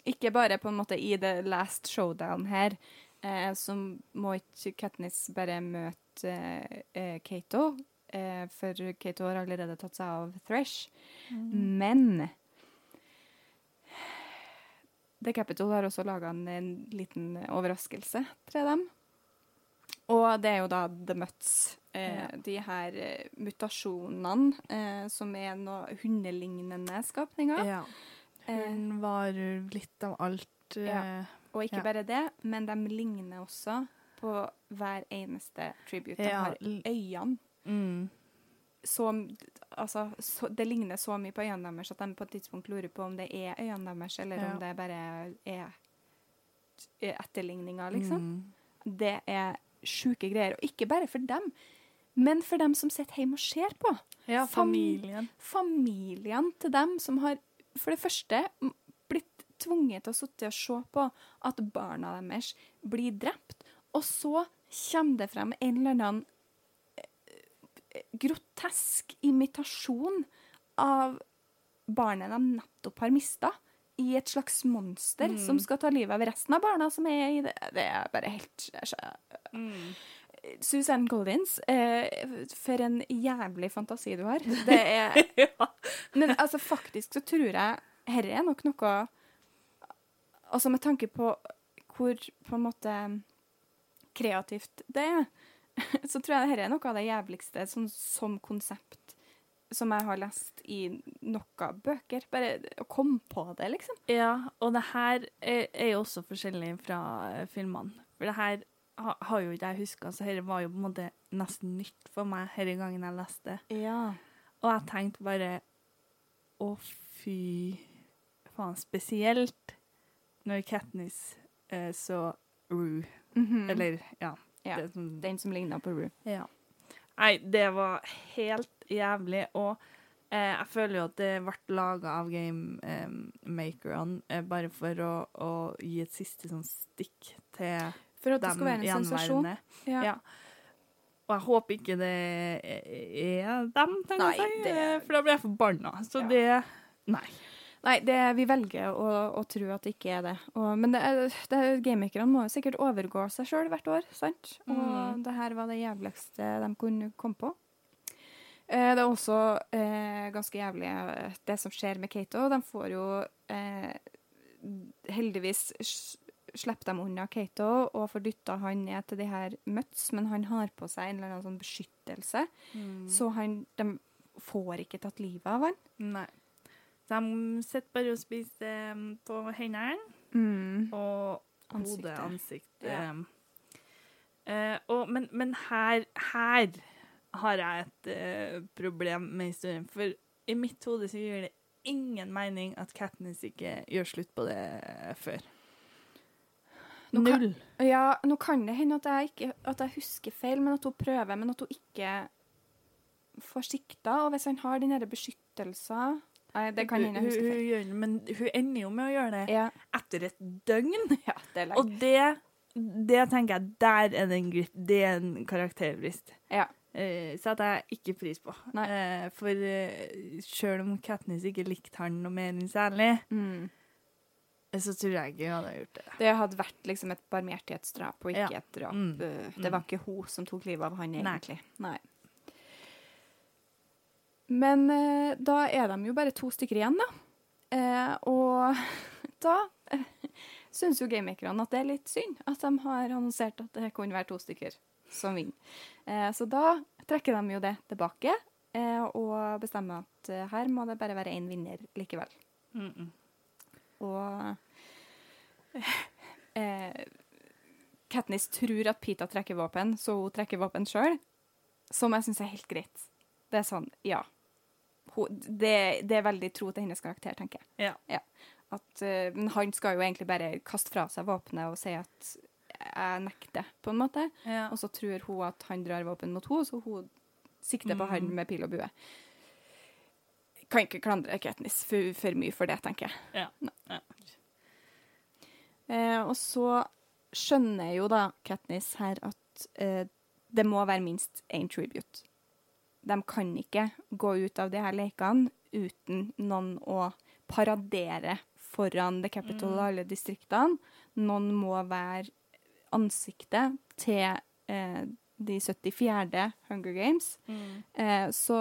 ikke bare på en måte i the last showdown her, eh, så må ikke Katniss bare møte eh, Kato, eh, for Kato har allerede tatt seg av Thresh. Men The Capital har også laga en, en liten overraskelse til dem. Og det er jo da The Mutts. Eh, Ja. De her eh, mutasjonene eh, som er noe hundelignende skapninger. Ja. Hun var litt av alt. Ja. eh, Og ikke Ja. bare det, men de ligner også på hver eneste tribute. De Ja, har øynene. Mm. så Altså, så, det ligner så mye på øynene deres at de på et tidspunkt lurer på om det er øynene deres, eller Ja. om det bare er etterligninger, liksom. Mm. Det er sjuke greier. Og ikke bare for dem, men for dem som sitter hjemme og ser på. Ja, Fam- familien. Til dem som har for det første blitt tvunget til å sitte og se på at barna deres blir drept, og så kommer det frem en eller annen eh, grotesk imitasjon av barnet de nettopp har mista, i et slags monster Mm. som skal ta livet av resten av barna som er i det. Det er bare helt Mm. Susanne Collins, eh, for en jævlig fantasi du har. Det er ja. Men altså, faktisk så tror jeg herre er nok noe Altså med tanke på hvor på en måte kreativt det er, så tror jeg herre er noe av det jævligste sånn, som konsept som jeg har lest i noen bøker. Bare å komme på det, liksom. Ja, og det her er, er jo også forskjellig fra eh, filmene. For det her ha, har jo ikke jeg huska, så dette var jo på en måte nesten nytt for meg denne gangen jeg leste. Ja. Og jeg tenkte bare Å, fy faen. Spesielt når Katniss eh, så Rue. Mhm. Eller, ja. Ja, det som- Den som ligner på Rue. Ja. Nei, det var helt jævlig. Og eh, jeg føler jo at det ble laga av gamemakerne eh, bare for å, å gi et siste sånn stikk til For at det skal være en sensasjon. Ja. Ja. Og jeg håper ikke det er dem, tenker jeg, eh, for da blir jeg forbanna. Så Ja. det Nei. Nei, det, vi velger å, å tro at det ikke er det. Og, men det det er, må jo sikkert overgå seg sjøl hvert år, sant? Og Mm. det her var det jævligste de kunne komme på. Eh, det er også eh, ganske jævlig eh, det som skjer med Kato. De får jo eh, Heldigvis slipper de unna Kato og får dytta han ned til de her møts, men han har på seg en eller annen sånn beskyttelse, så han, de får ikke tatt livet av han. Nei. De sitter bare og spiser på hendene Mm. og Ansiktet. hode, ansikt. Ja. Eh, og, men, men her, her har jeg et uh, problem med historien. For i mitt hode så gir det ingen mening at Katniss ikke gjør slutt på det før. Nå kan- Null. Ja, nå kan det hende at jeg, ikke, at jeg husker feil, men at hun prøver, men at hun ikke får sikta. Og hvis han har den derre beskyttelsen Nei, det kan hende jeg husker feil. men hun ender jo med å gjøre det Ja, etter et døgn. ja det er lenge. Og det, det tenker jeg, der er det en, det er en karakterbrist. Ja. Uh, setter jeg ikke pris på. Nei. Eh, for uh, selv om Katniss ikke likte han noe mer enn særlig, Mm. eh, så tror jeg ikke hun hadde gjort det. Det hadde vært liksom et barmhjertighetsdrap og ikke Ja. et drap. Mm. Eh. Det var ikke hun som tok livet av han, Nei. egentlig. Nei. Men eh, da er de jo bare to stykker igjen, da. Eh, og da eh, syns jo gamemakerne at det er litt synd at de har annonsert at det kunne være to stykker som vinner. Eh, så da trekker de jo det tilbake eh, og bestemmer at eh, her må det bare være én vinner likevel. Mm -mm. Og eh, Katniss tror at Pita trekker våpen, så hun trekker våpen sjøl. Som jeg syns er helt greit. Det er sånn, ja. Det, det er veldig tro til hennes karakter, tenker jeg. Ja. At, uh, men han skal jo egentlig bare kaste fra seg våpenet og si at jeg nekter, på en måte. Ja. Og så tror hun at han drar våpen mot henne, så hun sikter på Mm. han med pil og bue. Kan ikke klandre Katniss for, for mye for det, tenker jeg. Ja. Ja. Eh, og så skjønner jo da Katniss her at uh, det må være minst én tribute. De kan ikke gå ut av de her lekene uten noen å paradere foran The Capital og alle distriktene. Noen må være ansiktet til eh, de 74. Hunger Games. Mm. Eh, så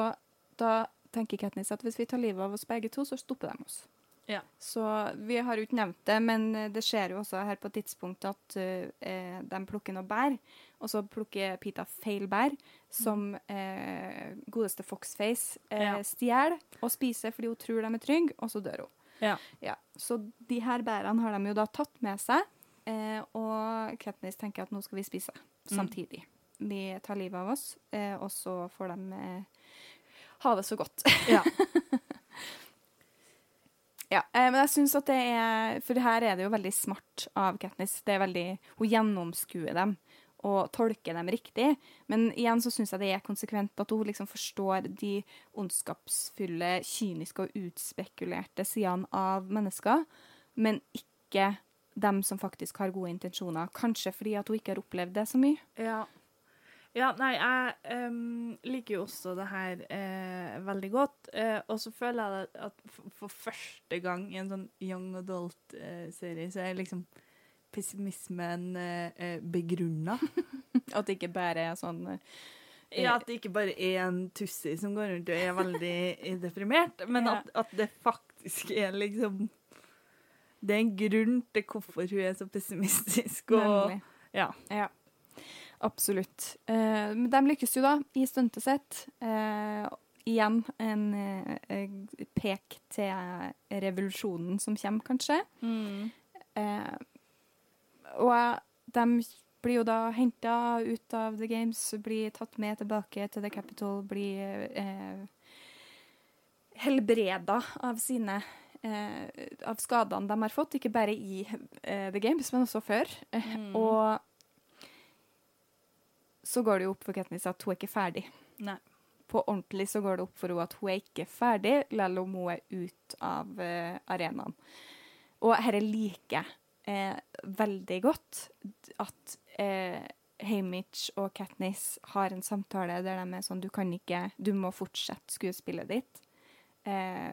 da tenker Katniss at hvis vi tar livet av oss begge to, så stopper de oss. Ja. Så vi har jo ikke nevnt det, men eh, det skjer jo også her på et tidspunkt at uh, de plukker noe bær, og så plukker Pita feil bær, som eh, godeste Foxface eh, Ja. stjeler og spiser fordi hun tror de er trygge, og så dør hun. Ja. Ja, så de her bærene har de jo da tatt med seg, eh, og Katniss tenker at nå skal vi spise samtidig. Vi tar livet av oss, eh, og så får de eh, ha det så godt. Ja. Ja, eh, men jeg syns at det er For her er det jo veldig smart av Katniss. Det er veldig, Hun gjennomskuer dem og tolker dem riktig. Men igjen så syns jeg det er konsekvent at hun liksom forstår de ondskapsfulle, kyniske og utspekulerte sidene av mennesker, men ikke dem som faktisk har gode intensjoner. Kanskje fordi at hun ikke har opplevd det så mye. Ja. Ja, nei, jeg um, liker jo også det her eh, veldig godt. Eh, og så føler jeg at for, for første gang i en sånn young adult-serie, så er jeg liksom pessimismen eh, eh, begrunna. At det ikke bare er sånn eh, Ja, at det ikke bare er en tussi som går rundt og er veldig deprimert, men at, at det faktisk er liksom Det er en grunn til hvorfor hun er så pessimistisk. Og, ja. Ja, absolutt. Eh, de lykkes jo da i stuntet sitt. Eh, igjen en eh, pek til revolusjonen som kommer, kanskje. Mm. Og de blir jo da henta ut av The Games, blir tatt med tilbake til The Capital, blir eh, helbreda av sine eh, av skadene de har fått, ikke bare i eh, The Games, men også før. Eh, Mm. Og så går det jo opp for Katniss at hun er ikke ferdig. Nei. På ordentlig så går det opp for henne at hun er ikke ferdig, selv om hun er ute av eh, arenaen. Og dette liker jeg eh, veldig godt. At eh, Hamish og Katniss har en samtale der de er sånn Du kan ikke Du må fortsette skuespillet ditt. Eh,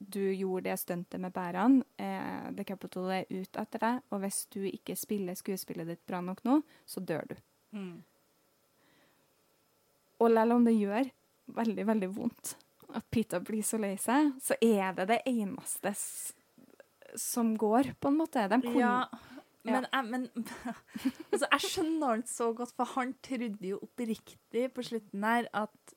du gjorde det stuntet med bærene. Eh, The Capitol er ute etter deg. Og hvis du ikke spiller skuespillet ditt bra nok nå, så dør du. Mm. Og selv om det gjør veldig, veldig vondt at Peter blir så lei seg, så er det det eneste som går, på en måte. De kunne, Ja, men, jeg, men altså, jeg skjønner han så godt, for han trodde jo oppriktig på slutten her at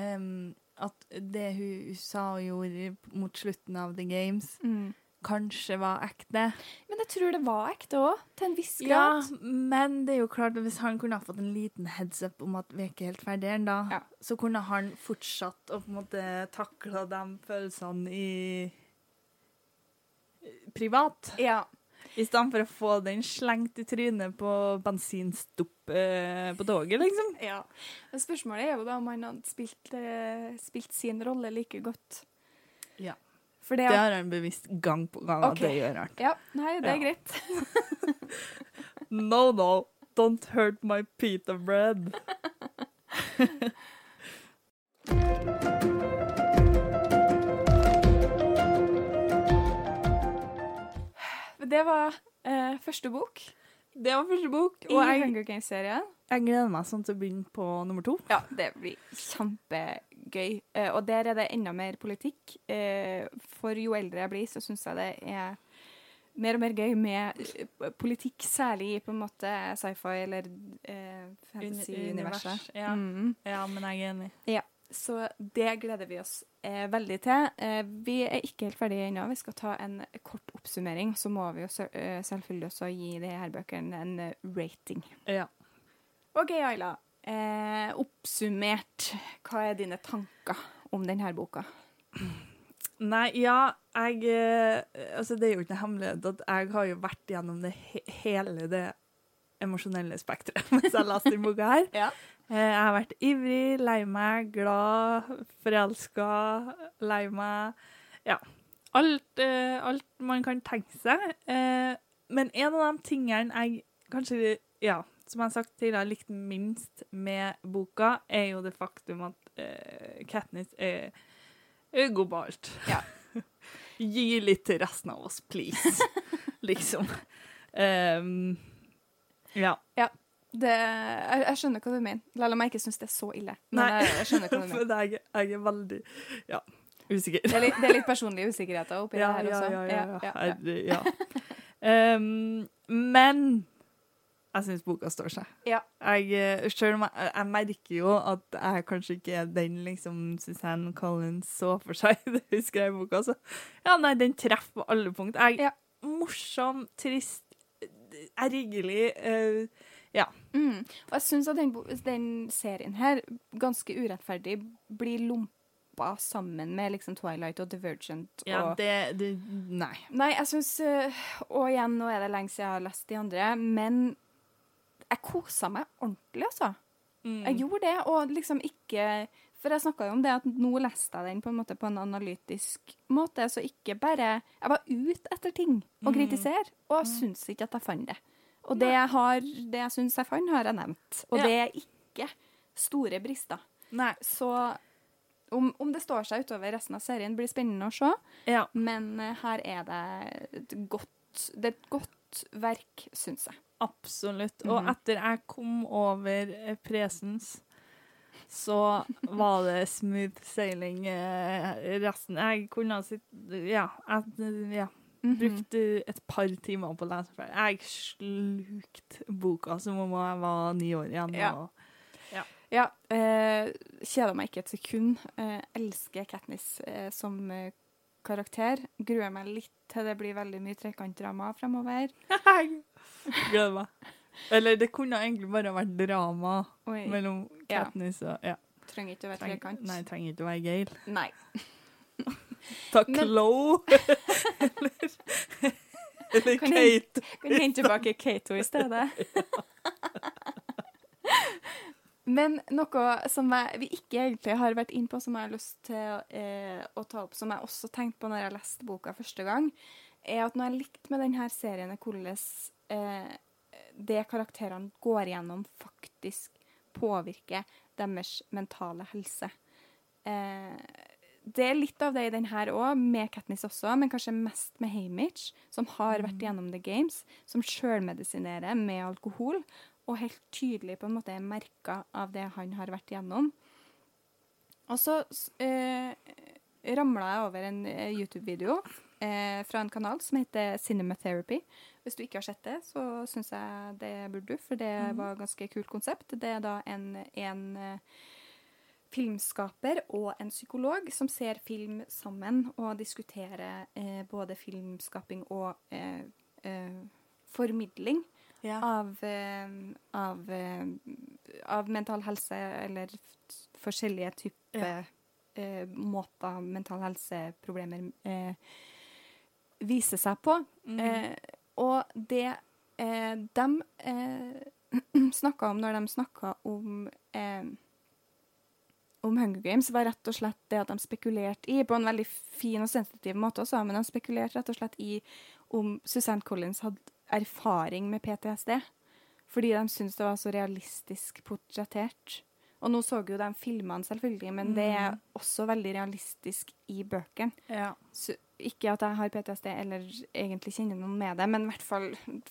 um, at det hun sa og gjorde mot slutten av The Games, Mm. kanskje var ekte. Men jeg tror det var ekte òg, til en viss grad. Ja, men det er jo klart at hvis han kunne ha fått en liten heads up om at vi er ikke helt ferdige ennå, Ja. så kunne han fortsatt å på en måte takle de følelsene i privat. Ja. I stedet for å få den slengt i trynet på bensinstopp eh, på toget, liksom. ja. Men spørsmålet er jo da om han hadde spilt, eh, spilt sin rolle like godt. Ja. For det, Det har han bevisst gang på gang okay. at det gjør han. Ja, nei, det er Ja. greit. No, no, don't hurt my pita bread. Det var eh, første bok Det var første bok, i jeg, Hunger Games-serien. jeg gleder meg sånn til å begynne på nummer to. Ja, det blir kjempegøy. Eh, og der er det enda mer politikk. Eh, for jo eldre jeg blir, så syns jeg det er mer og mer gøy med politikk, særlig i på en måte sci-fi eller eh, fantasy-universet. Univers, ja. Mm. Ja, men jeg er enig. Så det gleder vi oss eh, veldig til. Eh, vi er ikke helt ferdige ennå. Vi skal ta en kort oppsummering. Så må vi jo eh, selvfølgelig også gi de her bøkene en eh, rating. Ja. OK, Ayla. Eh, oppsummert, hva er dine tanker om denne boka? Nei, ja, jeg eh, Altså, det er jo ikke noe hemmelighet at jeg har jo vært gjennom det he hele det emosjonelle spekteret mens jeg leste denne boka her. Ja. Eh, Jeg har vært ivrig, lei meg, glad, forelska, lei meg. Ja. Alt, eh, alt man kan tenke seg. Eh, Men en av de tingene jeg kanskje, ja, som jeg har sagt tidligere, likte minst med boka, er jo det faktum at Katniss er, ugobalt. god på alt. Ja. Gi litt til resten av oss, please. liksom. Um, ja. Det, jeg, jeg skjønner hva du mener, selv om jeg ikke syns det er så ille. Men Nei. jeg, jeg skjønner hva du mener. For jeg, jeg er veldig ja, usikker. Det er litt, det er litt personlige usikkerheter oppi Ja, det her også. ja. ja, ja. Um, men jeg syns boka står seg. Ja. Jeg, eh, selv om jeg, jeg merker jo at jeg kanskje ikke er den liksom Suzanne Collins så for seg da hun skrev boka. Så ja, nei, den treffer på alle punkt. Jeg, Ja. Morsom, trist, ergerlig. eh, ja. Mm. Og jeg syns at den, den serien her, ganske urettferdig, blir lompa sammen med liksom Twilight og Divergent. Og, Ja, det, det Nei. Nei, jeg syns Og igjen, nå er det lenge siden jeg har lest de andre, men jeg kosa meg ordentlig, altså. Mm. Jeg gjorde det, og liksom ikke For jeg snakka jo om det at nå leste jeg den på en måte på en analytisk måte, så ikke bare Jeg var ute etter ting å Mm. kritisere, og jeg syns ikke at jeg fant det. Og det jeg, har, det jeg syns jeg fant, har jeg nevnt. Og Ja. det er ikke store brister. Nei. Så om, om det står seg utover resten av serien, blir spennende å se. Ja. Men eh, her er det et godt, det er et godt verk, syns jeg. Absolutt. Og Mhm. etter jeg kom over eh, presens, så var det smooth sailing eh, resten. Jeg kunne ha sitt Ja. Jeg, ja. Mhm. Brukte et par timer på å lese ferdig. Jeg slukte boka som om jeg var ni år igjen. Ja. Og, Ja, eh, kjeder meg ikke et sekund. Eh, elsker Katniss eh, som eh, karakter. Gruer meg litt til det blir veldig mye trekantdrama fremover. Gleder meg. Eller det kunne egentlig bare vært drama Oi, mellom Ja. Katniss og ja. trenger ikke å være trekant. nei, trenger ikke å være Gail. Nei. Ta Men- Chloe! eller eller Kan Kate. Kan hente tilbake Kato i stedet. Men noe som jeg, vi ikke egentlig har vært inn på, som jeg har lyst til eh, å ta opp, som jeg også tenkte på når jeg leste boka første gang, er at noe jeg likte med denne serien, er hvordan eh, det karakterene går gjennom, faktisk påvirker deres mentale helse. Eh, det er litt av det i den her òg, med Katniss også, men kanskje mest med Hamish, som har vært gjennom The Games, som sjølmedisinerer med alkohol, og helt tydelig på en måte er merka av det han har vært gjennom. Og så eh, ramla jeg over en eh, YouTube-video eh, fra en kanal som heter Cinematherapy. Hvis du ikke har sett det, så syns jeg det burde du, for det var et ganske kult konsept. Det er da en, en eh, filmskaper og en psykolog som ser film sammen og diskuterer eh, både filmskaping og eh, eh, formidling Ja. av, eh, av, eh, av mental helse, eller forskjellige typer Ja. eh, måter mental helseproblemer eh, viser seg på. Mm. Eh, og det de eh, snakka om når de snakka om eh, om Hunger Games, var rett og slett det at de spekulerte i, på en veldig fin og sensitiv måte også, men de spekulerte rett og slett i om Suzanne Collins hadde erfaring med PTSD. Fordi de syntes det var så realistisk portrettert. Og nå så jo de filmene, selvfølgelig, men det er også veldig realistisk i bøkene. ja. Ikke at jeg har PTSD eller egentlig kjenner noen med det, men i hvert fall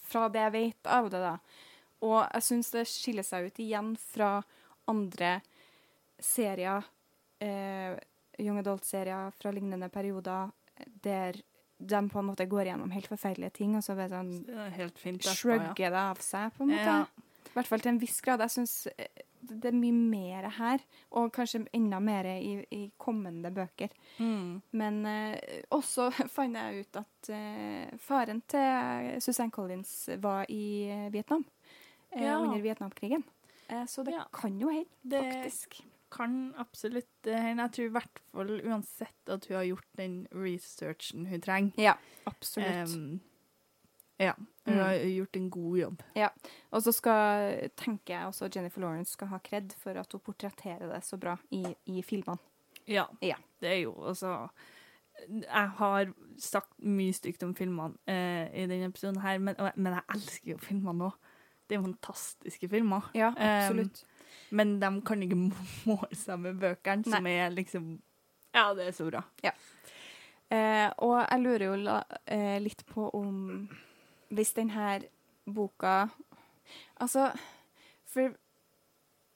fra det jeg vet av det, da. Og jeg syns det skiller seg ut igjen fra andre serier, eh, young adult-serier fra lignende perioder, der de på en måte går gjennom helt forferdelige ting, og så bare sånn er shrugger det av seg, på en måte. Ja. I hvert fall til en viss grad. Jeg syns det er mye mer her, og kanskje enda mer i, i kommende bøker. Mm. Men eh, også fant jeg ut at eh, faren til Suzanne Collins var i eh, Vietnam eh, Ja. under Vietnamkrigen. Eh, så det Ja. kan jo hende, faktisk. Kan absolutt eh, hende. Jeg tror i hvert fall uansett at hun har gjort den researchen hun trenger. Ja, absolutt. Um, ja. Hun Mm. har gjort en god jobb. Ja. og så skal, tenker jeg også Jennifer Lawrence skal ha kred for at hun portretterer det så bra i, i filmene. Ja. Ja. Det er jo altså Jeg har sagt mye stygt om filmene eh, i denne episoden her, men, men jeg elsker jo filmene òg. Det er jo fantastiske filmer. Ja, absolutt. Men de kan ikke måle seg med bøkene, som er liksom Ja, det er så bra. Eh, og jeg lurer jo la, eh, litt på om Hvis denne boka Altså, for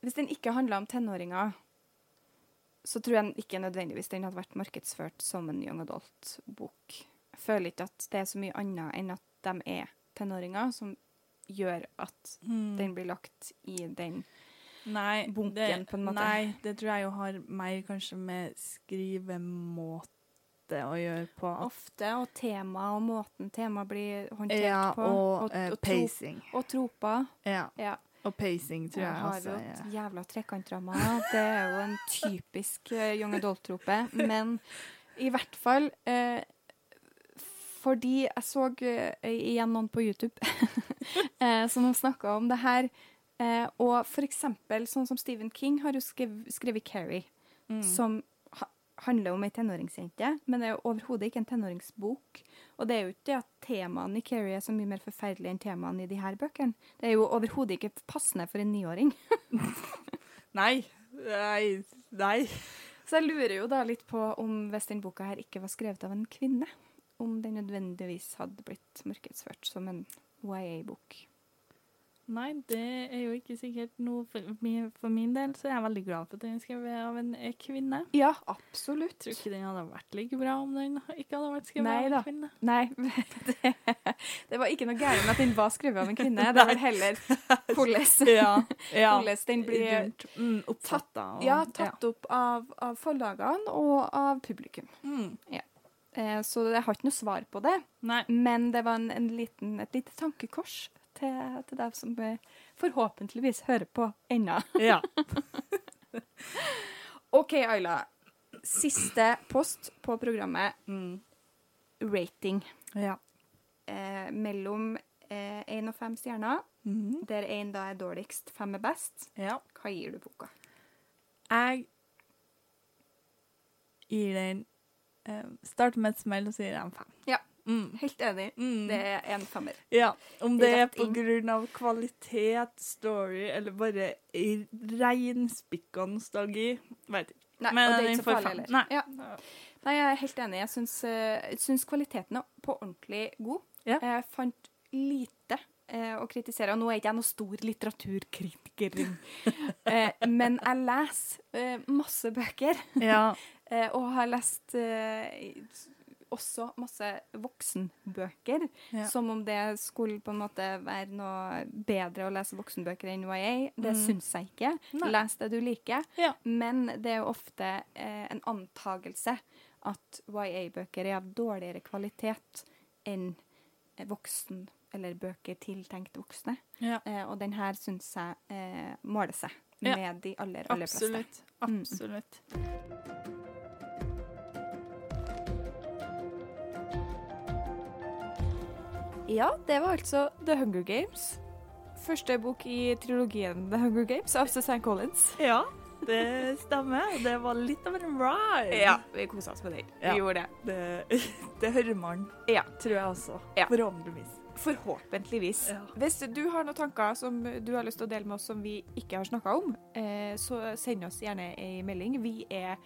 hvis den ikke handla om tenåringer, så tror jeg ikke nødvendigvis den hadde vært markedsført som en young adult-bok. Jeg føler ikke at det er så mye annet enn at de er tenåringer, som gjør at den blir lagt i den Nei, bunken, det, på en måte. Nei, det tror jeg jo har mer kanskje med skrivemåte å gjøre på. ofte, og tema og måten tema blir håndtert Ja, på. og, og, og, tro- pacing. og troper. Ja. Ja. Og pacing, tror jeg, Jeg har også. jo er- et jævla trekantdrama. Det er jo en typisk eh, young adult-trope. Men i hvert fall eh, fordi jeg så eh, igjen noen på YouTube eh, som snakka om det her. Eh, og for eksempel sånn som Stephen King har jo skrev, skrevet 'Carrie', Mm. som ha, handler om ei tenåringsjente, men det er jo overhodet ikke en tenåringsbok. Og det er jo ikke at temaene i 'Carrie' er så mye mer forferdelige enn temaene i de her bøkene. Det er jo overhodet ikke passende for en niåring. Nei. Nei. Nei. Så jeg lurer jo da litt på om hvis den boka her ikke var skrevet av en kvinne, om den nødvendigvis hadde blitt markedsført som en YA-bok. Nei, det er jo ikke sikkert noe for for min del, så jeg er veldig glad for at den er skrevet av en eh, kvinne. Ja, absolutt. Jeg tror ikke den hadde vært like bra om den ikke hadde vært skrevet Nei av da. en kvinne. Nei, det, det var ikke noe gærent med at den var skrevet av en kvinne. Det var heller hvordan, Ja, ja. den blir mm, oppfatta. ja, tatt opp av, av forlagene og av publikum. Mm. Ja. så jeg har ikke noe svar på det. Nei. Men det var en, en liten, et lite tankekors til, til deg som eh, forhåpentligvis hører på ennå. Ja. OK, Ayla. Siste post på programmet. Mm. Rating. Ja. Eh, mellom én og fem stjerner, Mhm. der én da er dårligst, fem er best. ja. Hva gir du boka? Jeg gir den eh, Starter med et smell og sier en fem. Ja. Mm. Helt enig. Mm. Det er en femmer. Ja, om det er på inn. grunn av kvalitet, story, eller bare reinspikka nostalgi, vet ikke. Nei, Men og det er ikke så farlig heller. Nei. Ja. Nei, jeg er helt enig. Jeg syns, eh, jeg syns kvaliteten er på ordentlig god. Ja. Jeg fant lite eh, å kritisere. Og nå er ikke jeg noen stor litteraturkritiker, eh, men jeg leser masse bøker. Ja. Og har lest også masse voksenbøker. Ja. Som om det skulle på en måte være noe bedre å lese voksenbøker enn YA. Det Mm. syns jeg ikke. Nei. Les det du liker. Ja. Men det er jo ofte eh, en antagelse at YA-bøker er av dårligere kvalitet enn eh, voksen- eller bøker tiltenkt voksne. ja. Eh, og den her syns jeg eh, måler seg med de aller, aller fleste. Absolutt. Mm. Ja, det var altså The Hunger Games. Første bok i trilogien The Hunger Games av Susanne Collins. Ja, det stemmer. Det var litt av en ride. Ja, vi kosa oss med den. Ja. Vi gjorde det. Det, det hører man, Ja. tror jeg også. Ja. Forhåpentligvis. Forhåpentligvis. Ja. Hvis du har noen tanker som du har lyst til å dele med oss som vi ikke har snakka om, eh, så send oss gjerne ei melding. Vi er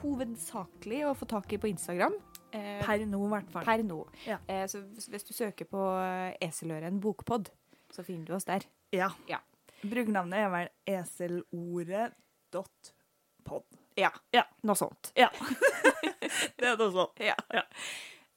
hovedsakelig å få tak i på Instagram. Eh, Per nå, i hvert fall. per nå. Ja. Eh, så hvis du søker på eh, Eseløren bokpod, så finner du oss der. Ja. Ja. Brukernavnet er vel eselordet.pod. Ja. Ja. Noe sånt. Ja. det er noe sånt. Ja. Ja.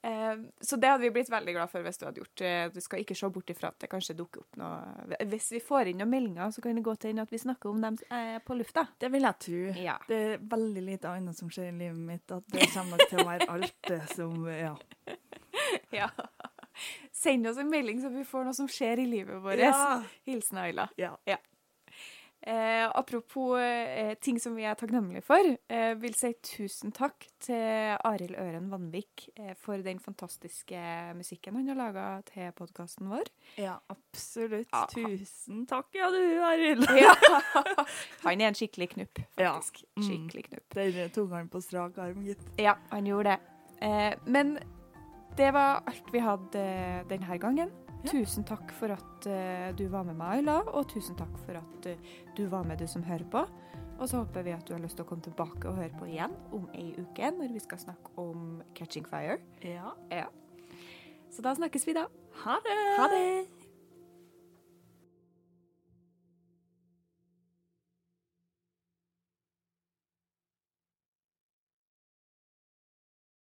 Eh, så det hadde vi blitt veldig glad for hvis du hadde gjort. Du skal ikke se bort ifra at det kanskje dukker opp noe Hvis vi får inn noen meldinger, så kan det gå til at vi snakker om dem eh, på lufta. Det vil jeg tro. Ja. Det er veldig lite annet som skjer i livet mitt, at det kommer nok til å være alt det som Ja. ja. Send oss en melding så vi får noe som skjer i livet vårt. Ja. Hilsen Ayla. ja. Eh, apropos eh, ting som vi er takknemlige for, eh, vil si tusen takk til Arild Øren Vanvik eh, for den fantastiske musikken han har laga til podkasten vår. Ja, absolutt. Ja. Tusen takk, ja du, Arild. Ja. Han er en skikkelig knupp, Ja. faktisk. Mm. Skikkelig knupp. Den tok han på strak arm, gitt. Ja, han gjorde det. Eh, men det var alt vi hadde eh, denne gangen. Ja. Tusen takk for at uh, du var med meg, Ayla, og tusen takk for at uh, du var med, du som hører på. Og så håper vi at du har lyst til å komme tilbake og høre på igjen om ei uke, når vi skal snakke om Catching Fire. Ja. Så da snakkes vi da. Ha det! Ha det!